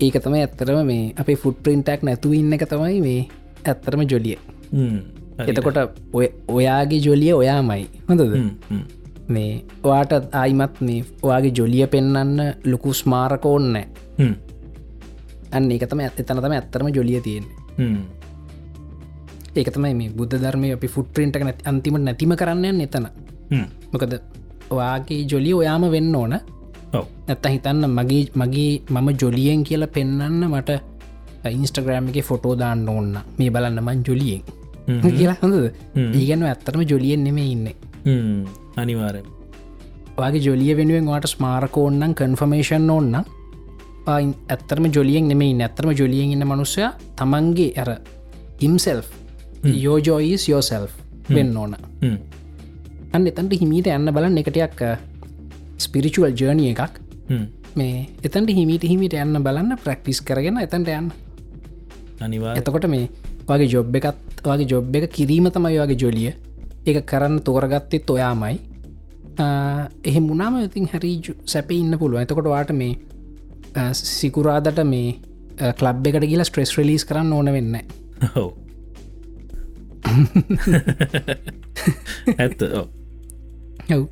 ඒක තමයි ඇත්තරම මේ අපේ ෆුට් පින්ටක් නැතුව ඉන්න එක තමයි මේ ඇත්තරම ජොලිය. එතකොට ඔය ඔයාගේ ජොලිය ඔයාමයි. හොඳද? මේ ඔයාට ආයිමත් මේ ඔයාගේ ජොලිය පෙන්නන්න ලොකු ස්මාරක ඕන්න අන්න ඒක තම ඇත තන තම ඇත්තරම ජොලිය තියෙන්නේ ඒක තමයි මේ බුද්ධ ධර්මය අපි ෆුට් පින්ට නැති අන්තිමට නැතිම කරන්න එතන. මොකද ඔයාගේ ජොලිය ඔයාම වෙන්න ඕන. නැත්ත හිතන්න මගේ මගේ මම ජොලියෙන් කියලා පෙන්නන්න මට ඉන්ස්ටග්‍රෑම් එක ෆොටෝ දාන්න ඕන්න මේ බලන්න මං ජොලියෙන්. කියලා හොඳද? ඒගැන ඇත්තරම ජොලියෙන් නෙම ඉන්න. අනිවාරය වගේ ජොලිය වෙනුවෙන් වාට ස්මාරකෝන්නම් කන්ෆර්මේෂන් ඕන්න ඇත්තරම ජොලියෙන් නෙමයි නැත්තරම ජොලියෙන් ඉන්න මනුස්සය තමන්ගේ ඇර ඉම්සෙල් යෝජෝයිස් යෝසෙල් වෙන්න ඕන. අන්න එතන්ට හිමීට යන්න බලන්න එකටයක් ස්පිරිචුවල් ජර්නිය එකක්. මේ එතන්ට හිමීට හිමිට යන්න බලන්න ප්‍රක්ටිස් කරගෙන එතන්ට යන්න. අනිවා එතකොට මේ වගේ ජොබ් එකත් වගේ ජොබ් එක කිරීම තමයි වගේ ජොලිය. එක කරන්න තෝරගත්තෙත් ඔයාමයි. එහෙ මුණම ඉතින් හැරි සැප ඉන්න පුළුව එතකොට වාට මේ සිකුරාදට මේ කලබ් එකට කියලා ස්ට්‍රෙස් රලිස් කරන්න ඕන වෙන්න හෝ ඇත්ත ඔව්. ඔව්.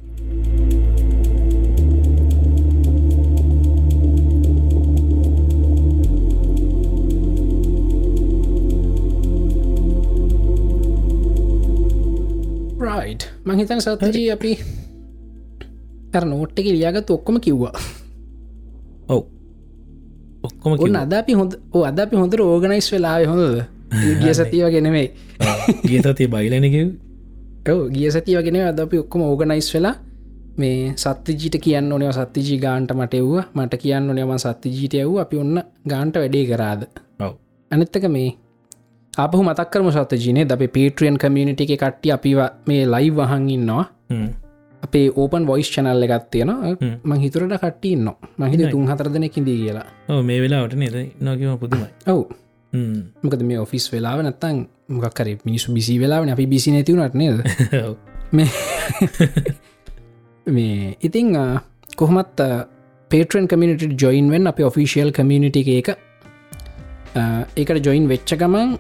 රයි් මංහිතන සතජී අපි තර නෝට්ට එක ලියාගත් ඔක්කොම කිව්වා. ඔව් ඔක්කොම ඔන්න. අද අපි හොඳ අද අපි හොඳර ඕගනයිස් වෙලාව හොඳද? ගිය සතිව ගෙනෙමයි ගිය සතිය බයිලනකිව ඔව ගිය සතිය ගෙන අද අපි ඔක්කොම ඕගනයිස් වෙලා මේ සත්තිජීට කියන්න ඕනව සත්තිජී ගාන්ට මට එව්ව. මට කියන්න ඕනයම සත්තිජීට ඇව් අපි ඔන්න ගාන්ට වැඩේ කරාද? ඔව්. අනිත්තක මේ අපහු මතක්කරම සත්ජීනය ද පේට්‍රියන් කමියනිට එක කට්ටි අපි මේ ලයි වහන් ඉන්නවා. අපේ ඕපන් වොයිස් චනල්ල එකත් තියෙන හ්ම්. මං හිතුරට කට්ටන්න මහිත. තුන් හතර දෙනෙකින්දී කියලා මේ වෙලාවට නේද නොකිම පුදුමයි ඔව්. මොකද මේ ඔෆිස් වෙලාව නැත්තන් මොකක්කර මිනිසු බිසි වෙලාවන අපි බිසි නැතිවුණට නේද. මේ ඉතිං කොහොමත් පේටන් කමිනිට ජොයින් වෙන් අප ඔෆිසිියල් කමියනිට එක ඒකට ජොයින් වෙච්ච ගමන්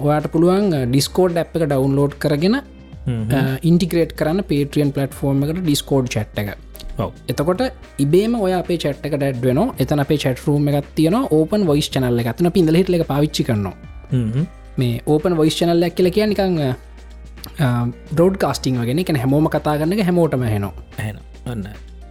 ඔයාට පුළුවන් ඩිස්කෝඩ් ඇ් එක ඩවන්ලෝඩ් කරගෙන. ඉන්ටිග්‍රේට් කරන්න පේට්‍රියන් පලටෆෝර්ම එකට ඩිස්කෝඩ් චට් එක. එතකොට ඉබේම ඔය අපේ චට්ක ඩැඩ්වෙන එතන අපේ චටරූම එකත් තියන ඕපන් වොයිස් චනල්ල එකත්න පිඳල හිටල පාවිච්චි කරනවා. හ්ම්. මේ ඕපන් වොයිස් චනල්ලක් කියල කිය නිකං බ්‍රෝඩ් කාස්ටිං වගෙන එක හැමෝම කතා කරන්න හැමෝටම හෙනවා ඔන්න.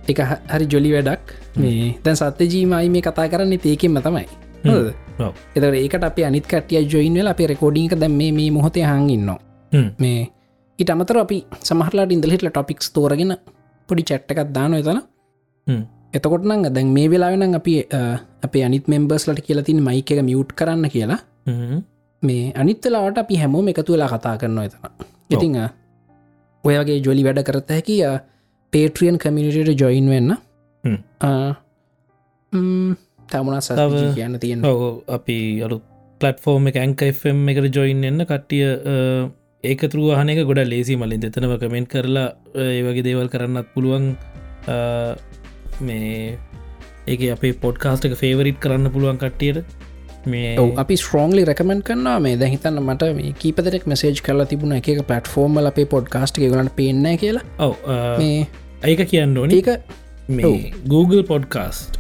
එක හරි ජොලි වැඩක්. මේ දැන් සත්‍ය ජීමයි මේ කතා කරන්න ඒකෙන්ම තමයි? ඔව්. එතට ඒකට අප අනිත් කටිය ජොයින් වෙලා අපේ රෙකෝඩික දැම් මේ මොහොතේ හඟඉන්න හ්ම්. මේ ඉට අමතර අපි සමහරලාට ඉඳලහිටල ටොපික්ස් තෝරගෙන පොඩි චට්ට එකක් දාන එතන. එතකොට නං දැන් මේ වෙලාවෙන අපි අපේ අනිත් මෙම්බර්ස්ලට කියලතින් මයික එක මියුට් කරන්න කියලා. මේ අනිත්තලාට අපි හැමෝම එකතු වෙලා කතා කරනවා එතන ඉතිං අ, ඔය වගේ ජොලි වැඩ කරත හැකි පේට්‍රියන් කමිනිට ජොයින් වෙන්න. සත තව- කියන්න තියෙන අපි අලු පලටෆෝර්ම් එක ඇංකFම් එකට ජොයින් එන්න කට්ටිය ඒකතුරු වහනක ගොඩ ලේසි මලින් දෙතනව කමෙන්ට් කරලා ඒ වගේ දේවල් කරන්නත් පුළුවන්. මේ ඒක අපේ පොඩ්කාස්ට එක ෆේවරිට් කරන්න පුළුවන් කට්ටියට. මේ අපි ස්ට්‍රෝන්ලි රකමෙන්ට කරන්නවා මේ. දැහිතන්න මට මේ කීපදෙක් මෙසේජ් කරලා තිබුණ. එක පලටෆෝර්ම අපේ පොඩ්කාස්ට එක ගලට පේන්න කියලා. ඔව මේ ඒක කියන්න ඕනි. ඒක මේ Google පොඩ්කාස්ට්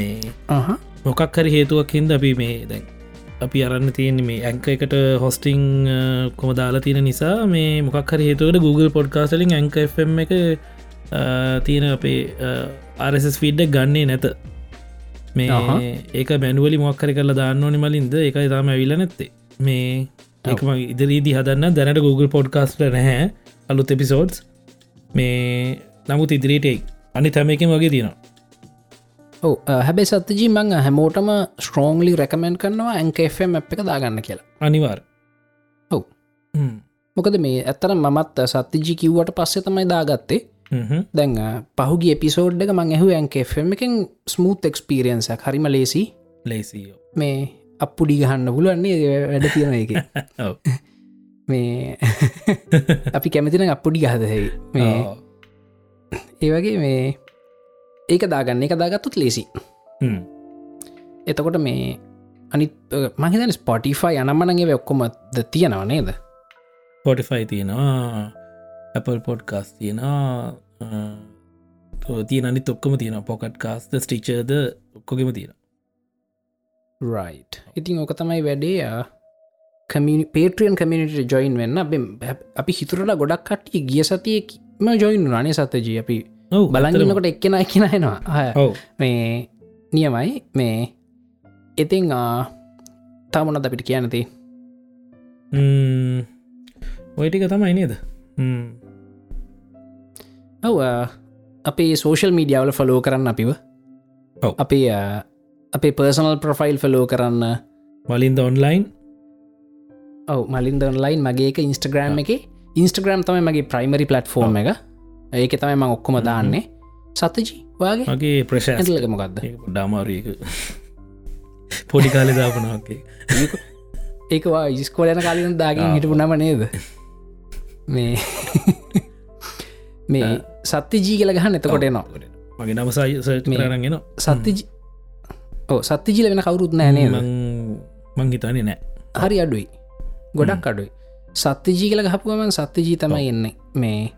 මේ මොකක් හරි හේතුවක් හින්ද අපි මේ දැන් අපි අරන්න තියෙන මේ ඇංක එකට හොස්ටිං කොම දාලා තියෙන නිසා මේ මොකක් හරි හේතුවට Google පොඩ්කාස්ටලින් ඇංකFM එක අ, තියෙන අපේ ආරස් ෆීඩ්ඩක් ගන්නේ නැත. මේ. ඒක බැනුවලි මොක්කරි කරලා දාන්න ඕනි මලින්ද? එකයි තාම ඇවිල නැත්තේ. මේ එකම ඉදිරීදි හදන්න දැනට Google පොඩ්කාස්ට නැහැ අලුත් එපිසෝඩ්ස් මේ නමුත් ඉදිරිටයි අනි තැමකින් වගේ තියෙනවා හැබැයි සත්තජී මං හැමෝටම ස්ට්‍රෝන්ලි රැකමෙන්ට් කරනවා අප් එක දාගන්න කියලා. අනිවාර් ඔව්. මොකද මේ ඇත්තර මමත් සත්තිජි කිව්වට පස්සේ තමයි දාගත්තේ. දැන් පහුගේ පිසෝඩ් එක මං ඇහු ඇන්කෙම් එකෙන් ස්මූත් එක්ස්පිරියන්සක් හරිම ලේසි ලේසියෝ මේ අපපුඩි ගහන්න පුලුවන්නේ වැඩ තියෙන එක. මේ අපි කැමතින අපපුඩි ගහදහෙයි මේ ඔව්. ඒවගේ මේ ඒක දාගන්න. එක දාගත්තුත් ලේසි. එතකොට මේ අනි මහිතන ස්පොටිෆයි අනම්මනගේ ඔක්කොමද තියෙනව නේද? පොටිෆයි තියෙනවා Apple පොඩ්කාස් තියෙනවා තියන අනි තොක්කම තියෙන පොකට් කාස්ත ස්ටිචර්ද ඔක්කොගෙම තියෙන රයි් ඉතින් ඕක තමයි වැඩේ පේට්‍රියන් කමිනිට ජොයින් වෙන්න. අප- හිතුරට ගොඩක් කට්ටිය ගිය සතියම ජොයින් රනේ සතජී අපි ඔව් බලගන්නකොට එක්කෙන එකෙනහෙනවා ඔව්. මේ නියමයි. මේ ඉතිං තාමනත් අපිට කියනති ඔයටික තමයි නේද. ඔව අපේ සෝෂල් මීඩියාවල ෆලෝ කරන්න අපිව. අපේ අපේ පර්සනල් ප්‍රොෆයිල් ෆලෝ කරන්න. වලින්ද ඔන්ලයින් ඔව මලින්ද ඔන්ලයින් මගේ ඉන්ස්ටග්‍රම් එක. ඉන්ස්ටග්‍රම් තමයි මගේ ප්‍රයිමරි පලට්ෆෝර්ම් එක ඒක තමයි මං ඔක්කොම දාන්නේ. සතජී වගේ මගේ ප්‍රශ ඇලක මොකක්ද ඩාමාරීක පොඩි කාලෙ දාපනක්කේ ඒකවා ඉස්කෝලයන කාලින් දාගෙන හිටපු නම නේද? මේ මේ සත්‍යජී කියල ගහන්න එතකොට එනවා. මගේ නම සයි මේ- රගෙන සත්‍යජ ඕ සත්‍යජීල වෙන කවුරුත් නෑනේ මං හිතන්නේ නෑ හරි අඩුයි. ගොඩක් අඩුයි. සත්‍යජී කියල ගහපුුවමන් සත්‍යජී තමයි එන්නේ. මේ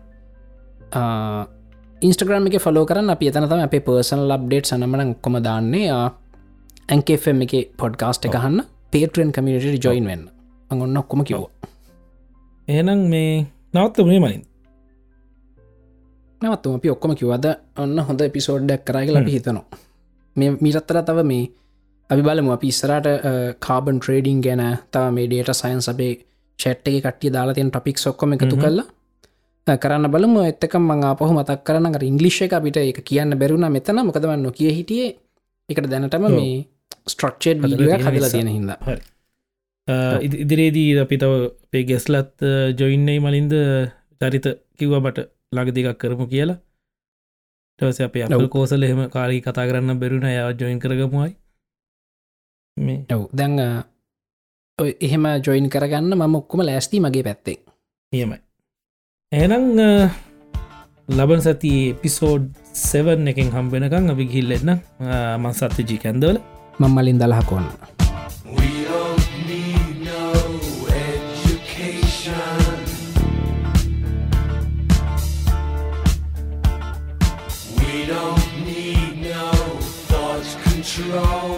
ඉන්ස්ටග්‍රම එක ෆලෝ කරන්න. අප තනතම අපේ පර්සන් ලබ්ඩේට් සනමන කොම දාන්නේ. ඇන්කෙම් එක පොඩ්කාස්ට එකහන්න පේටරෙන් කමිට ජොයින් වෙන්න. අගොන්න ඔක්කොම කිව්ව. එහෙනම් මේ නවත්ත මේ මලින් නවත්තුම. අපි ඔක්කොම කිවද ඔන්න හොඳ පිසෝඩ්ඩක් කරගල අපි හිතනවා. මේ මීටත්තර තව මේ අපි බලමු. අපි ඉස්සරට කාබන් ට්‍රේඩිං ගැන තව මේ ඩේට සයින්ස් අපේ චැට්ටේ කටිය දාලාතියන් ටොපික් සොක්කොම එකතු. කරලා කරන්න බලම. එත්තක මං ආපහු මතක් කරන ඉංගලිෂ් එක අපිට එක කියන්න බැරුණ මෙතන මොකදවන්න නොකිය හිටියේ? එකට දැනටම. මේ ස්ට්‍රක්ෂේඩ් හදලා තියෙන හිද අ, ඉදි- ඉදිරියේදී අපි තව පේ ගෙස්ලත් ජොයින්නයි මලින්ද චරිත කිව්වබට ලග දෙකක් කරමු කියලා. ටස අප ඔව්. කෝසල එහෙම කාරී කතා කරන්න බැරුණ යා ජොයින් කරගමුවයි මේ. ඔව්. දැන් එහෙම ජොයින් කරගන්න මම ඔක්කොම ලෑස්ති මගේ පැත්තේ නියමයි එනම් ලබන් සති පිසෝඩ් 7 එකෙන් හම්බෙනකං අපි ගිල්ලෙන්න මන් සත්්‍යජී කැන්දවල. මංමලින් දලහකොන්න control.